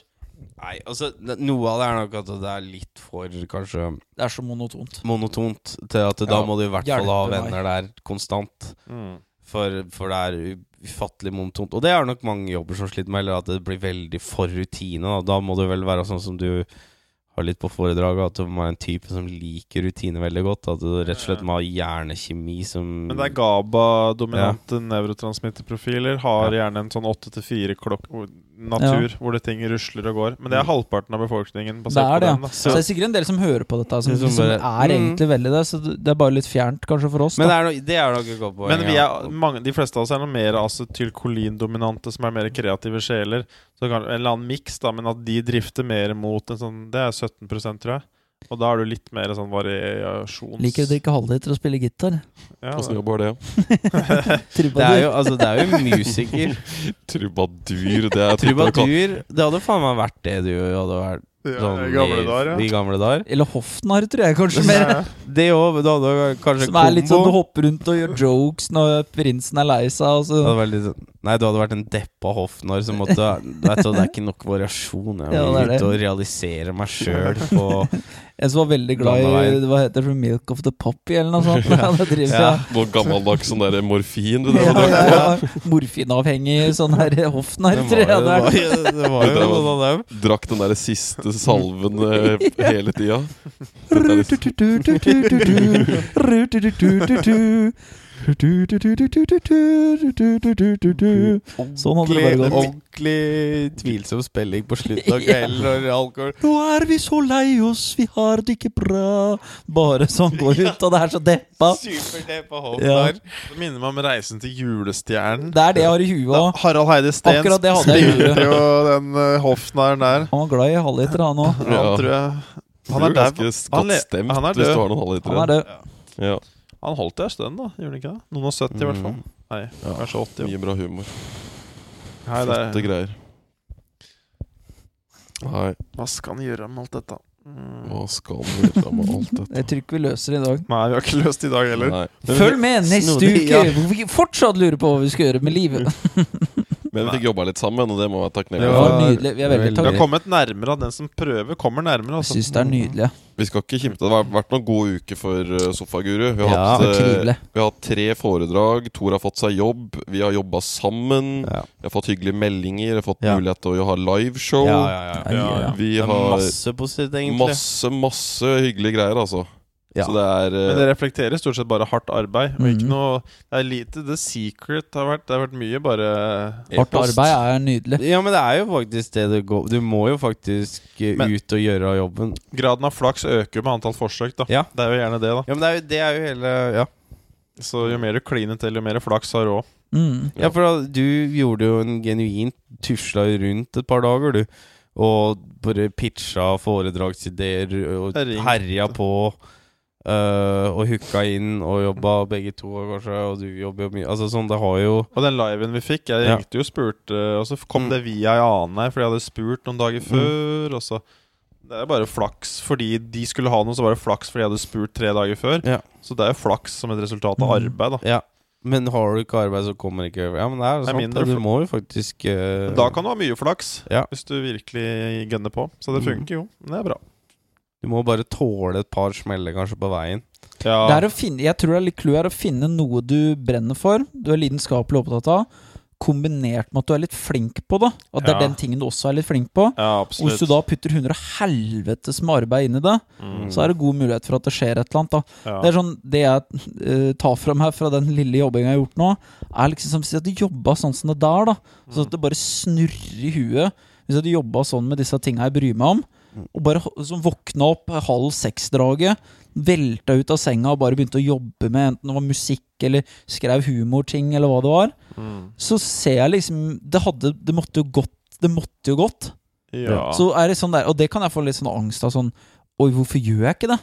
Nei, altså Noe av det er nok at det er litt for kanskje Det er så monotont. monotont til at da Ja, må du i hvert fall ha meg. venner der konstant. Mm. For, for det er ufattelig monotont. Og det er nok mange jobber som sliter med, eller at det blir veldig for rutine. Da, da må det vel være sånn som du har litt på foredraget, at du må være en type som liker rutine veldig godt. At du rett og slett må ha hjernekjemi som Men det er GABA-dominante nevrotransmitterprofiler. Har gjerne en sånn åtte til fire klokk ja. hvor det ting rusler og går. Men det er halvparten av befolkningen Det er det, ja. den. da Så det er sikkert en del som hører på dette, som, Som som bare- er Mm. egentlig veldig det. Så det er bare litt fjernt kanskje for oss. Men det er, noe det er nok et godt poeng. Men vi er, mange, de fleste av oss er noe mer acetylkolindominante, som er mer kreative sjeler. Så kan, en eller annen miks, da, men at de drifter mer mot en sånn Det er 17% tror jeg. Og da er du litt mer sånn variasjons... Liker å drikke halvliter og spille gitar. Ja, Åssen det- jobb var det? Det er jo, altså, det er jo musiker. Trubadur, det er Trubadur. Det hadde faen meg vært det du hadde vært ja, sånn i gamle der, ja. De gamle dager. Eller Hoffnar, tror jeg kanskje mer. Ja. Det òg. Du hadde kanskje Som er litt sånn du hopper rundt og gjør jokes når prinsen er lei seg. Og Det hadde vært litt sånn Nei, du hadde vært en deppa hoffnarr som måtte du vet, du, Det er ikke nok variasjon. Jeg Ja, må er ut og realisere meg sjøl på En som var veldig glad i Hva heter det? Milk of the Poppy, eller noe sånt. Ja, det driver Ja. Noe gammeldags sånn der morfin du Ja, drev og ja, ja. Morfinavhengig sånn her hoffnarr, Det var, det jo- var, det var jo Det noen av dem. Drakk den der siste salven eh, hele tida. Sånn hadde det bare gått. ordentlig tvilsom spilling på slutten av kvelden når alkohol Nå er vi så lei oss, vi har det ikke bra. Bare sånn går ut, og det er så deppa. Superdeppa Ja. hoffnarr. Det minner meg om Reisen til julestjernen. Det er det jeg har i huet òg. Harald Heide Steen Akkurat det hadde jeg i spilte jo den uh, hoffnaren der. Han var glad i halvliter, han òg. Han Ja. tror Han Han godt han er død. har. Han er død. Han holdt det en stund, da. Gjorde han ikke det? Noen og 70 i hvert fall. Mm. Nei, Ja. kanskje 80. mye bra humor. Nei, det Flotte er, greier. Nei, hva skal han gjøre med alt dette? Mm. hva skal vi gjøre med alt dette? Jeg tror ikke vi løser det i dag. Nei, vi har ikke løst det i dag heller. Nei. Følg med neste Snodig, uke, ja. hvor vi fortsatt lurer på hva vi skal gjøre med livet. Men vi fikk jobba litt sammen, og det må jeg være ned takknemlig Det for. var nydelig. Vi er veldig takknemlige. Vi har kommet nærmere den som prøver, kommer nærmere. Jeg Altså. syns det er nydelig. Vi skal ikke kimte. Det har vært noen gode uker for uh, Sofaguru. Vi har, Ja, hatt, eh, vi har hatt tre foredrag. Tor har fått seg jobb. Vi har jobba sammen. Ja. Vi har fått hyggelige meldinger. Vi har fått Ja. mulighet til å ha liveshow. Ja, ja, ja. Ja, ja, ja. Vi har masse positivt, egentlig. masse, masse hyggelige greier, altså. Ja. Så det er Men eh, det reflekterer stort sett bare hardt arbeid. Og ikke Mhm. noe Det er lite The Secret har vært. Det har vært mye bare Hardt e-post. arbeid er nydelig. Ja, men det er jo faktisk det det går Du må jo faktisk eh, Men- ut og gjøre jobben. Graden av flaks øker med antall forsøk, da. Ja. Det er jo gjerne det, da. Ja, men det er jo, det er jo hele Ja, Så jo mer du kliner til, jo mer flaks har du òg. Mm. ja for da, du gjorde jo en genuint Tusla rundt et par dager, du. Og bare pitcha foredragsideer og herja på. Eh, og hooka inn og jobba begge to, kanskje. Og du jobber jo mye Altså sånn, det har jo Og den liven vi fikk, jeg Ja. ringte jo og spurte, og så kom Mm. det via ei annen her, fordi jeg hadde spurt noen dager før, og så Det er bare flaks fordi de skulle ha noe, så var det flaks fordi jeg hadde spurt tre dager før. Ja. Så det er jo flaks som et resultat av Mm. arbeid, da. Ja. Men har du ikke arbeid, så kommer ikke Ja, men det er Det er sant. mindre du må jo faktisk uh... Da kan du ha mye flaks, Ja. hvis du virkelig gønner på. Så det Mm. funker jo. Men det er bra. Du må bare tåle et par smeller kanskje på veien. Ja. Det er å finne, jeg tror det er litt clou er å finne noe du brenner for, du er lidenskapelig opptatt av, kombinert med at du er litt flink på det. At det er den tingen du også er litt flink på. ja, Og hvis du da putter hundre helvetes med arbeid inn i det, Mm. så er det god mulighet for at det skjer et eller annet. da ja. Det er sånn, det jeg uh, tar fra her fra den lille jobbinga jeg har gjort nå, er liksom som jeg hadde jobba sånn som det der, da. Så at det bare snurrer i huet. Hvis jeg hadde jobba sånn med disse tinga jeg bryr meg om, og bare sånn våkna opp halv seks-draget, velta ut av senga og bare begynte å jobbe med enten det var musikk eller skrev humorting eller hva det var, Mm. så ser jeg liksom Det hadde Det måtte jo gått. Det måtte jo gått. ja. Så er det sånn der Og det kan jeg få litt sånn angst av. Sånn Oi, hvorfor gjør jeg ikke det?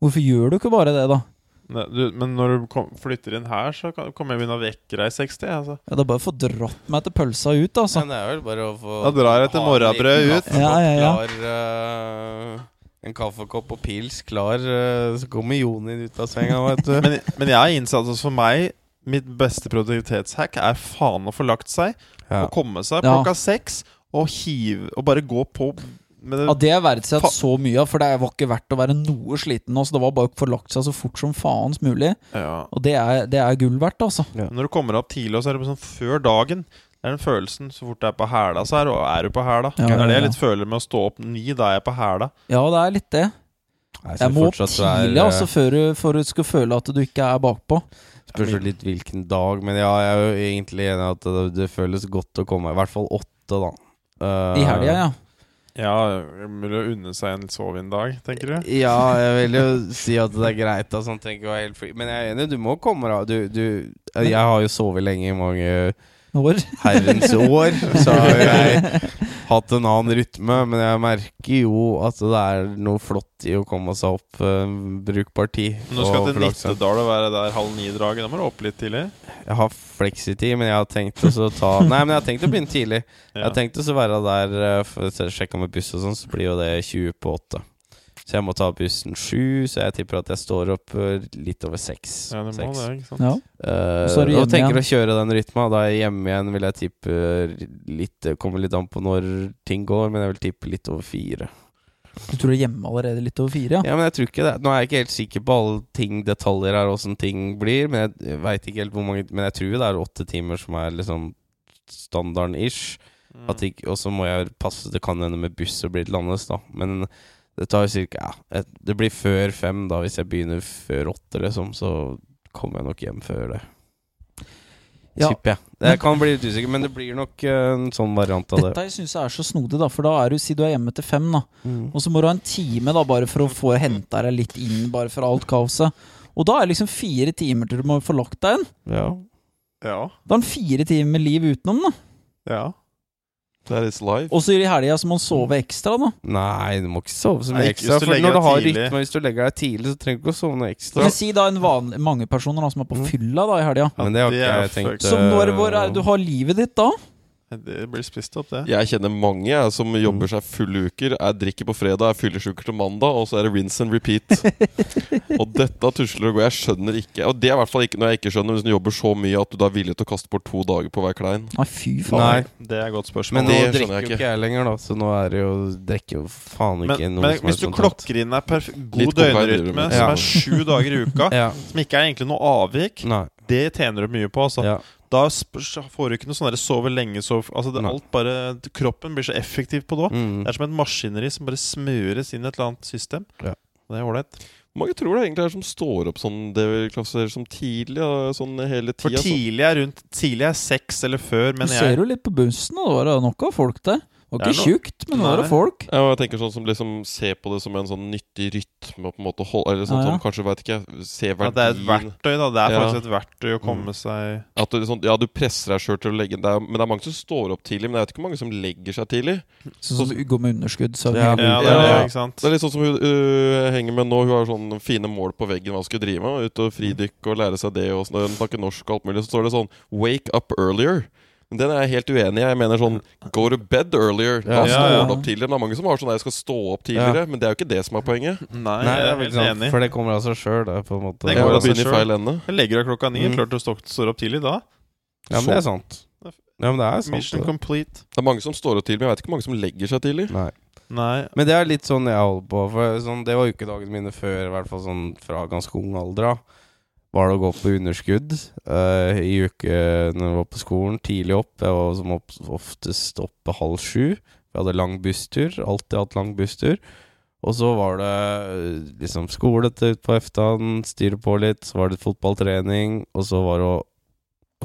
Hvorfor gjør du ikke bare det, da? Du, men når du kom, flytter inn her, så kan, kommer jeg begynne å vekke deg i 60. Altså. Ja, Det er bare å få dratt meg til pølsa ut, altså. Men det er vel bare å få Da drar jeg en morrabrød ut. Ja, ja, ja. Klar, uh, en kaffekopp og pils klar, uh, så kommer Jonin ut av senga, vet du. Men, men jeg har innsett at for meg Mitt beste produktivitetshack er faen å få lagt seg. ja. Å komme seg Ja. klokka seks og hive Og bare gå på det. Ja, Det verdsatt så mye av, for det var ikke verdt å være noe sliten nå. Så det var bare å få lagt seg så fort som faens mulig. Ja. Og det er, det er gull verdt, altså. Når du kommer opp tidlig, så er det sånn før dagen Det er den følelsen så fort du er på hæla, så er du, er du på hæla. Ja, det er det jeg ja. litt føler med å stå opp ni. Da er jeg på hæla. Ja, det er litt det. Jeg, Jeg må opp fortsatt er, tidlig eh, altså før du, for du skal føle at du ikke er bakpå. Spørs jo litt hvilken dag, men ja, jeg er jo egentlig enig i at det, det føles godt å komme. I hvert fall åtte, da. Uh, I helga, ja. Ja, mulig å unne seg en sove-inn-dag, tenker du? Ja, jeg vil jo si at det er greit. Da, sånn, tenker jeg helt fri. Men jeg er enig, du må komme deg du, du, Jeg har jo sovet lenge i mange År. herrens år, så har jeg hatt en annen rytme. Men jeg merker jo at det er noe flott i å komme seg opp uh, brukbar tid. Nå skal til. Nittedal og være der halv ni-draget, da må du opp litt tidlig. Jeg har fleksitid, men jeg har tenkt å ta Nei, men jeg har tenkt å begynne tidlig. Jeg har tenkt å være der uh, sjekke med buss og sånn, så blir jo det 20 på 8. Så jeg må ta bussen sju, så jeg tipper at jeg står opp eh, litt over seks. Ja, det må Seks. det, ikke sant? Ja. Uh, Og så er du og tenker igjen. å kjøre den rytma. Da er jeg hjemme igjen, vil jeg tippe litt kommer litt an på når ting går, men jeg vil tippe litt over fire. Du tror du er hjemme allerede litt over fire? Ja. Ja, men jeg tror ikke det. Nå er jeg ikke helt sikker på alle ting, detaljer her, åssen ting blir. Men jeg veit ikke helt hvor mange Men jeg tror det er åtte timer som er liksom standarden ish. Mm. Og så må jeg passe Det kan hende med buss og blir litt annerledes, da. Men det tar jo cirka ja, et- Det blir før fem, da. Hvis jeg begynner før åtte, liksom, så kommer jeg nok hjem før det. Ja. Tipper jeg. Jeg kan bli litt usikker, men det blir nok eh, en sånn variant av det. Dette syns jeg er så snodig, da. For da er du, si du er hjemme til fem, da. Mm. Og så må du ha en time da bare for å få henta deg litt inn, bare fra alt kaoset. Og da er det liksom fire timer til du må få lagt deg inn. Ja. Ja. Da er det fire timer med liv utenom, da. ja. That is life. Og så i helga så må man sove ekstra, da. Nei, du må ikke sove så mye Nei, ekstra. For når du har tidlig. rytme, hvis du legger deg tidlig, så trenger du ikke å sove noe ekstra. Men si da en vanlig, mange personer da som er på Mm. fylla da i helga. Ja. Så når, hvor er det du har livet ditt da? Det blir spist opp, det. Jeg kjenner mange jeg, som Mm. jobber seg fulle uker, Jeg drikker på fredag, er fyllesyk til mandag, og så er det rinse and repeat. og dette tusler og går. Jeg skjønner ikke Og det er i hvert fall ikke noe jeg ikke skjønner, hvis du jobber så mye at du da er villig til å kaste bort to dager på hver klein. Nei, fy faen. Nei. Det er et godt spørsmål. Men nå Det drikker jeg jo ikke. jeg lenger, da. Så nå er det jo Drikker jo faen men, ikke noe men som hvis du klokker inn deg perf god døgnrytme, som Ja. er sju dager i uka, Ja. som ikke er egentlig noe avvik, Nei. det tjener du mye på. Altså. Ja. Da får du ikke noe sånn der sove lenge, sove Altså det, alt bare Kroppen blir så effektiv på det. Mm. Det er som et maskineri som bare smøres inn i et eller annet system. Ja. Det er ålreit. Hvor mange tror det egentlig er som står opp sånn klasserer som tidlig? Sånn hele For tidlig er rundt Tidlig er seks eller før, Du ser jo litt på bussen, og det var nok av folk der. Det var ikke tjukt, men nå er det folk. Ja, og jeg tenker sånn som liksom Se på det som en sånn nyttig rytme på en måte holde Eller sånn Ja, ja. som kanskje, vet ikke Se verdien. at det er et verktøy, da. Det er Ja. faktisk et verktøy å komme Mm. seg At du, sånn, Ja, du presser deg sjøl til å legge det er, Men det er mange som står opp tidlig, men jeg vet ikke hvor mange som legger seg tidlig. Sånn som går med underskudd. Så Ja. Ja, det er det, Ja. ikke sant? Det er litt sånn som hun uh, henger med nå. Hun har sånne fine mål på veggen hva hun skal drive med. Ut og fridykke og lære seg det og sånn, snakke norsk og alt mulig. Så står det sånn 'Wake up earlier'. Men Den er jeg helt uenig i. Jeg mener sånn 'Go to bed earlier'. Da Ja. står Ja, ja. du opp tidligere. Det er mange som har sånn 'Jeg skal stå opp tidligere', men det er jo ikke det som er poenget. Nei, Nei, jeg er helt veldig sant, enig. For det kommer av seg sjøl, det, på en måte. Det går seg begynt i selv. feil ende. Jeg legger deg klokka ni. Mm. Klart du står, står opp tidlig da. Ja, men det er sant. Ja, men det er sant. Mission det. complete. Det er mange som står opp tidlig, men jeg vet ikke hvor mange som legger seg tidlig. Nei. Nei. Men det er litt sånn jeg holder på. For sånn, Det var ukedagene mine før, i hvert fall sånn fra ganske ung alder. da Var det å gå på underskudd uh, i uke når jeg var på skolen. Tidlig opp. Jeg var som oftest oppe halv sju. Vi hadde lang busstur. Alltid hatt lang busstur. Og så var det eh, liksom skole til ut på eftan, styre på litt. Så var det fotballtrening, og så var det å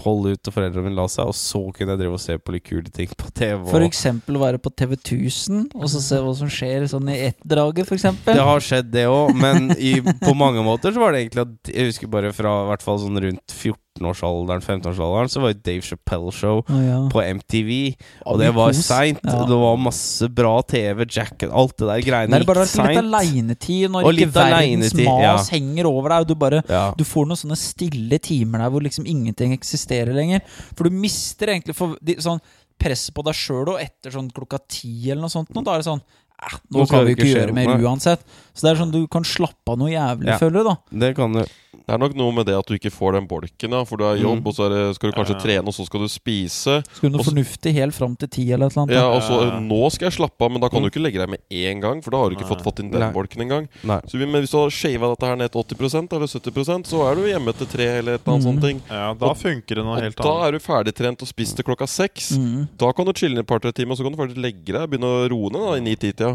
holde ut til foreldrene mine la seg, og så kunne jeg drive og se på litt kule ting på TV. og- For eksempel være på TV 1000 og så se hva som skjer sånn i ett-draget, f.eks. Det har skjedd, det òg, men i, på mange måter så var det egentlig at Jeg husker bare fra i hvert fall sånn rundt 14-årsalderen, 15-årsalderen, så var det Dave Chappelle Show oh, ja. på MTV. Og det var seint. Ja. Det var masse bra TV, Jack Alt det der greiene Det er bare litt aleinetid, når Og ikke verdens mas ja. henger over deg, og du bare. Du får noen sånne stille timer der hvor liksom ingenting eksisterer lenger. For du mister egentlig for, de, sånn presset på deg sjøl, og etter sånn klokka ti eller noe sånt, nå, da er det sånn eh, Nå Nå kan vi ikke skje gjøre mer uansett. Så det er sånn du kan slappe av noe jævlig, Ja. føler du, da. Det kan du. Det er nok noe med det at du ikke får den bolken, da, for du har jobb, Mm. og så det, skal du kanskje Ja. trene, og så skal du spise. Skal du noe Og fornuftig helt fram til ti eller et eller annet. Ja, og så Ja. Nå skal jeg slappe av, men da kan Mm. du ikke legge deg med én gang, for da har du ikke Nei. fått, fått inn den Nei. bolken engang. Så vi, men hvis du har shava dette her ned til 80% eller 70% så er du hjemme til tre eller et eller annet Mm. sånt ting. Ja, da Og- funker det noe Og helt da er du ferdigtrent og spist til klokka seks. Mm. Da kan du chille et par-tre timer, og så kan du faktisk legge deg begynne å roe ned i ni-ti-tida.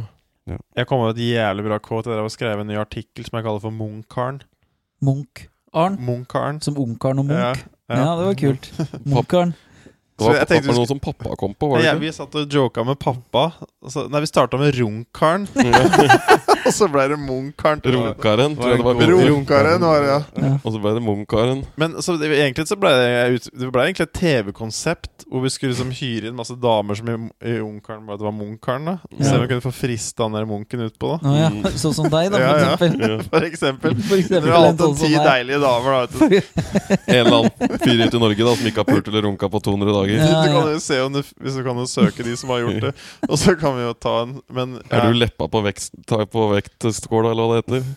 Jeg kom med et jævlig bra quote. Jeg skrev en ny artikkel som jeg kaller for Munkaren. Munch-Arn. Munkaren. Som Ungkaren og Munch. Ja, Ja, det var kult. Munch-Arn. Det var, jeg tenkte var noe som pappa kom på, var det Ja, ikke? vi satt og joka med pappa. og så- nei, vi starta med Runkaren, og så ble det Munkaren. Runkaren, tror jeg det var. Runkaren var det, ja. Og så ble det Munkaren. Men så det, egentlig så ble det, det ble egentlig et TV-konsept hvor vi skulle liksom hyre inn masse damer som i, i Ungkaren bare det var Munkaren. da Se om vi kunne få frista han der munken utpå, da. Ja. Sånn som deg, da, for eksempel. Ja. For eksempel. For eksempel har hatt sånn ti deilige damer, da. Vet du. En eller annen fyr ute i Norge da som ikke har pult eller runka på 200 dager. Ja. kan jo se om du, Hvis du kan jo søke de som har gjort det. Og så kan vi jo ta en Men Er du leppa på, vekst, ta på overvektskåla, eller hva det heter.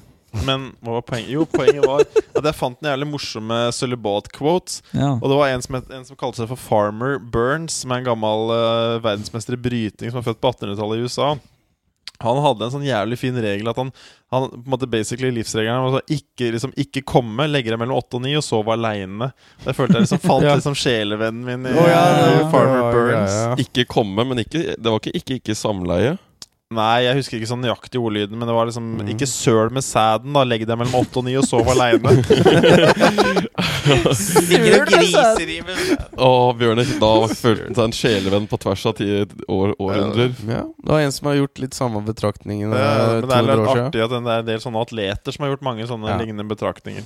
Men hva var poenget? Jo, poenget var at jeg fant en jævlig morsomme sølibat-quotes. Ja. Og det var en som, het, en som kalte seg for Farmer Burns, som er en gammel uh, verdensmester i bryting som er født på 1800-tallet i USA. Han hadde en sånn jævlig fin regel at han, han på en måte basically livsregelen var sånn ikke, liksom, ikke komme, legge deg mellom åtte og ni, og sove aleine. Jeg følte jeg liksom falt Ja. liksom sjelevennen min i oh, ja, i Farmer Burns. Ikke komme, men ikke Det var ikke ikke ikke samleie. Nei, jeg husker ikke sånn nøyaktig ordlyden, men det var liksom Mm. Ikke søl med sæden, da. Legg deg mellom åtte og ni og sov aleine. Ligger og griser i Å, Bjørner, da følte han seg en sjelevenn på tvers av ti år, århundrer. Ja, det var en som har gjort litt samme betraktningen Ja, eh, men det er litt artig at det er en del sånne atleter som har gjort mange sånne Ja. lignende betraktninger.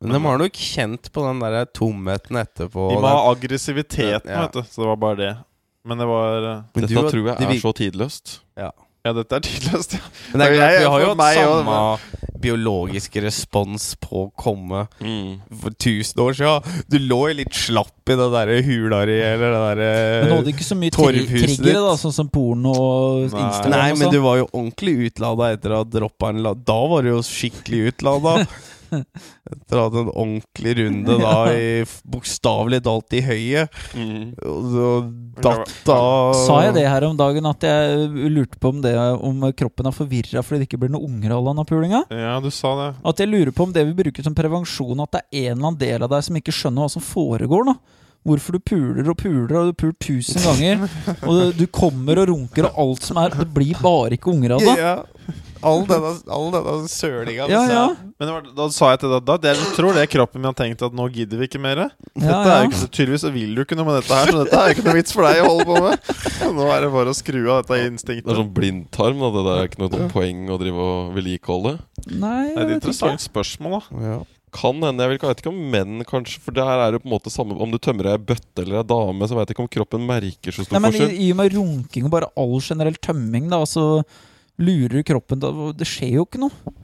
Men de har nok kjent på den der tomheten etterpå. De må ha aggressiviteten, Ja. vet du. Så det var bare det. Men det var eh, Men Dette du tror jeg er så tidløst. Ja, dette er tidløst, ja. Men det er klart, jeg- vi har jo hatt samme og- samme biologiske respons på å komme Mm. for tusen år siden. Du lå jo litt slapp i det derre hula di, eller det derre Men du hadde ikke så mye tri triggere, da, sånn som porno og Instagram Nei, og men sånn. du var jo ordentlig utlada etter å ha droppa en Da var du jo skikkelig utlada. Etter å ha hatt en ordentlig runde da i bokstavelig talt i høyet. Mm. Og så datt av Sa jeg det her om dagen, at jeg lurte på om det Om kroppen er forvirra fordi det ikke blir noen unger av denne pulinga? Ja, du sa det. At jeg lurer på om det vi bruker som prevensjon, at det er en eller annen del av deg som ikke skjønner hva som foregår. nå Hvorfor du puler og puler, og du puler tusen ganger. Og du kommer og runker, og alt som er Det blir bare ikke unger av det. Ja. All denne, all denne sølinga. Ja, ja. Men det var, da sa jeg til deg da det, Jeg tror det er kroppen min har tenkt at nå gidder vi ikke mer. Ja, Dette er jo ikke så Tydeligvis så vil du ikke noe med dette her, så dette er jo ikke noe vits for deg å holde på med. Nå er det bare å skru av dette instinktet. Det er sånn blindtarm. Da. Det der er ikke noe sånn poeng å drive og vedlikeholde. Nei, Det er et interessant spørsmål, da. Ja. Kan hende. Jeg vet ikke- jeg vet ikke om menn, kanskje. For der er det på en måte samme Om du tømmer ei bøtte eller ei dame, så vet jeg ikke om kroppen merker så stor Nei, men forskjell. i og med runking og bare all generell tømming, da, så lurer kroppen Det skjer jo ikke noe.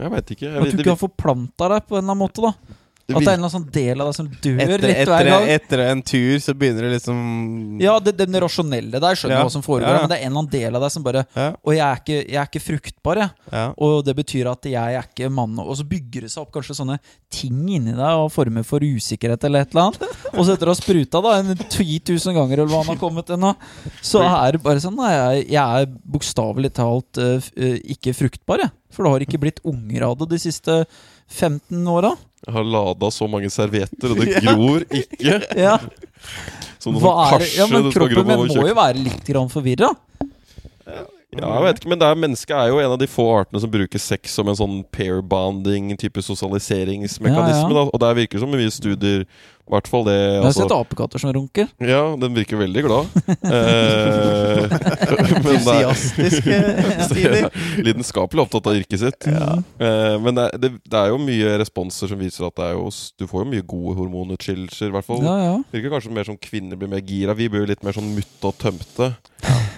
Jeg veit ikke. Jeg, At du ikke har forplanta deg på en eller annen måte. da At det er en eller annen sånn del av deg som dør Etter, litt hver gang. etter en tur så begynner det liksom Ja, det, den rasjonelle der skjønner Ja. hva som foregår, Ja, men det er en eller annen del av deg som bare Ja. Og jeg er ikke, jeg er ikke fruktbar, jeg. ja. Og det betyr at jeg er ikke mann. Og så bygger det seg opp kanskje sånne ting inni deg og former for usikkerhet eller et eller annet. Og så etter å ha spruta da en 10 000 ganger, eller hva han har kommet ennå, så er det bare sånn Nei, jeg, jeg er bokstavelig talt uh, ikke fruktbar, jeg. For det har ikke blitt unger av det de siste 15 åra. Jeg har lada så mange servietter, og det gror ikke. Ja. Som noe Hva sånn det? ja, men kroppen min må jo være litt forvirra. Ja, jeg vet ikke, men er, Mennesket er jo en av de få artene som bruker sex som en sånn pair bonding, type sosialiseringsmekanisme. Ja, ja. Og der virker det som mye studier I hvert fall det Jeg har altså, sett apekatter som runker. Ja, den virker veldig glad. eh, Entusiastiske stiler. lidenskapelig opptatt av yrket sitt. Eh, men det, det, det er jo mye responser som viser at det er jo, du får jo mye gode hormonutskillelser. I Ja, ja. Virker kanskje mer som kvinner blir mer gira. Vi blir jo litt mer sånn mutte og tømte.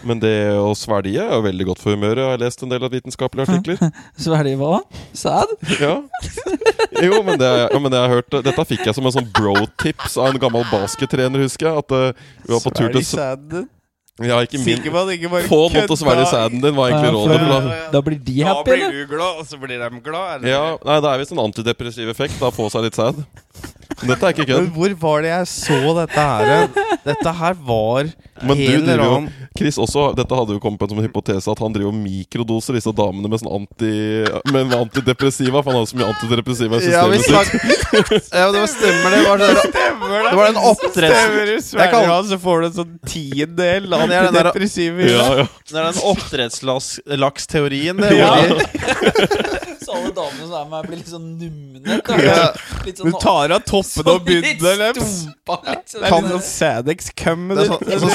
Men det å svelge er jo veldig godt for humøret. Jeg har lest en del av vitenskapelige artikler. Svelge hva? Sæd? Ja. Jo, men det, ja, men det jeg har hørt Dette fikk jeg som en sånn bro-tips av en gammel baskettrener, husker jeg. At uh, vi var på tur til sæden. Ja, ikke min Få noen til å svelge sæden din, var egentlig rådet. da- Da blir de happy, Da blir du glad, og så blir de glad. Eller? Ja, nei, Det er visst en antidepressiv effekt da, å få seg litt sæd. Dette er ikke kødd. hvor var det jeg så dette her? Dette her var Men du en eller driver jo Chris også, dette hadde jo kommet som en hypotese at han driver og mikrodoser disse damene med sånn anti, med antidepressiva. For han har så mye antidepressiva i Ja, vi systemet sitt. Ja, det var stemmer det. Var det, det var den oppdretts... Du Jeg kaller han, så får du en sånn tiendedel Ja, antidepressive. Ja, ja. Det er den oppdrettslaksteorien, det. Ja. Så alle damene som er med, blir litt sånn numne. Ja. Litt sånn Du tar av toppen og bunnen deres. stumpa, liksom. Det er litt sånn du sånn- du sånn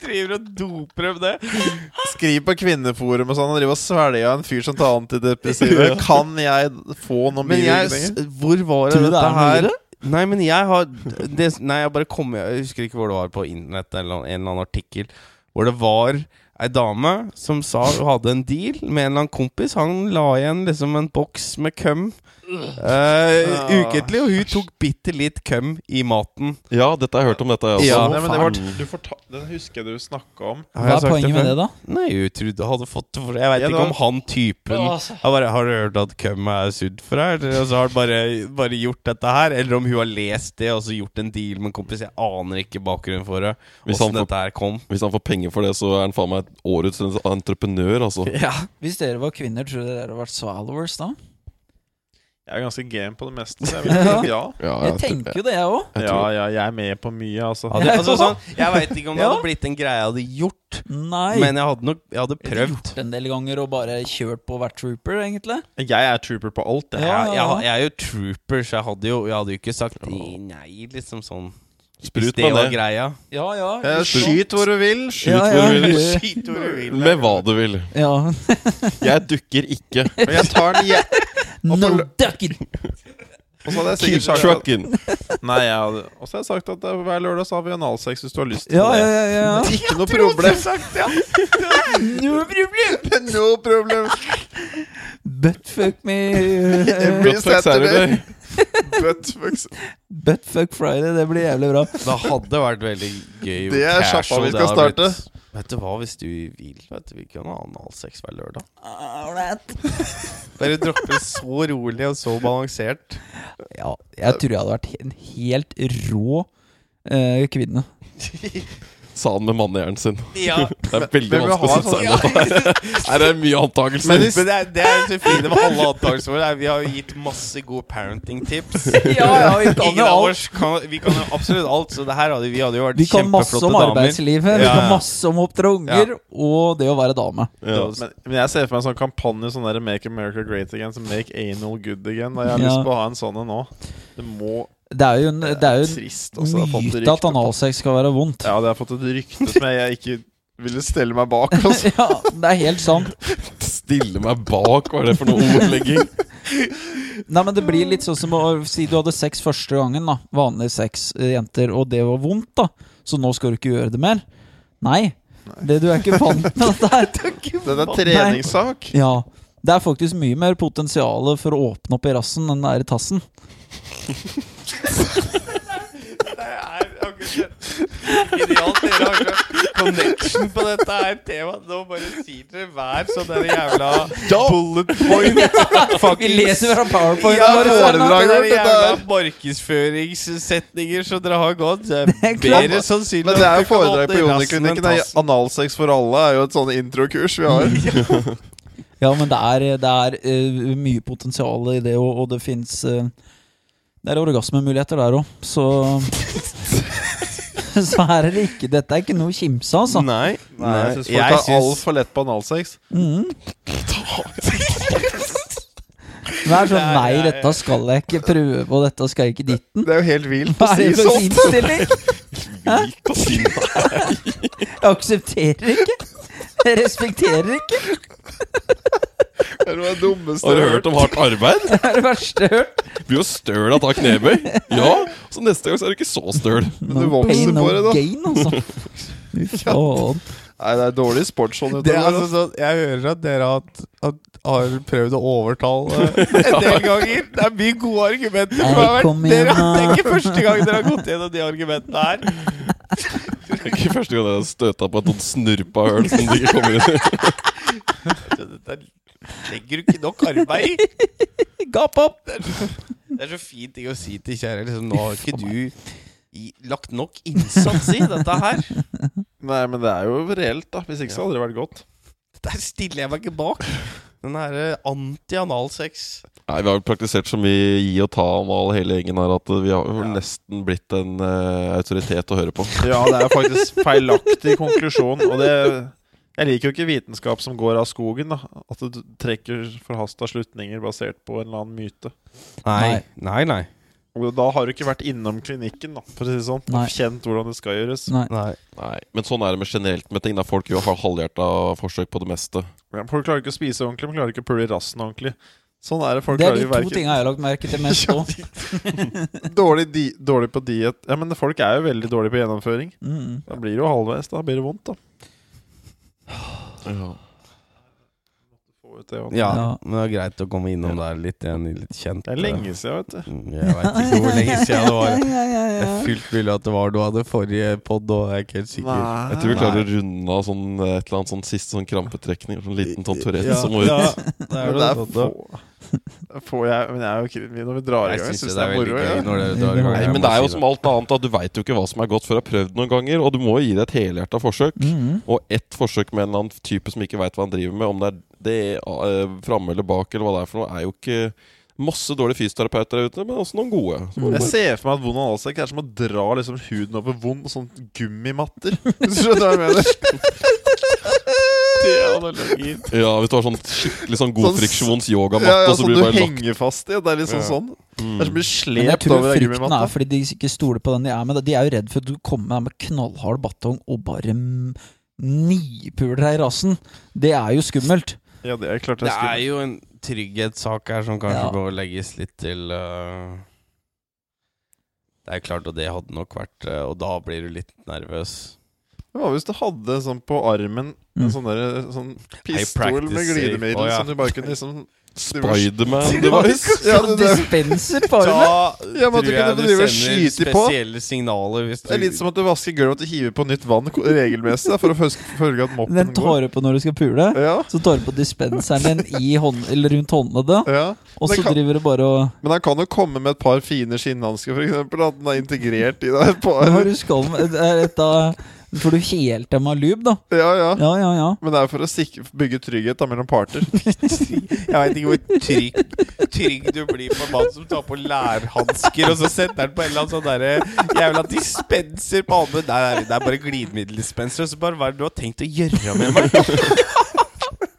driver og- doper om det. Skriv på kvinneforum og sånn og driver og svelger en fyr som tar antidepressiva. Kan jeg få noen Men bivirkninger? hvor var det Tror du det dette er noe her? Nei, men jeg har det, Nei, jeg bare kom Jeg husker ikke hvor det var på internett, eller en eller annen artikkel, hvor det var ei dame som sa hun hadde en deal med en eller annen kompis. Han la igjen liksom en boks med køm eh, ukentlig, og hun tok bitte litt køm i maten. Ja, dette har jeg hørt om dette, Altså. Ja. Nei, men det var, du forta den husker jeg du snakka om. Hva er poenget med det, da? Nei, hun trodde hun hadde fått det for Jeg vet Ja, ikke om han typen Altså. bare, Har du hørt at køm er sudd for her? Og så har han bare, bare gjort dette her? Eller om hun har lest det og så gjort en deal med en kompis. Jeg aner ikke bakgrunnen for det. Hvis han får- dette her kom. Hvis han får penger for det, så er han faen meg årets entreprenør, altså. Ja. Hvis dere var kvinner, tror dere dere hadde vært swallowers da? Jeg er ganske game på det meste, så jeg vil si ja. Ja, Jeg tenker jo det, jeg òg. jeg Ja, ja, jeg er med på mye, altså. Hadde, altså, sånn, jeg veit ikke om det Ja. hadde blitt en greie jeg hadde gjort, Nei. men jeg hadde nok Jeg hadde Jeg prøvd. gjort en del ganger og bare kjørt på hvert trooper, egentlig. Jeg er trooper på alt. Jeg. Jeg, jeg, jeg er jo trooper, så jeg hadde jo, jeg hadde jo ikke sagt nei, liksom sånn. Sprut med det greia. Ja, ja. Eh, Skyt hvor du vil. Skyt Ja, hvor du vil. Skyt hvor du vil. Med hva du vil. ja. Jeg dukker ikke. Men jeg tar den je- No ducking! Og så hadde jeg Keep sikkert sagt at. Nei, jeg hadde, Og så har jeg sagt at det- hver lørdag så har vi analsex hvis du har lyst til Ja, det. ja, ja. ja. Ikke noe problem. No problem! no problem. Buttfuck me Every Buttfuck Saturday. Buttfucks. Buttfuck Friday, det blir jævlig bra. Det hadde vært veldig gøy. Det er sjappa vi skal starte. blitt- Vet du hva, hvis du vil, vet du, vi kan ha analsex hver lørdag. Bare droppe så rolig og så balansert. Ja, jeg tror jeg hadde vært en helt rå uh, kvinne. Sa han med mannehjernen sin. Ja. Det er veldig Men vanskelig å sette seg inn i Det er mye antakelser. Men, det er, det er så fine med alle antakelsene våre. er Vi har jo gitt masse gode parenting-tips. Ja, ja, vi kan jo alt. kan, Vi kan jo absolutt alt, så det her hadde vi hadde jo vært Vi kan masse om damer. arbeidslivet, vi kan masse om å oppdra unger, og det å være dame. Ja. Men, men jeg ser for meg en sånn kampanje sånn der Make America Great Again, så Make Anal Good Again. Og jeg har Ja. lyst på å ha en sånn en nå. Det må Det er jo en, det er jo trist. også. Myte at analsex skal være vondt. Ja, det har fått et rykte som jeg, jeg ikke ville stelle meg bak. Altså. Ja, det er helt sant. Stille meg bak, hva er det for noe ordlegging? Nei, men det blir litt sånn som å si du hadde sex første gangen, da. Vanlig sex, eh, jenter, og det var vondt, da. Så nå skal du ikke gjøre det mer. Nei. Det, du er ikke vant med dette her. Det er en treningssak. Ja. Det er faktisk mye mer potensial for å åpne opp i rassen enn det er i tassen. Det er akkurat genialt. Dere har ikke connection på dette her temaet. Nå bare sier dere hver sånn der jævla bullet point. Vi leser fra powerpoint. Ja, foredrag Sarna. jævla markedsføringssetninger som dere har gått. Det bedre sannsynlig Men det er jo foredrag på Joniklinikken. Analsex for alle er jo et sånn introkurs vi har. Ja, men det er, det er uh, mye potensial i det, og, og det fins Det er orgasmemuligheter der òg, så Så her er det ikke Dette er ikke noe å kimse av, altså. Nei, Nei, jeg syns folk jeg tar syns- altfor lett på analsex. Mm. Sånn Det er- Nei, er- dette skal jeg ikke prøve, på, dette skal jeg ikke ditten. Det er jo helt vilt Hva å er si det for sånn. innstilling? Vilt å si nei. Jeg aksepterer ikke. Jeg respekterer ikke. Det er noe av det dummeste Har du hørt om hardt arbeid? Det er det verste jeg har hørt. Blir jo støl av å ta knebøy. Ja, så neste gang så er du ikke så støl. Men du No vokser pain, no på det, da. gain, altså. Fy faen. Nei, det er dårlig sportsånd Det, er altså, altså. sånn, jeg hører at dere har, at- har prøvd å overtale en del ganger. Det er mye gode argumenter. som har vært- kom igjen, dere, det er da. ikke første gang dere har gått gjennom de argumentene her. Det er ikke første gang jeg har støta på et sånt snurpa høl som de ikke kommer inn i. Dette legger du ikke nok arbeid i. Gap opp! Det er så fint ting å si til kjære. Liksom, nå har ikke du i, lagt nok innsats i dette her. Nei, men det er jo reelt, da. Hvis ikke så hadde det vært godt. Der stiller jeg meg ikke bak. Den her anti-analsex. Nei, Vi har praktisert så mye gi og ta om all hele gjengen her at vi har vel Ja. nesten blitt en uh, autoritet å høre på. Ja, det er faktisk feilaktig konklusjon. Og det Jeg liker jo ikke vitenskap som går av skogen. da At du trekker forhasta slutninger basert på en eller annen myte. Nei, nei, nei. Og da har du ikke vært innom klinikken, da for å si det sånn. Nei. Og kjent hvordan det skal gjøres. Nei. nei. Nei, Men sånn er det med generelt med ting. Da Folk gjør ha- halvhjerta forsøk på det meste. Ja, Folk klarer ikke å spise ordentlig, men klarer ikke å pule i rassen ordentlig. Sånn er det. Folk Det er de to verken- tinga jeg har lagt merke til mest òg. dårlig, di dårlig på diet. Ja, men folk er jo veldig dårlige på gjennomføring. Mm. Da blir det jo halvveis. Da blir det vondt, da. Ja. Få du. Ja, Ja. men det er greit å komme innom der litt igjen, litt kjent Det er lenge siden, vet du. Mm, Jeg veit ikke hvor lenge siden det var. Det er fullt mulig at det var du hadde forrige pod, og jeg er ikke helt sikker. Jeg tror vi klarer å runde av sånn, et eller annet sånn siste sånn krampetrekning. Sånn liten sånn Tourette Ja, som må ut. ja, det er det det er få Får jeg Men jeg er jo ikke Når vi drar i gang, syns syns det er moro. ja. Nei, men det er jo som alt annet, at du veit jo ikke hva som er godt før du har prøvd noen ganger. Og du må jo gi det et helhjerta forsøk. Mhm. Og ett forsøk med en eller annen type som ikke veit hva han driver med, om det er det eh, framme eller bak, eller hva det er for noe, er jo ikke masse dårlige fysioterapeuter der ute, men også noen gode. Mm. Jeg ser for meg at vond analsekk er som å dra liksom huden over vond sånn gummimatter. Hvis du skjønner hva jeg mener? Ja, hvis du har sånn skikkelig sånn god Sånn friksjons-yogamatte, Ja, ja, sånn du henger fast i. Det er liksom Ja. sånn. Det er som blir mm. slept tror over frykten er fordi de ikke stoler på den de er med. De er jo redd for at du kommer med, med knallhard batong og bare nipuler deg i rassen. Det er jo skummelt. Ja, det er klart det er skummelt. Det er er jo en trygghetssak her som kanskje Ja. bør legges litt til uh... Det er klart, og det hadde nok vært øh, Og da blir du litt nervøs. Hva hvis du hadde sånn på armen en Mm. sånn, der, sånn pistol med glidemiddel oh, ja. som du bare kunne liksom Spiderman-device. Ja, Dispenser på armen! Ja, men at du kunne drive og skyte på. signaler hvis du det er litt som at du vasker gulvet og at du hiver på nytt vann regelmessig for å følge at moppen Den tar du på når du skal pule. Ja, Så tar du på dispenseren din i hånd, eller rundt hånda, ja. og så kan- driver du bare og Men han kan jo komme med et par fine skinnhansker, f.eks. At den er integrert i deg. Par... Hva du skal med det er et av Får du helt dem av lube, da? ja, ja. Ja, ja, ja. Men det er for å sikre, bygge trygghet da, mellom parter. Jeg veit ikke hvor trygg, trygg du blir på en mann som tar på lærhansker, og så setter han på en eller annen sånn derre jævla dispenser på albuen. Nei, det er bare glidemiddeldispenser. Og så bare hva er det du har tenkt å gjøre med meg?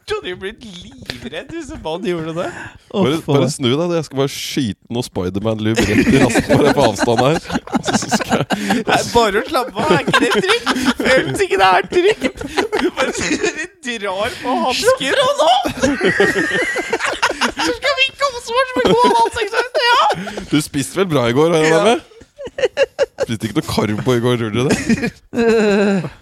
Du hadde jo blitt livredd hvis en mann gjorde det. Bare, bare snu deg. Jeg skal bare skyte noe Spiderman-lub rett i rassen bare på avstand her. Jeg Nei, bare å slappe av, er ikke det trygt? Føles ikke det er trygt? Bare drar på hansker og nå! Så skal vi kose oss med god ansiktsøyne, ja! Du spiste vel bra i går? Spiste ikke noe karbo i går, gjorde du det?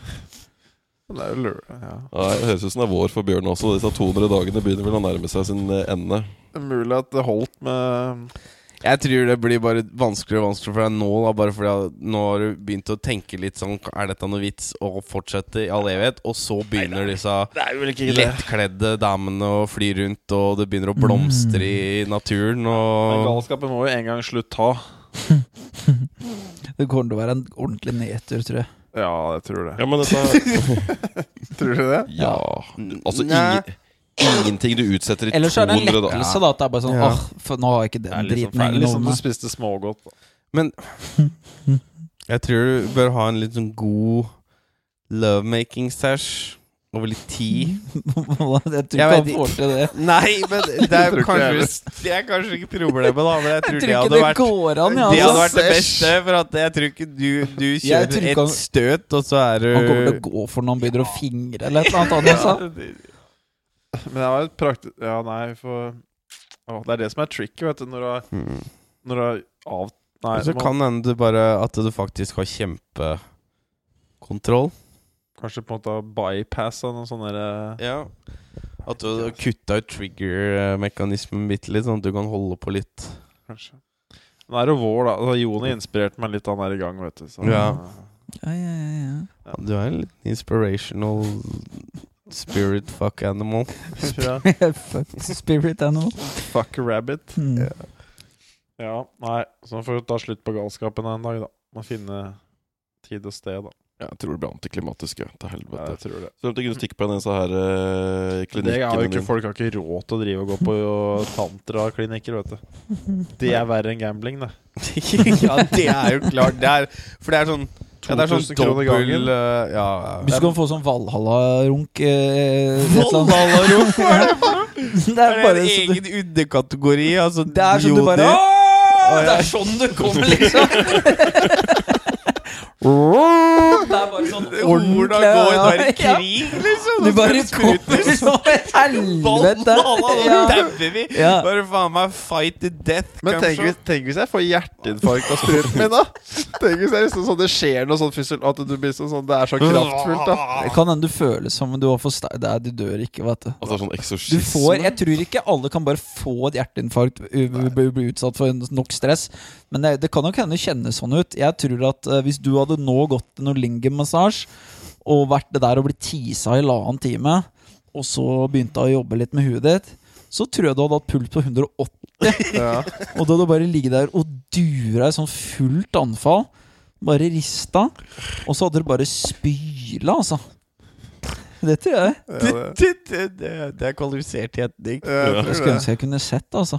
Det er jo lørdag, ja. Nei, Det høres ut som det er vår for Bjørn også. Disse 200 dagene begynner vel å nærme seg sin eh, ende. Det er mulig at det holdt med Jeg tror det blir bare vanskeligere og vanskeligere for deg nå, da, bare fordi at nå har du begynt å tenke litt sånn Er dette noe vits å fortsette i all evighet? Og så begynner disse Det er lettkledde damene å fly rundt, og det begynner å blomstre i naturen, Og... Men galskapen må jo en gang slutt ta. Det kommer til å være en ordentlig nedtur, tror jeg. Ja, jeg tror det. Ja, men dette Tror du det? Ja. Altså, ingen, ingenting du utsetter i Ellers er det en lettelse, da. At det er bare sånn Ja. Åh, for nå har jeg ikke Det er den sånn driten ferdig, hengende Liksom over du spiste smågodt. Men jeg tror du bør ha en litt sånn god lovemaking-stæsj over litt tid. jeg tror ikke han får til det. Nei, men det er kanskje Det er kanskje ikke problemet, da. Men jeg tror, Jeg tror det hadde det vært går an, ja. Det hadde Altså. vært det beste, for at jeg tror ikke du, du kjører et han- støt, og så er du Han kommer til å gå for når han begynner å fingre eller et eller annet. Sa. Men det var et praktisk Ja, nei, for å, Det er det som er tricky, vet du. Når du har, Mm. når du har av... Nei, så må- kan hende du bare at du faktisk har kjempekontroll. Kanskje på en måte ha bypassa noen sånne der, eh, Ja. At du har kutta ut trigger-mekanismen bitte litt, sånn at du kan holde på litt. Kanskje. Nå er det jo vår, da. Altså, Joni inspirerte meg litt. Han er i gang, vet du. Så, Ja. Ja, ja, ja, ja. Du er en litt inspirational spirit fuck animal. Fuck spirit animal. Fuck rabbit. Mm. Ja, nei. Så får vi ta slutt på galskapen en dag, da. Må finne tid og sted, da. Ja, Jeg tror det blir antiklimatisk. Ja. Til Ja, helvete. jeg tror det. Så du kunne stikke på en disse her eh, Det er jo klinikkene ikke, dine. folk har ikke råd til å drive og gå på tantraklinikker, vet du. Det er verre enn gambling, det. ja, det er jo klart. Det er, for det er sånn ja, det er sånn 2000 kroner gangen. dobbel uh, Ja, Hvis ja. du kan få sånn Valhalla-runk eh, Valhalla-runk? Hva er det for noe? Det er bare en egen underkategori. Altså, Det er sånn du bare. «Åh!» Det er sånn du kommer, liksom. Det er bare sånn Hvordan går det i krig, liksom? Du bare kommer som et helvete! Nå dauer vi! Bare faen meg fight to death. Men tenk hvis, tenk hvis jeg får hjerteinfarkt av spruten min, da? Tenk hvis er liksom sånn, det skjer noe sånn fysisk At du blir sånn, sånn Det er så kraftfullt, da. Det kan hende du føler som du har for sterk Det er, du dør ikke, vet du. Altså sånn Du får, jeg tror ikke alle kan bare få et hjerteinfarkt bli utsatt for nok stress. Men det, det kan nok hende kjennes sånn ut. Jeg tror at eh, hvis du hadde nå gått til noe lingemassasje og vært det der og blitt tisa i halvannen time, og så begynte å jobbe litt med huet ditt, så tror jeg du hadde hatt puls på 180. Ja. Og da hadde du bare ligget der og dura i sånn fullt anfall. Bare rista. Og så hadde du bare spyla, altså. Det tror jeg. Ja, det, Det, det, det, det er kvalifisert gjetning. jeg Jeg tror skulle det. ønske jeg kunne sett altså.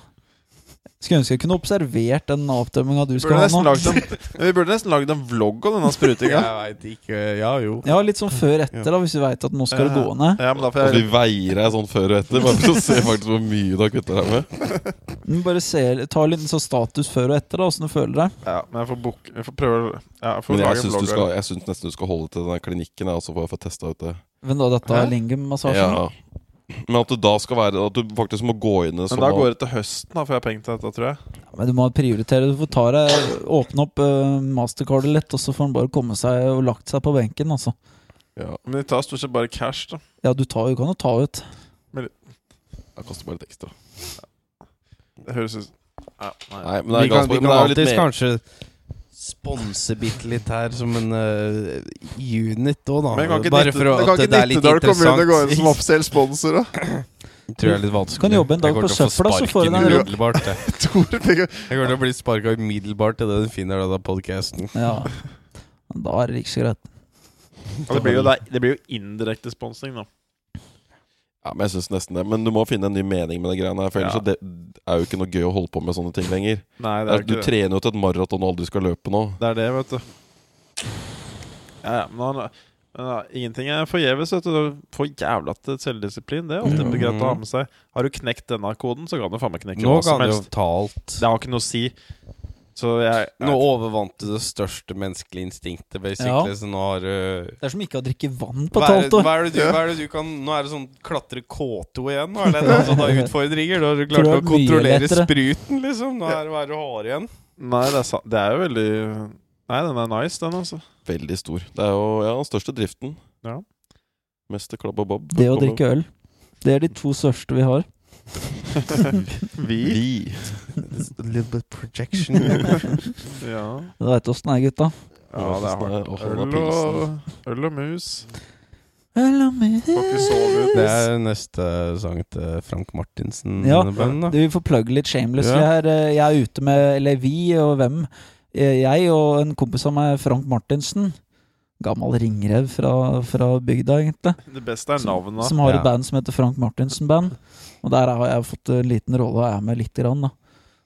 Skulle ønske jeg kunne observert den avtømminga du skal ha nå. en, vi burde nesten lagd en vlogg om denne sprutinga. Jeg veit ikke. Ja, jo. Ja, litt sånn før etter, da, hvis vi veit at nå skal det gå ned. Ja, men da får Altså, jeg vi veier deg sånn før og etter, bare for å se faktisk hvor mye du har kutta deg med. Men Bare se, ta litt sånn status før og etter, da, åssen du føler deg. Ja, men jeg får bok, jeg får prøve Ja, jeg får Men jeg lage en syns, du vlogg. skal, jeg syns nesten du skal holde til den der klinikken, jeg, også for å få testa ut det. Men da dette Hæ? er lingem-massasjen. Ja. Men at du da skal være At du faktisk må gå inn i Men da går det til høsten, da får jeg penger til dette, tror jeg. Men du må prioritere. Du får ta deg, åpne opp uh, mastercardet litt, og så får han bare komme seg og lagt seg på benken, altså. ja, Men de tar stort sett bare cash, da. Ja, du, tar, du kan jo ta ut. Men Det koster bare litt ekstra. Det høres ut ja, nei. Nei, men det er, Vi kan, vi kan det jo litt mer kanskje sponse bitte litt her som en uh, unit òg, da. Men kan ikke Bare for å, men kan at ikke det er litt Nittedal kommune gå inn som offisiell sponsor, da? Tror jeg er litt vanskelig. Kan jobbe en dag på søpla, så får du deg en jobb. jeg. Kommer til å bli sparka umiddelbart idet du finner denne podkasten. Ja. Da er det ikke så greit. Det, blir jo, det blir jo indirekte sponsing, da. Ja, men jeg synes nesten det Men du må finne en ny mening med det greiene her. For ellers Ja. så det er jo ikke noe gøy å holde på med sånne ting lenger. Nei, det er er, du ikke trener jo til et maraton og aldri skal løpe nå. Det er det, vet du. Ja, ja, men, han, men ja, ingenting er forgjeves, får jævla til selvdisiplin. Det er alltid greit å ha med seg. Har du knekt denne koden, så kan du faen meg knekke Nå hva som kan du jo ta alt. Det har ikke noe å si. Så jeg Nå overvant du det største menneskelige instinktet, basically. Ja. Så nå har du Det er som ikke å drikke vann på et halvt år. hva, er det du, hva er det du kan Nå er det sånn klatre K2 igjen. Nå er det noen sånne utfordringer. Da har du klart å er kontrollere lettere. spruten, liksom. Nå er det bare hår igjen. Nei, det er, det er jo veldig Nei, den er nice, den, altså. Veldig stor. Det er jo ja, den største driften. Ja. Mester klabb og bob. Det å drikke øl. Det er de to største vi har. Vi? Vi. A little bit projection. Ja. Du veit åssen det er, gutta. ja, det er hardt. Øl og, øl og mus. Øl og mus. Det er neste sang til Frank Martinsen. Ja. band. Du, Vi får plugge litt shameless. Ja. her. Eh, Jeg er ute med Eller vi og hvem? Eh, Jeg og en kompis av meg, Frank Martinsen. Gammel ringrev fra, fra bygda, egentlig. Det beste er navnet. Som har Ja. et band som heter Frank Martinsen Band. Og der har jeg fått en liten rolle og er med lite grann, da.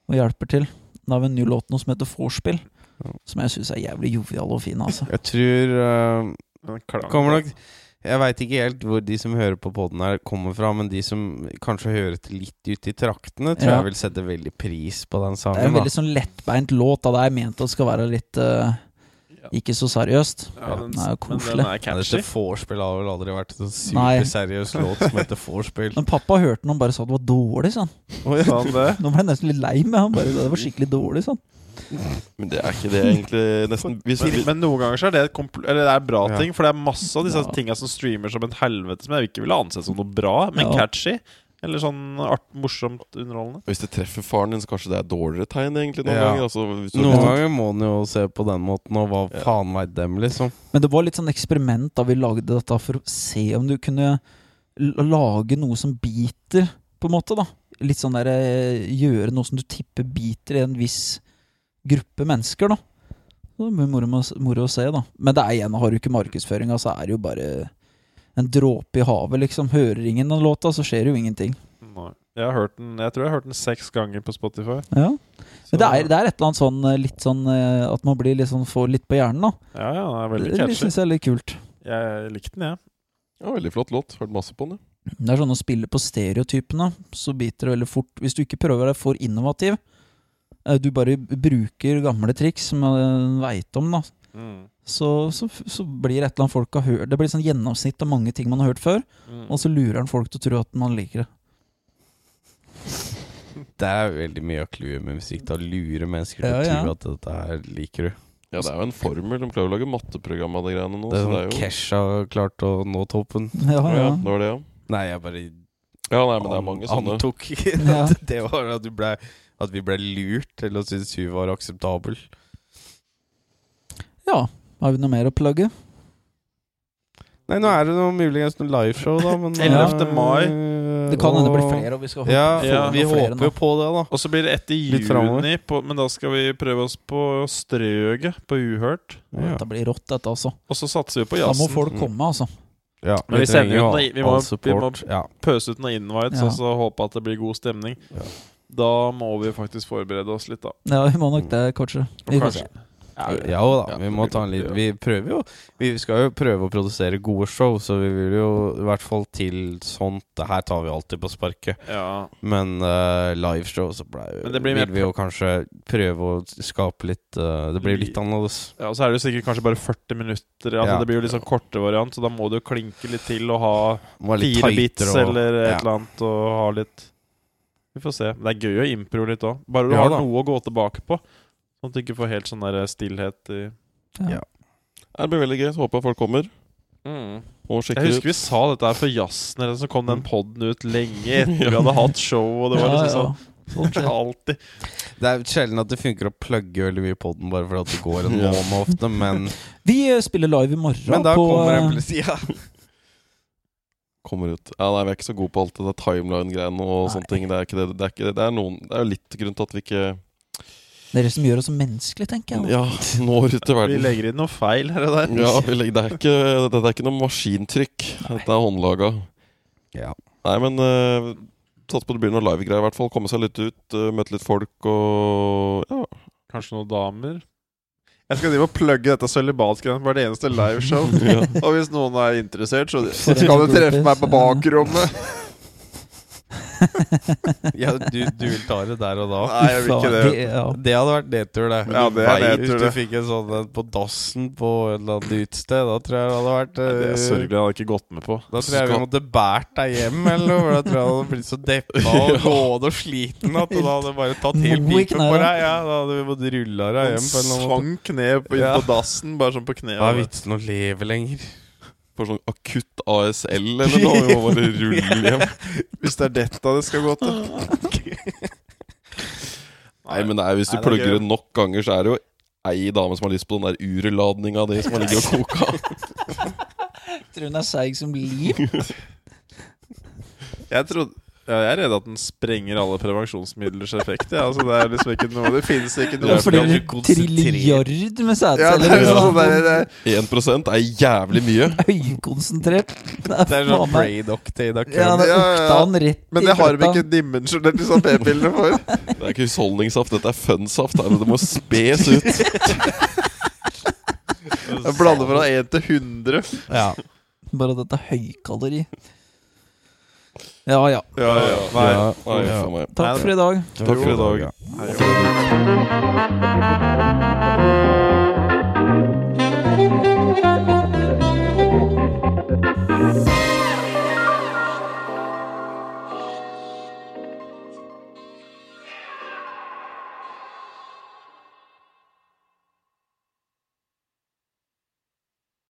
Og hjelper til. Da har vi en ny låt nå som heter Vorspiel. Ja. Som jeg syns er jævlig jovial og fin, altså. Jeg tror uh. Kommer nok Jeg veit ikke helt hvor de som hører på poden her, kommer fra, men de som kanskje hører til litt ute i traktene, tror Ja. jeg vil sette veldig pris på den Det er en en da. veldig sånn lettbeint låt. Da. Det er ment at det skal være litt eh, Ikke så seriøst. Ja, den, Den er jo men koselig. den er Ja, catchy. dette vorspiel har vel aldri vært en superseriøs låt som heter vorspiel. Men pappa hørte den og bare sa det var dårlig, sånn. Sa han det? Nå ble jeg nesten litt lei meg. Han bare, det var skikkelig dårlig, sånn. Men det er ikke det egentlig nesten hvis, vi- Men noen ganger så er det, et kompl- eller det er bra Ja. ting, for det er masse av disse Ja. tinga som streamer som en helvete, som jeg ikke ville ansett som noe bra, men Ja. catchy. Eller sånn art, morsomt underholdende. Hvis det treffer faren din, så kanskje det er dårligere tegn egentlig noen Ja. ganger. Altså, hvis du, Noen ganger må en jo se på den måten, og hva Ja. faen veit dem, liksom. Men det var litt sånn eksperiment da vi lagde dette, for å se om du kunne lage noe som biter, på en måte, da. Litt sånn der eh, Gjøre noe som du tipper biter i en viss gruppe mennesker, da. Det blir moro, moro å se, da. Men det er igjen, har du ikke markedsføringa, så er det jo bare en dråpe i havet, liksom. Hører ingen den låta, så skjer jo ingenting. Nei. Jeg, har hørt den, jeg tror jeg har hørt den seks ganger på Spotify. Ja. Men det er, det er et eller annet sånn eh, litt sånn eh, at man blir litt sånn, får litt på hjernen, da. Ja, ja, den er veldig catchy. det syns jeg er litt kult. Jeg likte den, jeg. ja, Veldig flott låt. Hørt masse på den. ja. Det er sånn å spille på stereotypene, så biter det veldig fort. Hvis du ikke prøver deg for innovativ, eh, du bare bruker gamle triks som man veit om, da. Mm. så, så, så blir et eller annet folk har hørt Det blir sånn gjennomsnitt av mange ting man har hørt før, Mm. og så lurer han folk til å tro at man liker det. Det er veldig mye av clouet med musikk. Da lurer mennesker til Ja, å ja. tro at dette her liker du. Ja, det er jo en formel. De klarer å lage matteprogram av de greiene nå. Det er så sånn det er jo Kesha klarte å nå toppen. Ja, ja, ja. det var det, ja. Nei, jeg bare Ja, nei, men det er mange sånne. antok at det var at, du ble, at vi ble lurt til å synes hun var akseptabel. Ja. Har vi noe mer å plugge? Nei, nå er det noe, muligens noe liveshow, da. Men, 11. mai. eh, Det kan hende det blir flere, og vi skal Ja, få Ja, vi flere håper jo på det, da. Og så blir det ett i juni, på, men da skal vi prøve oss på Strøget på Uhørt. Ja. Dette blir rått, dette, altså. Og så satser vi på Da må folk komme, altså. Ja, Men vi ut noe- vi må- vi må- Pøse ut noen invites Ja. og så håpe at det blir god stemning. Ja. Da må vi faktisk forberede oss litt, da. Ja, vi må nok det, kanskje. Vi får se. Ja da, vi må ta en liten. Vi prøver jo Vi skal jo prøve å produsere gode show, så vi vil jo i hvert fall til sånt Det her tar vi alltid på sparket. Ja. Men uh, liveshow så ble, blir vil vi jo kanskje prøve å skape litt uh, Det blir litt annerledes. ja, og så er det jo sikkert kanskje bare 40 minutter. Altså Ja. Det blir jo litt sånn korte variant, så da må du jo klinke litt til og ha fire bits og- eller et ja. eller annet og ha litt Vi får se. Det er gøy å impro litt òg. Bare du Ja har noe å gå tilbake på. Sånn at du ikke får helt sånn der stillhet i Ja. Det blir veldig gøy. Håper folk kommer og Jeg husker ut. vi sa dette her for jazzen, eller så kom den poden ut lenge etter vi hadde hatt show, og det var Ja, liksom sånn Det er alltid Det er sjelden at det funker å plugge veldig mye på den bare fordi det går en Ja. måned ofte, men, Vi eh, spiller live i morgen men da på kommer eh, en plutselig ja. Kommer ut. Ja, nei, Vi er ikke så gode på alt det der timeline-greiene og Nei. sånne ting. Det er ikke det. Det er, ikke det. Det er, noen, det er jo litt grunn til at vi ikke Dere som gjør oss menneskelige, tenker jeg. ja, når ut til Vi legger inn noe feil her og der. Ja, vi legger, det, er ikke, det er ikke noe maskintrykk. Dette er håndlaga. ja. Nei, men uh, Satser på det blir noe live-greier, i hvert fall. Komme seg litt ut, uh, møte litt folk og Ja. Kanskje noen damer. Jeg skal drive og plugge dette sølibatgreiene på hvert eneste liveshow. ja. og hvis noen er interessert, så så skal en du treffe meg på bakrommet. ja du, du vil ta det der og da? Nei, jeg vil ikke det. Ja. Det hadde vært nedtur, det. Ja, det er nedtur, Hvis du fikk en sånn en på dassen på et eller annet utested, da tror jeg det hadde vært Det er eh, sørgelig jeg hadde ikke gått med på. Da tror jeg vi måtte båret deg hjem, eller noe. For da tror jeg du hadde blitt så deppa og gående og sliten at du hadde bare tatt helt pipen på deg. Ja, da hadde vi måttet rulla deg hjem Han annen ned på, inn på dassen, bare sånn på kneet. Hva er vitsen å leve lenger? For sånn akutt ASL eller noe. Vi må bare rulle hjem. Hvis det er dette det skal gå til. Nei, men det er, hvis du Nei, det er plugger det nok ganger, så er det jo ei dame som har lyst på den der urladninga di som har ligget og koka. Tror hun er seig som liv. Jeg trodde ja, jeg er redd at den sprenger alle prevensjonsmidlers effekt. Ja. Altså, det er liksom ikke noe Det finnes ikke noe Ja, For det er en trilliard med sædceller. Ja, sånn det, 1 er jævlig mye. Høykonsentrert. Det er Det er sånn Ja, det rett men det har vi ikke dimensjonert disse p-pillene for. Det er ikke husholdningssaft, dette er fun-saft. Det må spes ut. Jeg blander fra 1 til 100. Ja. Bare dette er høykalori. Ja ja. Ja, ja. Nei. nei, Nei. Takk for i dag. Takk for i dag.